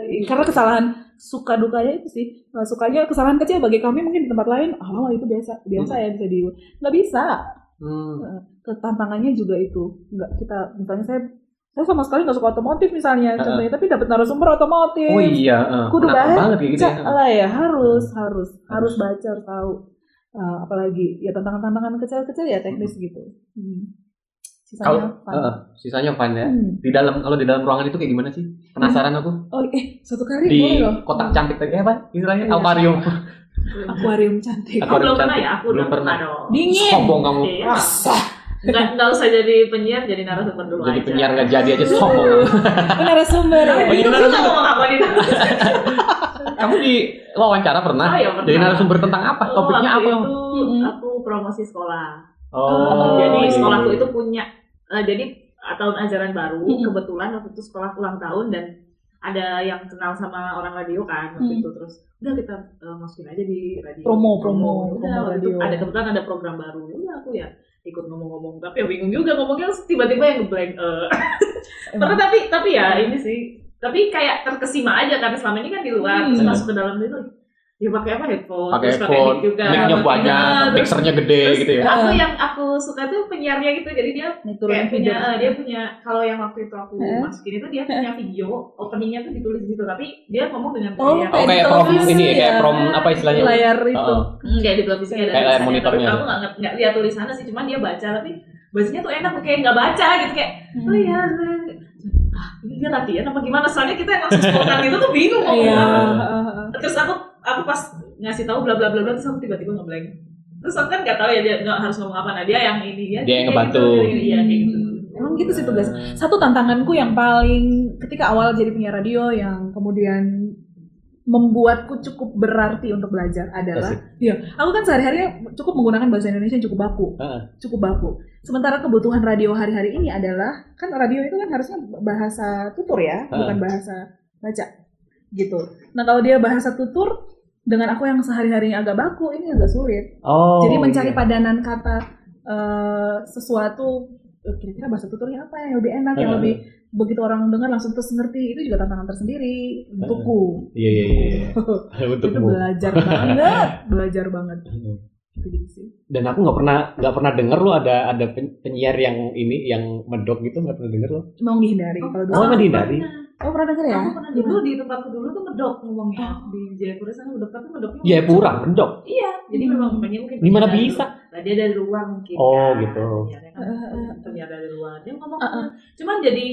[SPEAKER 3] Eh, karena kesalahan suka dukanya itu sih Nah, sukanya kesalahan kecil bagi kami mungkin di tempat lain ah itu biasa biasa ya bisa di nggak bisa
[SPEAKER 1] Hmm.
[SPEAKER 3] tantangannya juga itu nggak kita misalnya saya saya sama sekali nggak suka otomotif misalnya contohnya tapi dapat narasumber otomotif
[SPEAKER 1] Oh iya, eh,
[SPEAKER 3] kudu
[SPEAKER 1] kenapa
[SPEAKER 3] baca
[SPEAKER 1] banget kayak gitu ya.
[SPEAKER 3] lah ya harus harus harus baca harus tahu Eh, apalagi ya tantangan-tantangan kecil-kecil ya teknis gitu hmm.
[SPEAKER 1] Kalau
[SPEAKER 3] sisanya fun.
[SPEAKER 1] eh, sisanya fun ya.
[SPEAKER 3] Hmm.
[SPEAKER 1] Di dalam kalau di dalam ruangan itu kayak gimana sih? Penasaran aku.
[SPEAKER 3] oh eh suatu kali
[SPEAKER 1] Di
[SPEAKER 3] boleh loh
[SPEAKER 1] kotak cantik tadi apa? Istilahnya
[SPEAKER 3] Iya.
[SPEAKER 1] akuarium.
[SPEAKER 3] akuarium cantik
[SPEAKER 4] Aku belum pernah
[SPEAKER 1] cantik.
[SPEAKER 4] ya, aku
[SPEAKER 1] Belum
[SPEAKER 4] pernah
[SPEAKER 1] pernah.
[SPEAKER 4] dong.
[SPEAKER 3] dingin
[SPEAKER 1] Sombong kamu.
[SPEAKER 3] Masa?
[SPEAKER 4] Nggak, nggak usah jadi penyiar, jadi narasumber dulu
[SPEAKER 1] Jadi
[SPEAKER 4] aja.
[SPEAKER 1] penyiar nggak jadi aja sombong.
[SPEAKER 3] Oh, narasumber
[SPEAKER 1] Oh, jadi narasumber.
[SPEAKER 4] juga ngomong apa nih.
[SPEAKER 1] Kamu di wawancara pernah?
[SPEAKER 4] Oh, iya, pernah.
[SPEAKER 1] Jadi narasumber tentang apa? Topiknya
[SPEAKER 4] Waktu
[SPEAKER 1] apa?
[SPEAKER 4] itu
[SPEAKER 3] Mm-mm.
[SPEAKER 4] aku promosi sekolah.
[SPEAKER 1] Oh,
[SPEAKER 4] jadi
[SPEAKER 1] iya,
[SPEAKER 4] sekolahku itu punya, eh, jadi eh, tahun ajaran baru,
[SPEAKER 3] Mm-mm.
[SPEAKER 4] kebetulan waktu itu sekolah ulang tahun dan ada yang kenal sama orang radio kan waktu
[SPEAKER 3] Mm.
[SPEAKER 4] itu terus udah kita eh, masukin aja di radio
[SPEAKER 3] Promo, promo,
[SPEAKER 4] udah
[SPEAKER 3] promo
[SPEAKER 4] waktu itu
[SPEAKER 3] radio.
[SPEAKER 4] ada kebetulan ada program baru udah aku ya ikut ngomong-ngomong. Tapi ya bingung juga ngomongnya tiba-tiba yang ngeblank eh. Tapi tapi tapi ya ini sih. Tapi kayak terkesima aja karena selama ini kan di luar
[SPEAKER 3] Hmm.
[SPEAKER 4] masuk ke dalam itu ya pakai apa headphone
[SPEAKER 1] pakai
[SPEAKER 4] terus
[SPEAKER 1] phone,
[SPEAKER 4] mic juga
[SPEAKER 1] mic-nya banyak, mixernya gede
[SPEAKER 4] terus
[SPEAKER 1] gitu ya.
[SPEAKER 4] aku yang aku suka tuh penyiarnya gitu jadi dia
[SPEAKER 3] Turunin
[SPEAKER 4] kayak punya
[SPEAKER 3] video.
[SPEAKER 4] eh, dia punya kalau yang waktu itu aku
[SPEAKER 3] Eh?
[SPEAKER 4] masukin itu dia punya video openingnya tuh ditulis gitu tapi dia ngomong dengan
[SPEAKER 3] Oh,
[SPEAKER 4] kayak
[SPEAKER 1] Oh
[SPEAKER 3] Kayak
[SPEAKER 1] prom ini ya, kayak
[SPEAKER 3] ya.
[SPEAKER 1] prom apa istilahnya?
[SPEAKER 3] layar itu
[SPEAKER 1] Oh.
[SPEAKER 4] Hmm, kayak di televisi ada
[SPEAKER 1] Kayak layar monitornya.
[SPEAKER 4] tapi aku nggak nggak- nggak lihat tulisannya sih cuman dia baca tapi bacanya tuh enak kayak nggak baca gitu kayak
[SPEAKER 3] Hmm.
[SPEAKER 4] oh iya ah ini dia latihan apa gimana soalnya kita yang langsung spontan itu tuh bingung ngomong
[SPEAKER 3] Iya.
[SPEAKER 4] terus aku aku pas ngasih tahu bla bla bla bla terus aku tiba-tiba ngeblank terus aku kan nggak tahu ya dia nggak harus ngomong apa nah dia yang ini dia
[SPEAKER 1] Dia yang
[SPEAKER 4] kayak
[SPEAKER 1] ngebantu.
[SPEAKER 4] gitu, iya kayak gitu
[SPEAKER 3] Emang gitu sih tugas. Satu tantanganku yang paling ketika awal jadi penyiar radio yang kemudian membuatku cukup berarti untuk belajar adalah
[SPEAKER 1] Asik.
[SPEAKER 3] Iya, aku kan sehari-hari cukup menggunakan bahasa Indonesia yang cukup baku,
[SPEAKER 1] Heeh.
[SPEAKER 3] cukup baku. Sementara kebutuhan radio hari-hari ini adalah kan radio itu kan harusnya bahasa tutur ya,
[SPEAKER 1] Ah.
[SPEAKER 3] bukan bahasa baca, gitu. Nah kalau dia bahasa tutur dengan aku yang sehari-harinya agak baku, ini agak sulit.
[SPEAKER 1] Oh.
[SPEAKER 3] Jadi mencari
[SPEAKER 1] iya.
[SPEAKER 3] padanan kata eh, sesuatu eh, kira-kira bahasa tuturnya apa yang lebih enak, yang
[SPEAKER 1] Ah.
[SPEAKER 3] lebih begitu orang dengar langsung terus ngerti itu juga tantangan tersendiri untukku.
[SPEAKER 1] Iya iya iya. iya.
[SPEAKER 3] itu belajar banget, belajar banget. Gitu, gitu sih.
[SPEAKER 1] Dan aku nggak pernah nggak pernah denger lo ada ada pen- penyiar yang ini yang medok gitu nggak pernah denger lo.
[SPEAKER 3] Mau dihindari kalau dulu.
[SPEAKER 1] Oh, dihindari?
[SPEAKER 3] Oh pernah denger ya?
[SPEAKER 4] Aku pernah dulu di tempatku dulu tuh medok ngomongnya di Jayapura sana medok tapi medoknya
[SPEAKER 1] Ya pura medok.
[SPEAKER 4] Iya, jadi
[SPEAKER 3] Hmm.
[SPEAKER 4] memang penyanyi mungkin
[SPEAKER 1] Gimana bisa?
[SPEAKER 4] Nah, dia dari luar mungkin.
[SPEAKER 1] Oh,
[SPEAKER 4] kan.
[SPEAKER 1] gitu.
[SPEAKER 4] Penyiarnya kan
[SPEAKER 3] Eh, eh,
[SPEAKER 4] penyiar dari luar. Dia ngomong,
[SPEAKER 3] Eh, eh.
[SPEAKER 4] cuman jadi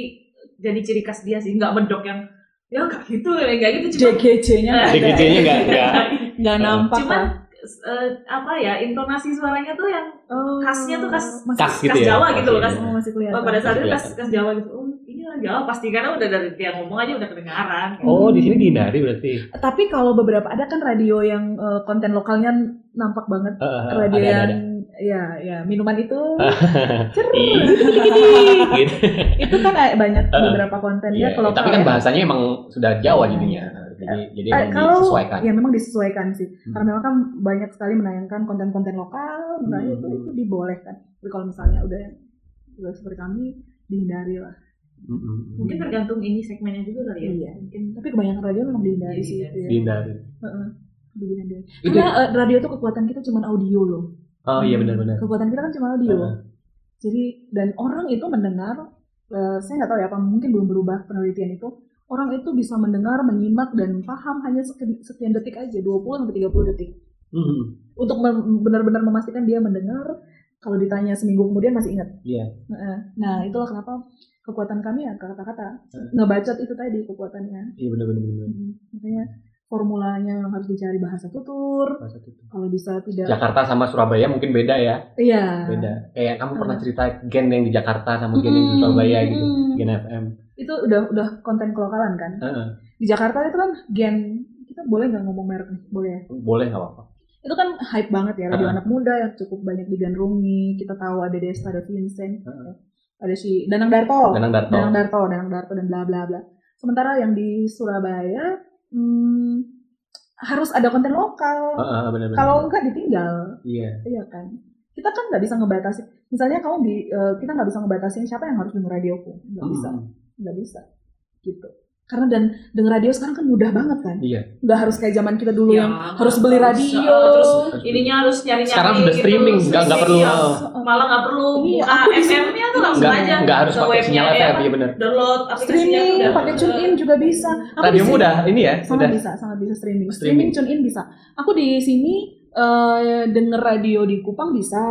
[SPEAKER 4] jadi ciri khas dia sih, nggak medok yang ya nggak gitu, nggak gitu. Cuma
[SPEAKER 3] nggak ada.
[SPEAKER 1] JGC-nya nggak nggak.
[SPEAKER 3] Nggak nampak
[SPEAKER 4] Cuman eh, apa ya intonasi suaranya tuh yang
[SPEAKER 3] Oh,
[SPEAKER 4] khasnya tuh khas-
[SPEAKER 3] masih,
[SPEAKER 1] Khas gitu
[SPEAKER 4] khas
[SPEAKER 1] ya.
[SPEAKER 4] Jawa gitu loh,
[SPEAKER 1] Khas
[SPEAKER 4] khas-
[SPEAKER 1] iya.
[SPEAKER 3] oh, masih kelihatan.
[SPEAKER 4] oh, pada saat itu khas, khas Jawa gitu. Oh, ini orang Jawa pasti karena udah dari dia ngomong aja udah kedengaran.
[SPEAKER 1] Oh di sini dihindari berarti.
[SPEAKER 3] Tapi kalau beberapa ada kan radio yang eh, konten lokalnya nampak banget.
[SPEAKER 1] Eh, eh,
[SPEAKER 3] radio
[SPEAKER 1] ada,
[SPEAKER 3] yang
[SPEAKER 1] ada, ada.
[SPEAKER 3] ya ya minuman itu cer
[SPEAKER 1] Iya. gitu.
[SPEAKER 3] itu kan banyak beberapa kontennya
[SPEAKER 1] Iya,
[SPEAKER 3] kalau
[SPEAKER 1] tapi kan bahasanya emang sudah Jawa jadinya. Jadi jadi
[SPEAKER 3] Eh,
[SPEAKER 1] emang
[SPEAKER 3] kalau
[SPEAKER 1] disesuaikan.
[SPEAKER 3] ya memang disesuaikan sih
[SPEAKER 1] Hmm.
[SPEAKER 3] karena memang kan banyak sekali menayangkan konten-konten lokal misalnya
[SPEAKER 1] Hmm.
[SPEAKER 3] itu itu dibolehkan tapi kalau misalnya udah udah seperti kami dihindari lah
[SPEAKER 1] Mm-mm.
[SPEAKER 4] Mungkin tergantung ini segmennya juga kali ya.
[SPEAKER 3] Iya.
[SPEAKER 4] Mungkin
[SPEAKER 3] tapi kebanyakan radio memang dihindari
[SPEAKER 4] Iya,
[SPEAKER 3] sih
[SPEAKER 4] iya.
[SPEAKER 3] itu ya.
[SPEAKER 1] Dihindari.
[SPEAKER 3] Heeh, dihindari. Karena eh, radio itu kekuatan kita cuma audio loh
[SPEAKER 1] oh iya benar-benar.
[SPEAKER 3] kekuatan kita kan cuma audio
[SPEAKER 1] Heeh.
[SPEAKER 3] jadi dan orang itu mendengar eh, saya nggak tahu ya apa mungkin belum berubah penelitian itu orang itu bisa mendengar menyimak dan paham hanya sekian, detik aja 20 sampai 30 detik
[SPEAKER 1] Mm-mm.
[SPEAKER 3] untuk benar-benar memastikan dia mendengar kalau ditanya seminggu kemudian masih ingat
[SPEAKER 1] Iya.
[SPEAKER 3] Heeh. nah itulah kenapa kekuatan kami ya kata-kata
[SPEAKER 1] Heeh.
[SPEAKER 3] ngebacot itu tadi kekuatannya
[SPEAKER 1] Iya benar-benar. benar.
[SPEAKER 3] Mhm. makanya formulanya yang harus dicari bahasa tutur
[SPEAKER 1] Bahasa tutur.
[SPEAKER 3] kalau bisa tidak
[SPEAKER 1] Jakarta sama Surabaya mungkin beda ya.
[SPEAKER 3] iya
[SPEAKER 1] Beda. Kayak kamu pernah
[SPEAKER 3] Ah.
[SPEAKER 1] cerita gen yang di Jakarta sama gen yang di
[SPEAKER 3] Mm-mm,
[SPEAKER 1] Surabaya gitu.
[SPEAKER 3] mm-mm.
[SPEAKER 1] Gen FM.
[SPEAKER 3] itu udah udah konten kelokalan kan
[SPEAKER 1] Heeh.
[SPEAKER 3] di Jakarta itu kan gen kita boleh nggak ngomong merek nih boleh ya
[SPEAKER 1] Boleh nggak apa-apa.
[SPEAKER 3] itu kan hype banget ya radio
[SPEAKER 1] Ah.
[SPEAKER 3] anak muda yang cukup banyak digandrungi kita tahu ada Desta ada Vincent
[SPEAKER 1] Ah.
[SPEAKER 3] Ada si Danang Darto.
[SPEAKER 1] Danang Darto.
[SPEAKER 3] Danang Darto Danang Darto dan bla bla bla. Sementara yang di Surabaya hmm, harus ada konten lokal.
[SPEAKER 1] Heeh, benar-benar.
[SPEAKER 3] kalau enggak ditinggal.
[SPEAKER 1] Iya.
[SPEAKER 3] iya kan? Kita kan nggak bisa ngebatasi. Misalnya kamu di eh, kita nggak bisa ngebatasin siapa yang harus denger radioku nggak bisa.
[SPEAKER 1] Mm-mm.
[SPEAKER 3] nggak bisa. Gitu. Karena dan denger radio sekarang kan mudah banget kan?
[SPEAKER 1] Iya.
[SPEAKER 3] nggak harus kayak zaman kita dulu
[SPEAKER 4] Ya,
[SPEAKER 3] yang harus beli
[SPEAKER 4] harus,
[SPEAKER 3] radio.
[SPEAKER 4] Uh, terus ininya harus nyari-nyari
[SPEAKER 1] Sekarang udah
[SPEAKER 4] gitu,
[SPEAKER 1] streaming, nggak nggak perlu
[SPEAKER 4] iya.
[SPEAKER 1] oh,
[SPEAKER 4] malah nggak perlu
[SPEAKER 3] Iya,
[SPEAKER 4] buka FM-nya tuh langsung
[SPEAKER 1] nggak
[SPEAKER 4] aja
[SPEAKER 1] nggak harus pakai sinyal
[SPEAKER 4] ya,
[SPEAKER 1] FM, iya benar.
[SPEAKER 4] download aplikasinya
[SPEAKER 3] streaming
[SPEAKER 4] udah
[SPEAKER 3] pakai tune in juga bisa Aku
[SPEAKER 1] Radio
[SPEAKER 3] di sini-
[SPEAKER 1] mudah ini ya,
[SPEAKER 3] sangat
[SPEAKER 1] udah.
[SPEAKER 3] bisa sangat bisa streaming
[SPEAKER 1] Streaming.
[SPEAKER 3] streaming tune in bisa aku di sini eh, denger radio di Kupang bisa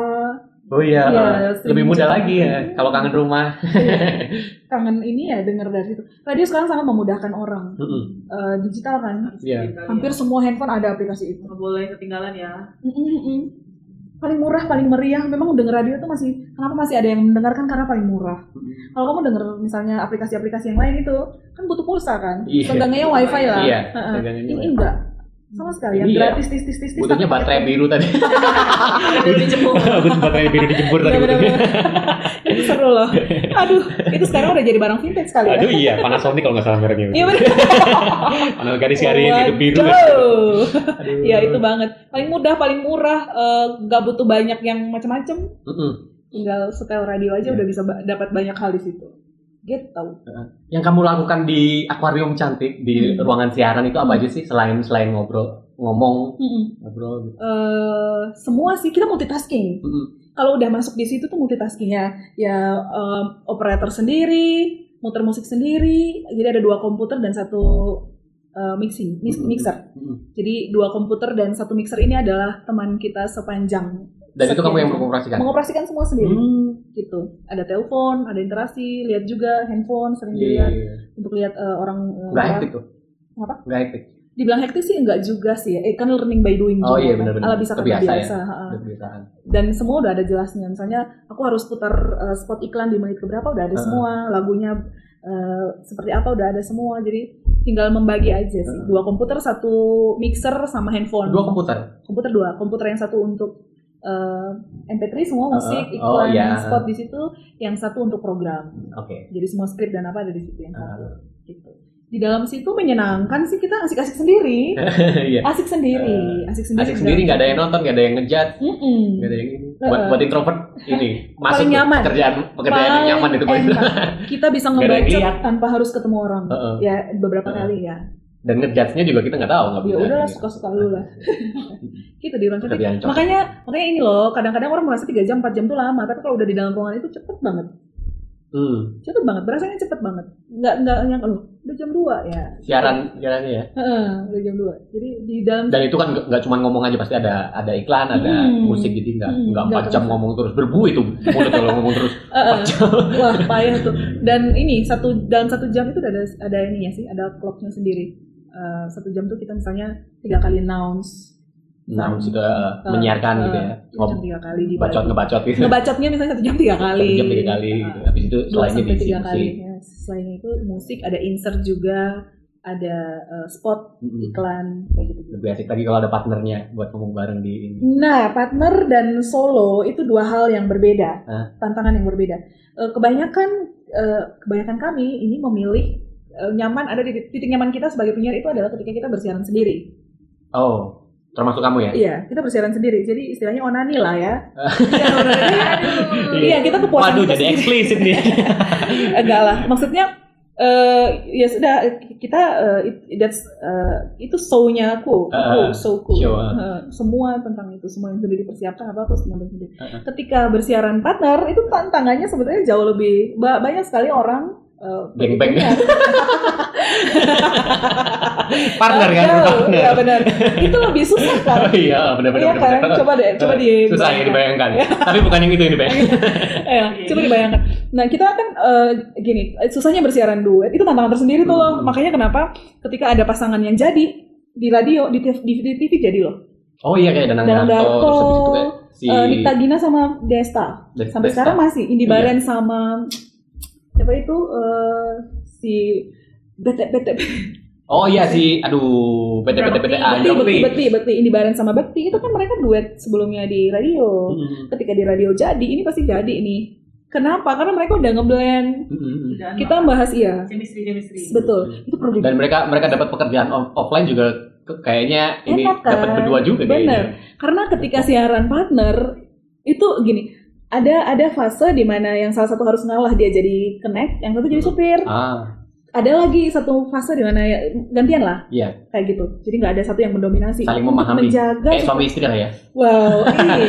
[SPEAKER 1] Oh iya,
[SPEAKER 3] Iya,
[SPEAKER 1] lebih mudah
[SPEAKER 3] juga.
[SPEAKER 1] lagi ya kalau kangen rumah.
[SPEAKER 3] kangen ini ya denger dari situ radio sekarang sangat memudahkan orang
[SPEAKER 1] Mm-mm.
[SPEAKER 3] Eh, digital kan
[SPEAKER 1] Iya.
[SPEAKER 3] hampir semua handphone ada aplikasi itu
[SPEAKER 4] nggak boleh ketinggalan ya
[SPEAKER 3] Mm-mm-mm. Paling murah paling meriah memang denger radio itu masih kenapa masih ada yang mendengarkan karena paling murah kalau kamu denger misalnya aplikasi-aplikasi yang lain itu kan butuh pulsa kan
[SPEAKER 1] Iya.
[SPEAKER 3] seenggaknya wifi lah
[SPEAKER 1] Iya,
[SPEAKER 3] Heeh.
[SPEAKER 1] seenggaknya
[SPEAKER 3] ini
[SPEAKER 1] wifi.
[SPEAKER 3] enggak sama sekali yang
[SPEAKER 1] Iya.
[SPEAKER 3] gratis tis tis tis tis
[SPEAKER 1] Butuhnya
[SPEAKER 3] tapi-
[SPEAKER 1] baterai biru tadi. Butuh baterai biru dijemput tadi.
[SPEAKER 3] Itu seru loh aduh itu sekarang udah jadi barang vintage kali ya
[SPEAKER 1] Aduh iya, Panasonic kalau nggak salah mereknya.
[SPEAKER 3] iya bener
[SPEAKER 1] Panel garis garis itu biru.
[SPEAKER 3] Iya itu banget. Paling mudah, paling murah, eh, nggak butuh banyak yang macam-macam.
[SPEAKER 1] Mm-mm.
[SPEAKER 3] Tinggal setel radio aja
[SPEAKER 1] Iya.
[SPEAKER 3] udah bisa ba- dapat banyak hal di situ. Gitu.
[SPEAKER 1] Yang kamu lakukan di akuarium cantik di
[SPEAKER 3] Hmm.
[SPEAKER 1] ruangan siaran itu apa aja sih selain selain ngobrol, ngomong,
[SPEAKER 3] Mm-mm.
[SPEAKER 1] ngobrol gitu.
[SPEAKER 3] Eh, semua sih kita multitasking.
[SPEAKER 1] Mm-mm.
[SPEAKER 3] Kalau udah masuk di situ tuh multitaskingnya ya em, operator sendiri, muter musik sendiri. Jadi ada dua komputer dan satu eh, mixing, mix-
[SPEAKER 1] Mm-mm.
[SPEAKER 3] mixer.
[SPEAKER 1] Mm-mm.
[SPEAKER 3] Jadi dua komputer dan satu mixer ini adalah teman kita sepanjang
[SPEAKER 1] Dan itu kamu yang mengoperasikan.
[SPEAKER 3] mengoperasikan semua sendiri.
[SPEAKER 1] Hmm.
[SPEAKER 3] gitu ada telepon ada interaksi lihat juga handphone sering
[SPEAKER 1] Iya,
[SPEAKER 3] dilihat
[SPEAKER 1] iya.
[SPEAKER 3] untuk lihat eh, orang eh, orang-
[SPEAKER 1] hektik tuh.
[SPEAKER 3] Apa?
[SPEAKER 1] Hektik.
[SPEAKER 3] Dibilang hektik sih enggak juga sih eh, kan learning by doing
[SPEAKER 1] Oh
[SPEAKER 3] juga
[SPEAKER 1] iya
[SPEAKER 3] kan. ala bisa kata
[SPEAKER 1] Kebiasa
[SPEAKER 3] biasa,
[SPEAKER 1] ya. Kebiasaan.
[SPEAKER 3] dan semua udah ada jelasnya misalnya aku harus putar eh, spot iklan di menit keberapa udah ada
[SPEAKER 1] Ha-ha.
[SPEAKER 3] semua lagunya eh, seperti apa udah ada semua jadi tinggal membagi aja sih
[SPEAKER 1] Heeh.
[SPEAKER 3] dua komputer satu mixer sama handphone
[SPEAKER 1] Dua komputer.
[SPEAKER 3] komputer dua komputer yang satu untuk eh, MP3 semua musik.
[SPEAKER 1] Oh,
[SPEAKER 3] iklan
[SPEAKER 1] iya.
[SPEAKER 3] spot di situ yang satu untuk program
[SPEAKER 1] Oke.
[SPEAKER 3] jadi semua skrip dan apa ada di situ yang satu
[SPEAKER 1] Ah.
[SPEAKER 3] gitu di dalam situ menyenangkan sih kita asik-asik sendiri
[SPEAKER 1] Iya.
[SPEAKER 3] asik sendiri asik sendiri
[SPEAKER 1] Asik sendiri nggak ada yang nonton, nggak ada yang ngejat,
[SPEAKER 3] Mm-mm.
[SPEAKER 1] nggak ada yang. Buat, buat introvert ini masuk
[SPEAKER 3] nyaman.
[SPEAKER 1] pekerjaan pekerjaan yang
[SPEAKER 3] Paling
[SPEAKER 1] nyaman itu.
[SPEAKER 3] enak. kita bisa
[SPEAKER 1] yang
[SPEAKER 3] ngebaca
[SPEAKER 1] lihat.
[SPEAKER 3] tanpa harus ketemu orang
[SPEAKER 1] Heeh.
[SPEAKER 3] ya beberapa
[SPEAKER 1] Heeh.
[SPEAKER 3] kali ya
[SPEAKER 1] Dan ngejatnya juga kita nggak tahu nggak
[SPEAKER 3] ya
[SPEAKER 1] bisa.
[SPEAKER 3] udahlah suka-suka lu lah gitu di ruang makanya makanya ini loh kadang-kadang orang merasa 3 jam 4 jam tuh lama tapi kalau udah di dalam ruangan itu cepet banget
[SPEAKER 1] Hmm.
[SPEAKER 3] cepet banget berasanya cepet banget nggak nggak yang loh udah jam 2 ya
[SPEAKER 1] Siaran siarannya ya.
[SPEAKER 3] Heeh, udah jam 2 jadi di dalam
[SPEAKER 1] Dan itu kan nggak cuma ngomong aja pasti ada ada iklan, ada
[SPEAKER 3] Hmm.
[SPEAKER 1] musik gitu nggak
[SPEAKER 3] Hmm,
[SPEAKER 1] nggak
[SPEAKER 3] nggak
[SPEAKER 1] empat jam
[SPEAKER 3] terasa.
[SPEAKER 1] ngomong terus berbu itu mulut kalau ngomong terus
[SPEAKER 3] wah payah tuh dan ini satu dalam satu jam itu ada ada ini ya sih ada clocknya sendiri Eh, satu jam tuh kita misalnya tiga kali announce
[SPEAKER 1] Nah, sudah
[SPEAKER 3] Eh,
[SPEAKER 1] menyiarkan
[SPEAKER 3] eh,
[SPEAKER 1] gitu ya.
[SPEAKER 3] satu jam
[SPEAKER 1] Ngom
[SPEAKER 3] tiga kali di
[SPEAKER 1] bacot ngebacot gitu.
[SPEAKER 3] ngebacotnya misalnya satu jam tiga kali
[SPEAKER 1] Satu jam tiga kali gitu. Habis itu selainnya diisi
[SPEAKER 3] tiga kali
[SPEAKER 1] musik.
[SPEAKER 3] ya. selain itu musik ada insert juga ada eh, spot
[SPEAKER 1] Mm-mm.
[SPEAKER 3] iklan kayak gitu
[SPEAKER 1] Lebih asik lagi kalau ada partnernya buat ngomong bareng di ini.
[SPEAKER 3] nah partner dan solo itu dua hal yang berbeda
[SPEAKER 1] Hah?
[SPEAKER 3] tantangan yang berbeda Eh, kebanyakan eh, kebanyakan kami ini memilih eh, nyaman ada di titik nyaman kita sebagai penyiar itu adalah ketika kita bersiaran sendiri
[SPEAKER 1] Oh, termasuk kamu ya?
[SPEAKER 3] iya kita bersiaran sendiri. Jadi istilahnya onani lah ya. Iya, kita kepuasan
[SPEAKER 1] Waduh,
[SPEAKER 3] kita
[SPEAKER 1] jadi eksplisit nih.
[SPEAKER 3] enggak lah. Maksudnya eh ya sudah kita eh, it- that's eh, itu show-nya aku.
[SPEAKER 1] Uh,
[SPEAKER 3] aku showku.
[SPEAKER 1] Show, uh.
[SPEAKER 3] Eh, semua tentang itu semua yang sudah dipersiapkan apa aku nyampe sendiri
[SPEAKER 1] Uh,
[SPEAKER 3] ketika bersiaran partner itu tantangannya sebetulnya jauh lebih ba- banyak sekali orang eh,
[SPEAKER 1] Geng-beng.
[SPEAKER 3] berikutnya.
[SPEAKER 1] Partner kan?
[SPEAKER 3] Jauh,
[SPEAKER 1] Partner.
[SPEAKER 3] ya benar itu lebih susah kan
[SPEAKER 1] Oh iya, benar-benar.
[SPEAKER 3] Iya kan?
[SPEAKER 1] benar.
[SPEAKER 3] Coba deh, coba di
[SPEAKER 1] Susah ya dibayangkan. Tapi bukan yang itu yang dibayangkan.
[SPEAKER 3] Ya, coba dibayangkan. Nah, kita kan eh, gini, eh, susahnya bersiaran duet itu tantangan tersendiri tuh loh.
[SPEAKER 1] Hmm.
[SPEAKER 3] Makanya kenapa ketika ada pasangan yang jadi di radio, di TV, di, TV jadi loh.
[SPEAKER 1] Oh iya kayak Danang
[SPEAKER 3] Danang
[SPEAKER 1] Darto,
[SPEAKER 3] Darto,
[SPEAKER 1] terus itu kayak si
[SPEAKER 3] Eh, Nita Gina sama Desta.
[SPEAKER 1] Des-
[SPEAKER 3] Sampai
[SPEAKER 1] Desta.
[SPEAKER 3] sekarang masih Indi
[SPEAKER 1] Iya.
[SPEAKER 3] Baren sama siapa itu eh, si Bete Bete
[SPEAKER 1] Oh iya si aduh PT PT PT A
[SPEAKER 3] Bekti, Bekti,
[SPEAKER 1] Jokli.
[SPEAKER 3] Bekti, Bekti, Indi Baren sama Bekti itu kan mereka duet sebelumnya di radio.
[SPEAKER 1] Hmm,
[SPEAKER 3] Ketika di radio jadi, ini pasti jadi nih. Kenapa? Karena mereka udah ngeblend.
[SPEAKER 1] hmm, hmm.
[SPEAKER 3] Kita bahas iya.
[SPEAKER 4] chemistry chemistry
[SPEAKER 3] Betul. Itu perlu
[SPEAKER 1] Dan mereka mereka dapat pekerjaan off- offline juga kayaknya ini
[SPEAKER 3] kan?
[SPEAKER 1] dapat berdua juga
[SPEAKER 3] Bener.
[SPEAKER 1] kayaknya.
[SPEAKER 3] Karena ketika siaran partner itu gini, ada ada fase di mana yang salah satu harus ngalah dia jadi connect, yang satu jadi supir.
[SPEAKER 1] Ah,
[SPEAKER 3] Ada lagi satu fase di mana ya, gantian lah,
[SPEAKER 1] iya,
[SPEAKER 3] kayak gitu. Jadi nggak ada satu yang mendominasi.
[SPEAKER 1] saling memahami.
[SPEAKER 3] Menjaga.
[SPEAKER 1] Kayak suami istri lah ya.
[SPEAKER 3] Wow, ini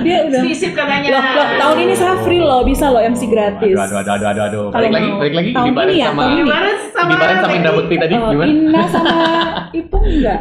[SPEAKER 3] dia udah.
[SPEAKER 4] Sisip katanya
[SPEAKER 3] Loh, loh, tahun ini saya free loh, bisa loh MC gratis.
[SPEAKER 1] Aduh, aduh, aduh, aduh, aduh, aduh.
[SPEAKER 3] Kalau
[SPEAKER 1] Balik lagi,
[SPEAKER 3] mau-
[SPEAKER 1] balik lagi.
[SPEAKER 3] tahun ini ya,
[SPEAKER 1] sama
[SPEAKER 3] tahun ini.
[SPEAKER 4] Sama
[SPEAKER 1] di bareng sama Indra Bekti tadi
[SPEAKER 3] Oh,
[SPEAKER 1] gimana?
[SPEAKER 3] Ina sama Ipung enggak.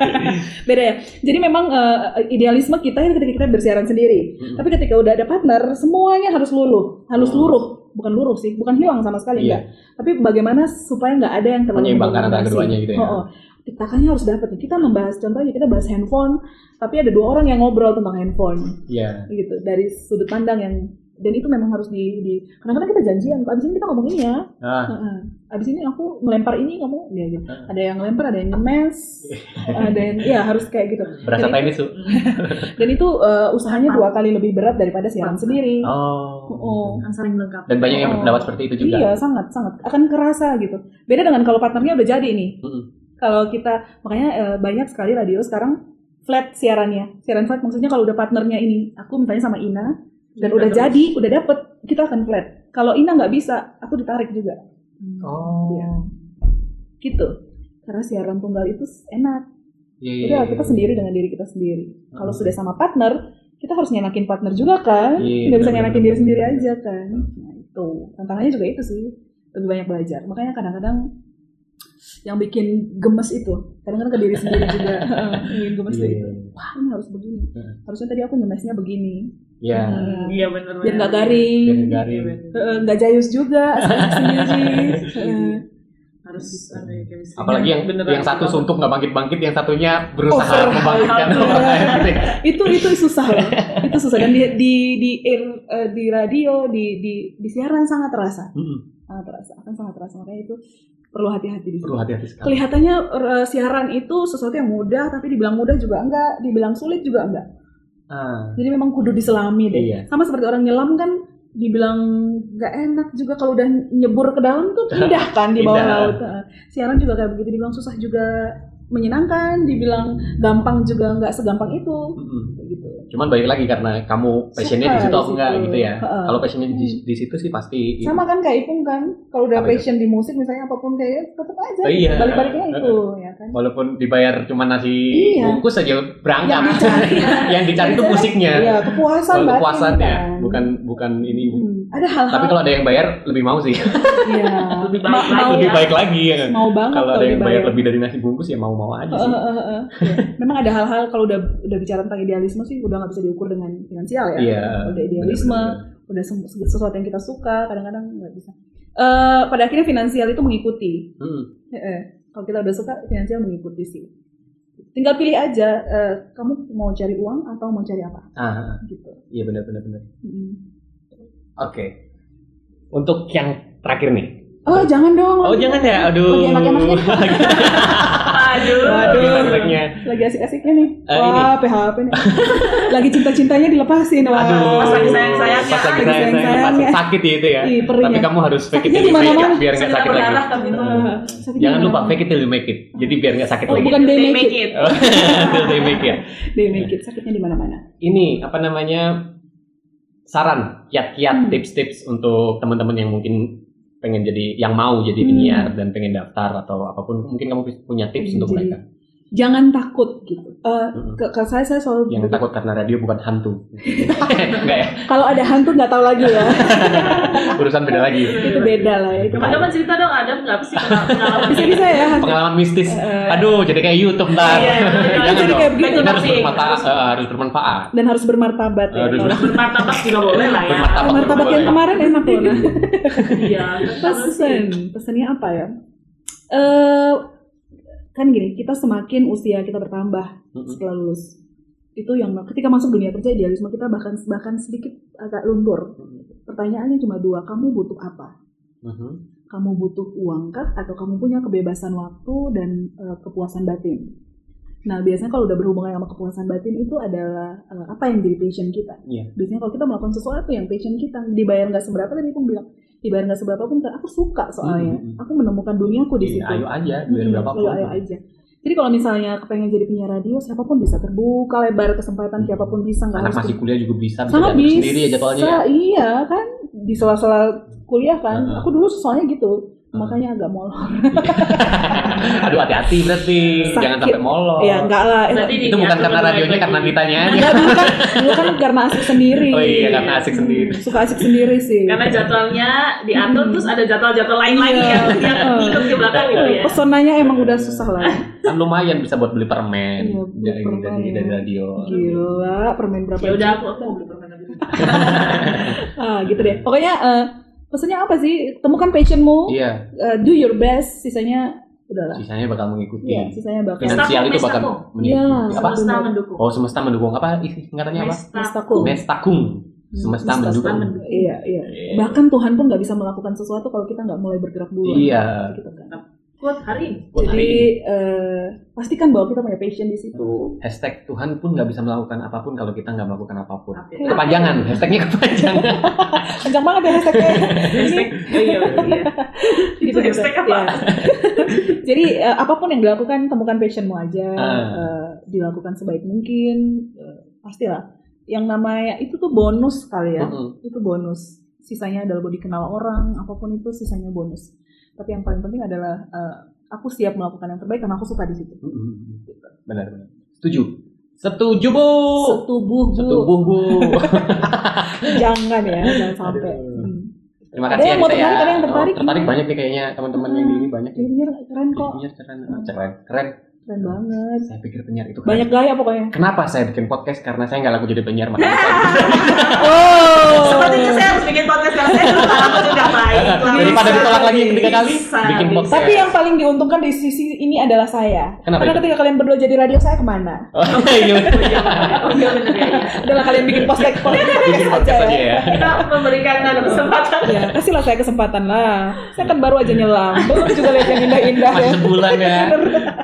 [SPEAKER 3] Beda ya. Jadi memang eh, idealisme kita itu ketika kita bersiaran sendiri.
[SPEAKER 1] Mm-mm.
[SPEAKER 3] Tapi ketika udah ada partner, semuanya harus luluh, harus luruh, bukan luruh sih, bukan hilang sama sekali
[SPEAKER 1] Iya.
[SPEAKER 3] enggak. Tapi bagaimana supaya nggak ada yang terlalu
[SPEAKER 1] Menyeimbangkan antara keduanya gitu ya.
[SPEAKER 3] Oh, oh. Takarannya harus dapat nih. Kita membahas contohnya kita bahas handphone, tapi ada dua orang yang ngobrol tentang handphone
[SPEAKER 1] Iya.
[SPEAKER 3] gitu dari sudut pandang yang dan itu memang harus di, di kadang-kadang kita janjian abis ini kita ngomong ini ya
[SPEAKER 1] Ah,
[SPEAKER 3] Heeh. abis ini aku melempar ini kamu ya gitu
[SPEAKER 1] Ah.
[SPEAKER 3] ada yang lempar ada yang ngemes ada yang ya harus kayak gitu
[SPEAKER 1] berasa
[SPEAKER 3] dan,
[SPEAKER 1] tenis tuh.
[SPEAKER 3] dan itu eh, usahanya dua kali lebih berat daripada siaran sendiri
[SPEAKER 1] Oh.
[SPEAKER 3] Oh.
[SPEAKER 4] kan saling melengkapi
[SPEAKER 1] Dan banyak yang
[SPEAKER 3] Oh.
[SPEAKER 1] berpendapat seperti itu juga.
[SPEAKER 3] iya sangat sangat akan kerasa gitu beda dengan kalau partnernya udah jadi nih
[SPEAKER 1] Mm-mm.
[SPEAKER 3] kalau kita makanya eh, banyak sekali radio sekarang flat siarannya siaran flat maksudnya kalau udah partnernya ini aku misalnya sama Ina dan udah
[SPEAKER 4] Terus.
[SPEAKER 3] jadi udah dapet kita akan flat. Kalau Ina nggak bisa aku ditarik juga.
[SPEAKER 1] Oh.
[SPEAKER 3] Iya. gitu. Karena siaran tunggal itu enak.
[SPEAKER 1] Iya, iya,
[SPEAKER 3] udah
[SPEAKER 1] iya.
[SPEAKER 3] kita sendiri dengan diri kita sendiri. Kalau
[SPEAKER 1] Hmm.
[SPEAKER 3] sudah sama partner kita harus nyenakin partner juga kan?
[SPEAKER 1] Iya,
[SPEAKER 3] nggak bisa nyenakin diri sendiri aja kan? Nah itu. Tantangannya juga itu sih. Lebih banyak belajar. Makanya kadang-kadang yang bikin gemes itu kadang-kadang ke diri sendiri juga. Bikin gemes
[SPEAKER 1] Iya,
[SPEAKER 3] itu
[SPEAKER 1] iya,
[SPEAKER 3] wah ini harus begini.
[SPEAKER 1] Hmm.
[SPEAKER 3] harusnya tadi aku nyemesnya begini
[SPEAKER 1] Iya.
[SPEAKER 3] Hmm.
[SPEAKER 4] iya benar
[SPEAKER 3] biar nggak garing
[SPEAKER 1] Biar garing.
[SPEAKER 3] Eh, nggak jayus juga sendiri
[SPEAKER 4] harus ada chemistry
[SPEAKER 1] Apalagi yang
[SPEAKER 4] Beneran.
[SPEAKER 1] yang satu suntuk nggak bangkit-bangkit, yang satunya berusaha
[SPEAKER 3] Over.
[SPEAKER 1] membangkitkan gitu ya.
[SPEAKER 3] itu itu susah loh itu susah dan di di di air, eh, di radio di di di siaran sangat terasa
[SPEAKER 1] Mm-mm.
[SPEAKER 3] sangat terasa akan sangat terasa makanya itu perlu hati-hati di situ.
[SPEAKER 1] Perlu hati-hati sekali.
[SPEAKER 3] Kelihatannya eh, siaran itu sesuatu yang mudah, tapi dibilang mudah juga enggak, dibilang sulit juga enggak.
[SPEAKER 1] Ah,
[SPEAKER 3] Jadi memang kudu diselami deh.
[SPEAKER 1] Iya.
[SPEAKER 3] Sama seperti orang nyelam kan dibilang nggak enak juga kalau udah nyebur ke dalam tuh indah kan di bawah laut. Heeh. Siaran juga kayak begitu dibilang susah juga menyenangkan, dibilang gampang juga nggak segampang itu. Kayak gitu.
[SPEAKER 1] Cuman balik lagi karena kamu passionnya di situ enggak
[SPEAKER 3] situ.
[SPEAKER 1] gitu ya.
[SPEAKER 3] Heeh.
[SPEAKER 1] Kalau passionnya di, di situ sih pasti
[SPEAKER 3] Sama kan kayak Ipung kan, kalau udah
[SPEAKER 1] Apa itu?
[SPEAKER 3] passion di musik misalnya apa pun kayak tetap aja
[SPEAKER 1] Oh, iya.
[SPEAKER 3] balik-baliknya itu ya kan.
[SPEAKER 1] walaupun dibayar cuma nasi
[SPEAKER 3] Iya.
[SPEAKER 1] bungkus aja berangkat.
[SPEAKER 3] Yang dicari,
[SPEAKER 1] yang dicari itu musiknya.
[SPEAKER 3] Iya, kepuasan
[SPEAKER 1] kepuasannya,
[SPEAKER 3] kan.
[SPEAKER 1] Bukan bukan ini.
[SPEAKER 3] Hmm, Ada hal-hal
[SPEAKER 1] Tapi kalau ada yang bayar lebih mau sih.
[SPEAKER 3] Iya.
[SPEAKER 4] Lebih baik
[SPEAKER 3] Ma-
[SPEAKER 4] lagi
[SPEAKER 3] mau,
[SPEAKER 1] lebih
[SPEAKER 4] ya.
[SPEAKER 1] baik lagi ya. kan?
[SPEAKER 3] mau banget
[SPEAKER 1] Kalau ada yang bayar lebih dari nasi bungkus ya mau-mau aja sih.
[SPEAKER 3] heeh, heeh. Iya. Memang ada hal-hal kalau udah udah bicara tentang idealisme sih udah nggak bisa diukur dengan finansial ya.
[SPEAKER 1] Iya.
[SPEAKER 3] Udah idealisme,
[SPEAKER 1] benar-benar.
[SPEAKER 3] udah sem- sesuatu yang kita suka, kadang-kadang nggak bisa. Eh, pada akhirnya finansial itu mengikuti.
[SPEAKER 1] Hmm.
[SPEAKER 3] Heeh. Kalau kita udah suka, finansial mengikuti sih. Tinggal pilih aja, eh, kamu mau cari uang atau mau cari apa,
[SPEAKER 1] Ah,
[SPEAKER 3] gitu.
[SPEAKER 1] iya benar benar benar.
[SPEAKER 3] Mm.
[SPEAKER 1] Oke. Untuk yang terakhir nih.
[SPEAKER 3] Oh jangan dong.
[SPEAKER 1] Oh jangan ya, aduh.
[SPEAKER 3] Lagi enak-enaknya.
[SPEAKER 4] Aduh.
[SPEAKER 3] Waduh.
[SPEAKER 1] Enak-enaknya.
[SPEAKER 3] Lagi asik-asiknya nih.
[SPEAKER 1] Eh,
[SPEAKER 3] Wah, PHP nih. lagi cinta-cintanya dilepasin. Wah.
[SPEAKER 1] Aduh.
[SPEAKER 4] Pas lagi sayang-sayangnya.
[SPEAKER 1] Pas lagi
[SPEAKER 3] Lagi
[SPEAKER 1] sayang-sayangnya, pas
[SPEAKER 3] sayang-sayangnya.
[SPEAKER 1] sakit ya itu ya.
[SPEAKER 3] Ih.
[SPEAKER 1] Tapi kamu harus fake it till you make it biar nggak
[SPEAKER 4] Sudah
[SPEAKER 1] sakit lagi.
[SPEAKER 4] tapi itu.
[SPEAKER 3] Sakitnya
[SPEAKER 1] Jangan lupa fake it till you make it. Jadi biar nggak sakit
[SPEAKER 3] Oh,
[SPEAKER 1] lagi.
[SPEAKER 3] bukan they make it.
[SPEAKER 4] it.
[SPEAKER 1] till they make it.
[SPEAKER 3] They make it. Sakitnya di mana-mana.
[SPEAKER 1] Ini apa namanya? Saran, kiat-kiat,
[SPEAKER 3] Hmm.
[SPEAKER 1] tips-tips untuk teman-teman yang mungkin pengen jadi yang mau jadi
[SPEAKER 3] Hmm.
[SPEAKER 1] penyiar dan pengen daftar atau apa pun mungkin kamu punya tips untuk mereka
[SPEAKER 3] Jangan takut gitu. Eh,
[SPEAKER 1] Mm-mm.
[SPEAKER 3] ke, ke saya saya selalu
[SPEAKER 1] yang takut karena radio bukan hantu enggak ya
[SPEAKER 3] kalau ada hantu nggak tahu lagi ya.
[SPEAKER 1] urusan beda lagi
[SPEAKER 3] itu beda lah ya. Itu
[SPEAKER 4] Coba-coba cerita dong, ada nggak sih pengalaman
[SPEAKER 3] bisa-bisa ya. hantu.
[SPEAKER 1] pengalaman mistis
[SPEAKER 3] Eh,
[SPEAKER 1] aduh jadi kayak YouTube ntar
[SPEAKER 4] Iya, iya, iya.
[SPEAKER 1] jangan
[SPEAKER 3] Jadi
[SPEAKER 1] dong
[SPEAKER 3] kayak begitu.
[SPEAKER 1] Harus bermanfaat eh, harus bermanfaat
[SPEAKER 3] dan harus bermartabat ya. Kalau-
[SPEAKER 4] bermartabat juga boleh lah ya.
[SPEAKER 1] Bermartabat.
[SPEAKER 3] Martabat yang kemarin enak loh.
[SPEAKER 4] Iya.
[SPEAKER 3] Pesan, pesannya apa ya? Eh kan gini, kita semakin usia kita bertambah
[SPEAKER 1] Mm-mm.
[SPEAKER 3] setelah lulus. Itu yang ketika masuk dunia kerja idealisme kita bahkan bahkan sedikit agak luntur. Pertanyaannya cuma dua, kamu butuh apa?
[SPEAKER 1] Mhm.
[SPEAKER 3] Kamu butuh uang kah atau kamu punya kebebasan waktu dan eh, kepuasan batin? Nah, biasanya kalau udah berhubungan sama kepuasan batin itu adalah eh, apa yang jadi passion kita.
[SPEAKER 1] Iya.
[SPEAKER 3] Biasanya kalau kita melakukan sesuatu yang passion kita, dibayar nggak seberapa tadi pun bilang, dibayar nggak seberapa pun aku suka soalnya.
[SPEAKER 1] Hmm.
[SPEAKER 3] Aku menemukan duniaku di
[SPEAKER 1] Iya,
[SPEAKER 3] situ.
[SPEAKER 1] ayo aja biar
[SPEAKER 3] Hmm,
[SPEAKER 1] berapa
[SPEAKER 3] ayo, ayo aja. Jadi kalau misalnya kepengen jadi penyiar radio, siapa pun bisa terbuka lebar kesempatan, siapa pun bisa nggak
[SPEAKER 1] anak
[SPEAKER 3] harus
[SPEAKER 1] masih kuliah juga bisa bisa
[SPEAKER 3] sangat
[SPEAKER 1] diatur
[SPEAKER 3] bisa.
[SPEAKER 1] sendiri ya jadwalnya ya
[SPEAKER 3] Iya kan di sela-sela kuliah kan.
[SPEAKER 1] Heeh.
[SPEAKER 3] Aku dulu soalnya gitu. Makanya agak molor.
[SPEAKER 1] aduh hati-hati berarti
[SPEAKER 3] Sakit.
[SPEAKER 1] jangan sampai molor
[SPEAKER 3] Ya enggak lah. Eh,
[SPEAKER 4] Berarti
[SPEAKER 1] itu bukan karena radionya karena ditanya aja
[SPEAKER 3] Enggak dulu kan, dulu kan karena asik sendiri.
[SPEAKER 1] Oh iya, karena asik sendiri.
[SPEAKER 3] Hmm, Suka asik sendiri sih.
[SPEAKER 4] Karena jadwalnya diatur
[SPEAKER 3] Hmm.
[SPEAKER 4] terus ada jadwal-jadwal lain lagi
[SPEAKER 3] Iya.
[SPEAKER 4] yang yang ngikut ke belakang gitu ya.
[SPEAKER 3] Pesonanya emang udah susah lah.
[SPEAKER 1] kan lumayan bisa buat beli permen
[SPEAKER 3] Iya, beli
[SPEAKER 1] dari
[SPEAKER 3] permen,
[SPEAKER 1] dari,
[SPEAKER 3] ya.
[SPEAKER 1] dari radio
[SPEAKER 3] Gila, permen berapa?
[SPEAKER 4] Ya udah aku aku mau beli permen lagi.
[SPEAKER 3] Ah, gitu deh. Pokoknya eh, pesannya apa sih? Temukan passionmu,
[SPEAKER 1] iya
[SPEAKER 3] eh, do your best, sisanya udahlah.
[SPEAKER 1] sisanya bakal mengikuti
[SPEAKER 3] Iya, sisanya bakal.
[SPEAKER 1] finansial itu bakal mengikuti
[SPEAKER 3] Iya,
[SPEAKER 1] apa
[SPEAKER 4] Semesta mendukung.
[SPEAKER 1] oh semesta mendukung apa isi singkatannya apa
[SPEAKER 3] Mestaku.
[SPEAKER 1] mestakung semesta
[SPEAKER 3] Semesta
[SPEAKER 1] mendukung
[SPEAKER 4] mendukung.
[SPEAKER 3] Iya, iya.
[SPEAKER 1] Iya.
[SPEAKER 3] Bahkan Tuhan pun nggak bisa melakukan sesuatu kalau kita nggak mulai bergerak dulu.
[SPEAKER 1] iya
[SPEAKER 3] Gitu kan.
[SPEAKER 4] Quote hari
[SPEAKER 1] hari
[SPEAKER 3] Jadi eh, pastikan bahwa kita punya passion di situ.
[SPEAKER 1] hashtag Tuhan pun nggak bisa melakukan apa pun kalau kita nggak melakukan apa pun
[SPEAKER 4] Oke.
[SPEAKER 1] kepanjangan hashtagnya kepanjangan
[SPEAKER 3] Kencang banget ya hashtagnya.
[SPEAKER 4] Hashtag. Oh iya, iya.
[SPEAKER 3] gitu gitu.
[SPEAKER 4] hashtag apa?
[SPEAKER 3] Ya. Jadi eh, apa pun yang dilakukan temukan passionmu aja,
[SPEAKER 1] Ah.
[SPEAKER 3] eh, dilakukan sebaik mungkin, eh, pastilah. Yang namanya itu tuh bonus kali ya,
[SPEAKER 1] Mm-mm.
[SPEAKER 3] itu bonus. Sisanya adalah dikenal orang, apa pun itu sisanya bonus. Tapi yang paling penting adalah eh, aku siap melakukan yang terbaik karena aku suka di situ.
[SPEAKER 1] Mm-mm. benar benar setuju setuju bu
[SPEAKER 3] Setubuh bu,
[SPEAKER 1] setubuh bu
[SPEAKER 3] jangan ya, jangan sampai. Hmm.
[SPEAKER 1] terima
[SPEAKER 3] Ada
[SPEAKER 1] kasih
[SPEAKER 3] yang
[SPEAKER 1] ya
[SPEAKER 3] mau
[SPEAKER 1] Nisa ya.
[SPEAKER 3] tertarik, ada yang tertarik.
[SPEAKER 1] Oh, tertarik banyak nih kayaknya teman-teman yang di ini banyak nih
[SPEAKER 3] Ini keren kok.
[SPEAKER 1] Iya keren, keren, keren.
[SPEAKER 3] Keren banget.
[SPEAKER 1] Saya pikir penyiar itu keren.
[SPEAKER 3] Banyak gaya pokoknya.
[SPEAKER 1] Kenapa saya bikin podcast? Karena saya nggak laku jadi penyiar makanya.
[SPEAKER 3] Oh.
[SPEAKER 4] Sepertinya saya harus bikin podcast karena saya sudah baik.
[SPEAKER 1] Daripada ditolak lagi tiga kali,
[SPEAKER 4] Bisa,
[SPEAKER 1] bikin podcast.
[SPEAKER 3] Tapi yang paling diuntungkan di sisi ini adalah saya.
[SPEAKER 1] Kenapa
[SPEAKER 3] Karena
[SPEAKER 1] itu?
[SPEAKER 3] ketika kalian berdua jadi radio saya ke mana?
[SPEAKER 1] Oh, iya.
[SPEAKER 4] Oh iya ya. iya.
[SPEAKER 3] Adalah kalian bikin podcast
[SPEAKER 1] bikin podcast aja ya.
[SPEAKER 4] Kita memberikan kesempatan.
[SPEAKER 3] Ya, kasihlah saya kesempatan lah. Saya kan baru aja nyelam. Belum juga lihat yang indah-indah ya.
[SPEAKER 1] Masih sebulan ya.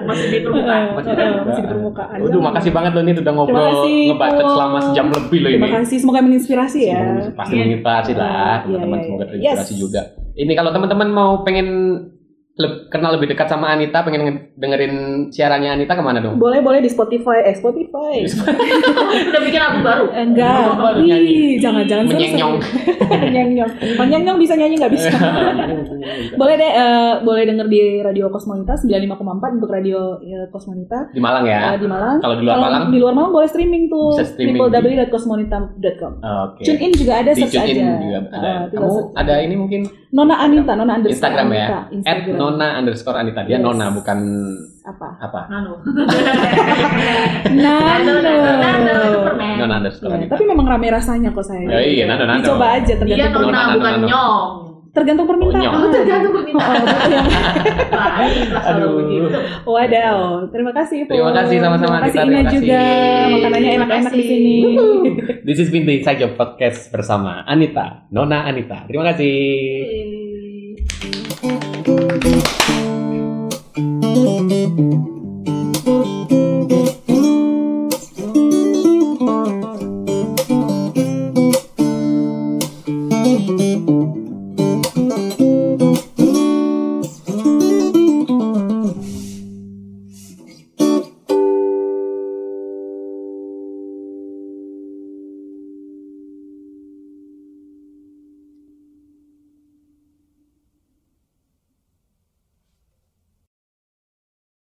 [SPEAKER 4] Masih di permukaan.
[SPEAKER 1] Masih di
[SPEAKER 3] eh,
[SPEAKER 1] permukaan.
[SPEAKER 3] masih di permukaan.
[SPEAKER 1] Waduh, makasih banget loh ini udah ngobrol ngebacot selama sejam lebih loh ini.
[SPEAKER 3] Terima kasih, semoga menginspirasi ya.
[SPEAKER 1] Pasti menginspirasi lah,
[SPEAKER 3] Iya,
[SPEAKER 1] teman-teman
[SPEAKER 3] iya,
[SPEAKER 1] semoga
[SPEAKER 3] iya.
[SPEAKER 1] terinspirasi juga. Ini kalau teman-teman mau pengen le- kenal lebih dekat sama Anita, pengen nge- dengerin siarannya Anita ke mana dong?
[SPEAKER 3] Boleh boleh di Spotify, eh Spotify.
[SPEAKER 4] Udah bikin lagu baru.
[SPEAKER 3] Enggak,
[SPEAKER 1] Oh, baru
[SPEAKER 3] Wih, jangan jangan.
[SPEAKER 1] Menyenyong.
[SPEAKER 3] Menyenyong. Kalau nyenyong bisa nyanyi nggak bisa. boleh deh, eh, boleh denger di Radio Kosmonita 95,4 untuk radio ya, Kosmonita
[SPEAKER 1] Di Malang ya.
[SPEAKER 3] eh, di Malang.
[SPEAKER 1] Kalau di luar
[SPEAKER 3] Kalau
[SPEAKER 1] Malang?
[SPEAKER 3] di luar Malang boleh streaming tuh.
[SPEAKER 1] Bisa streaming
[SPEAKER 3] www.kosmonita.com.
[SPEAKER 1] Oke.
[SPEAKER 3] Tune in juga ada
[SPEAKER 1] Di
[SPEAKER 3] search
[SPEAKER 1] tune in
[SPEAKER 3] aja.
[SPEAKER 1] juga ada.
[SPEAKER 3] Eh, tinggal
[SPEAKER 1] Kamu ada ini mungkin
[SPEAKER 3] Nona Anita, Nona underscore
[SPEAKER 1] Instagram ya.
[SPEAKER 3] Anita,
[SPEAKER 1] At
[SPEAKER 3] Instagram.
[SPEAKER 1] Nona underscore Anita. Dia
[SPEAKER 3] Yes.
[SPEAKER 1] Nona bukan
[SPEAKER 3] apa?
[SPEAKER 1] apa.
[SPEAKER 4] Nano.
[SPEAKER 3] Nano.
[SPEAKER 4] Nano.
[SPEAKER 1] Nona underscore
[SPEAKER 3] Ya,
[SPEAKER 1] Anita.
[SPEAKER 3] tapi memang rame rasanya kok saya.
[SPEAKER 1] Ya, iya, nano, nano.
[SPEAKER 3] Dicoba aja
[SPEAKER 4] Dia
[SPEAKER 3] tergantung
[SPEAKER 4] nona
[SPEAKER 1] Nano,
[SPEAKER 4] bukan
[SPEAKER 1] nano.
[SPEAKER 4] nyong.
[SPEAKER 3] tergantung permintaan.
[SPEAKER 4] Oh, tergantung
[SPEAKER 3] Oh,
[SPEAKER 4] permintaan. kalau
[SPEAKER 1] Aduh.
[SPEAKER 3] Wadaw, terima kasih.
[SPEAKER 1] Terima kasih, sama-sama,
[SPEAKER 3] Terima kasih Ina juga, makanannya enak-enak di sini.
[SPEAKER 1] This is Binti Saja Podcast bersama Anita, Nona Anita. Terima kasih.
[SPEAKER 4] Eh.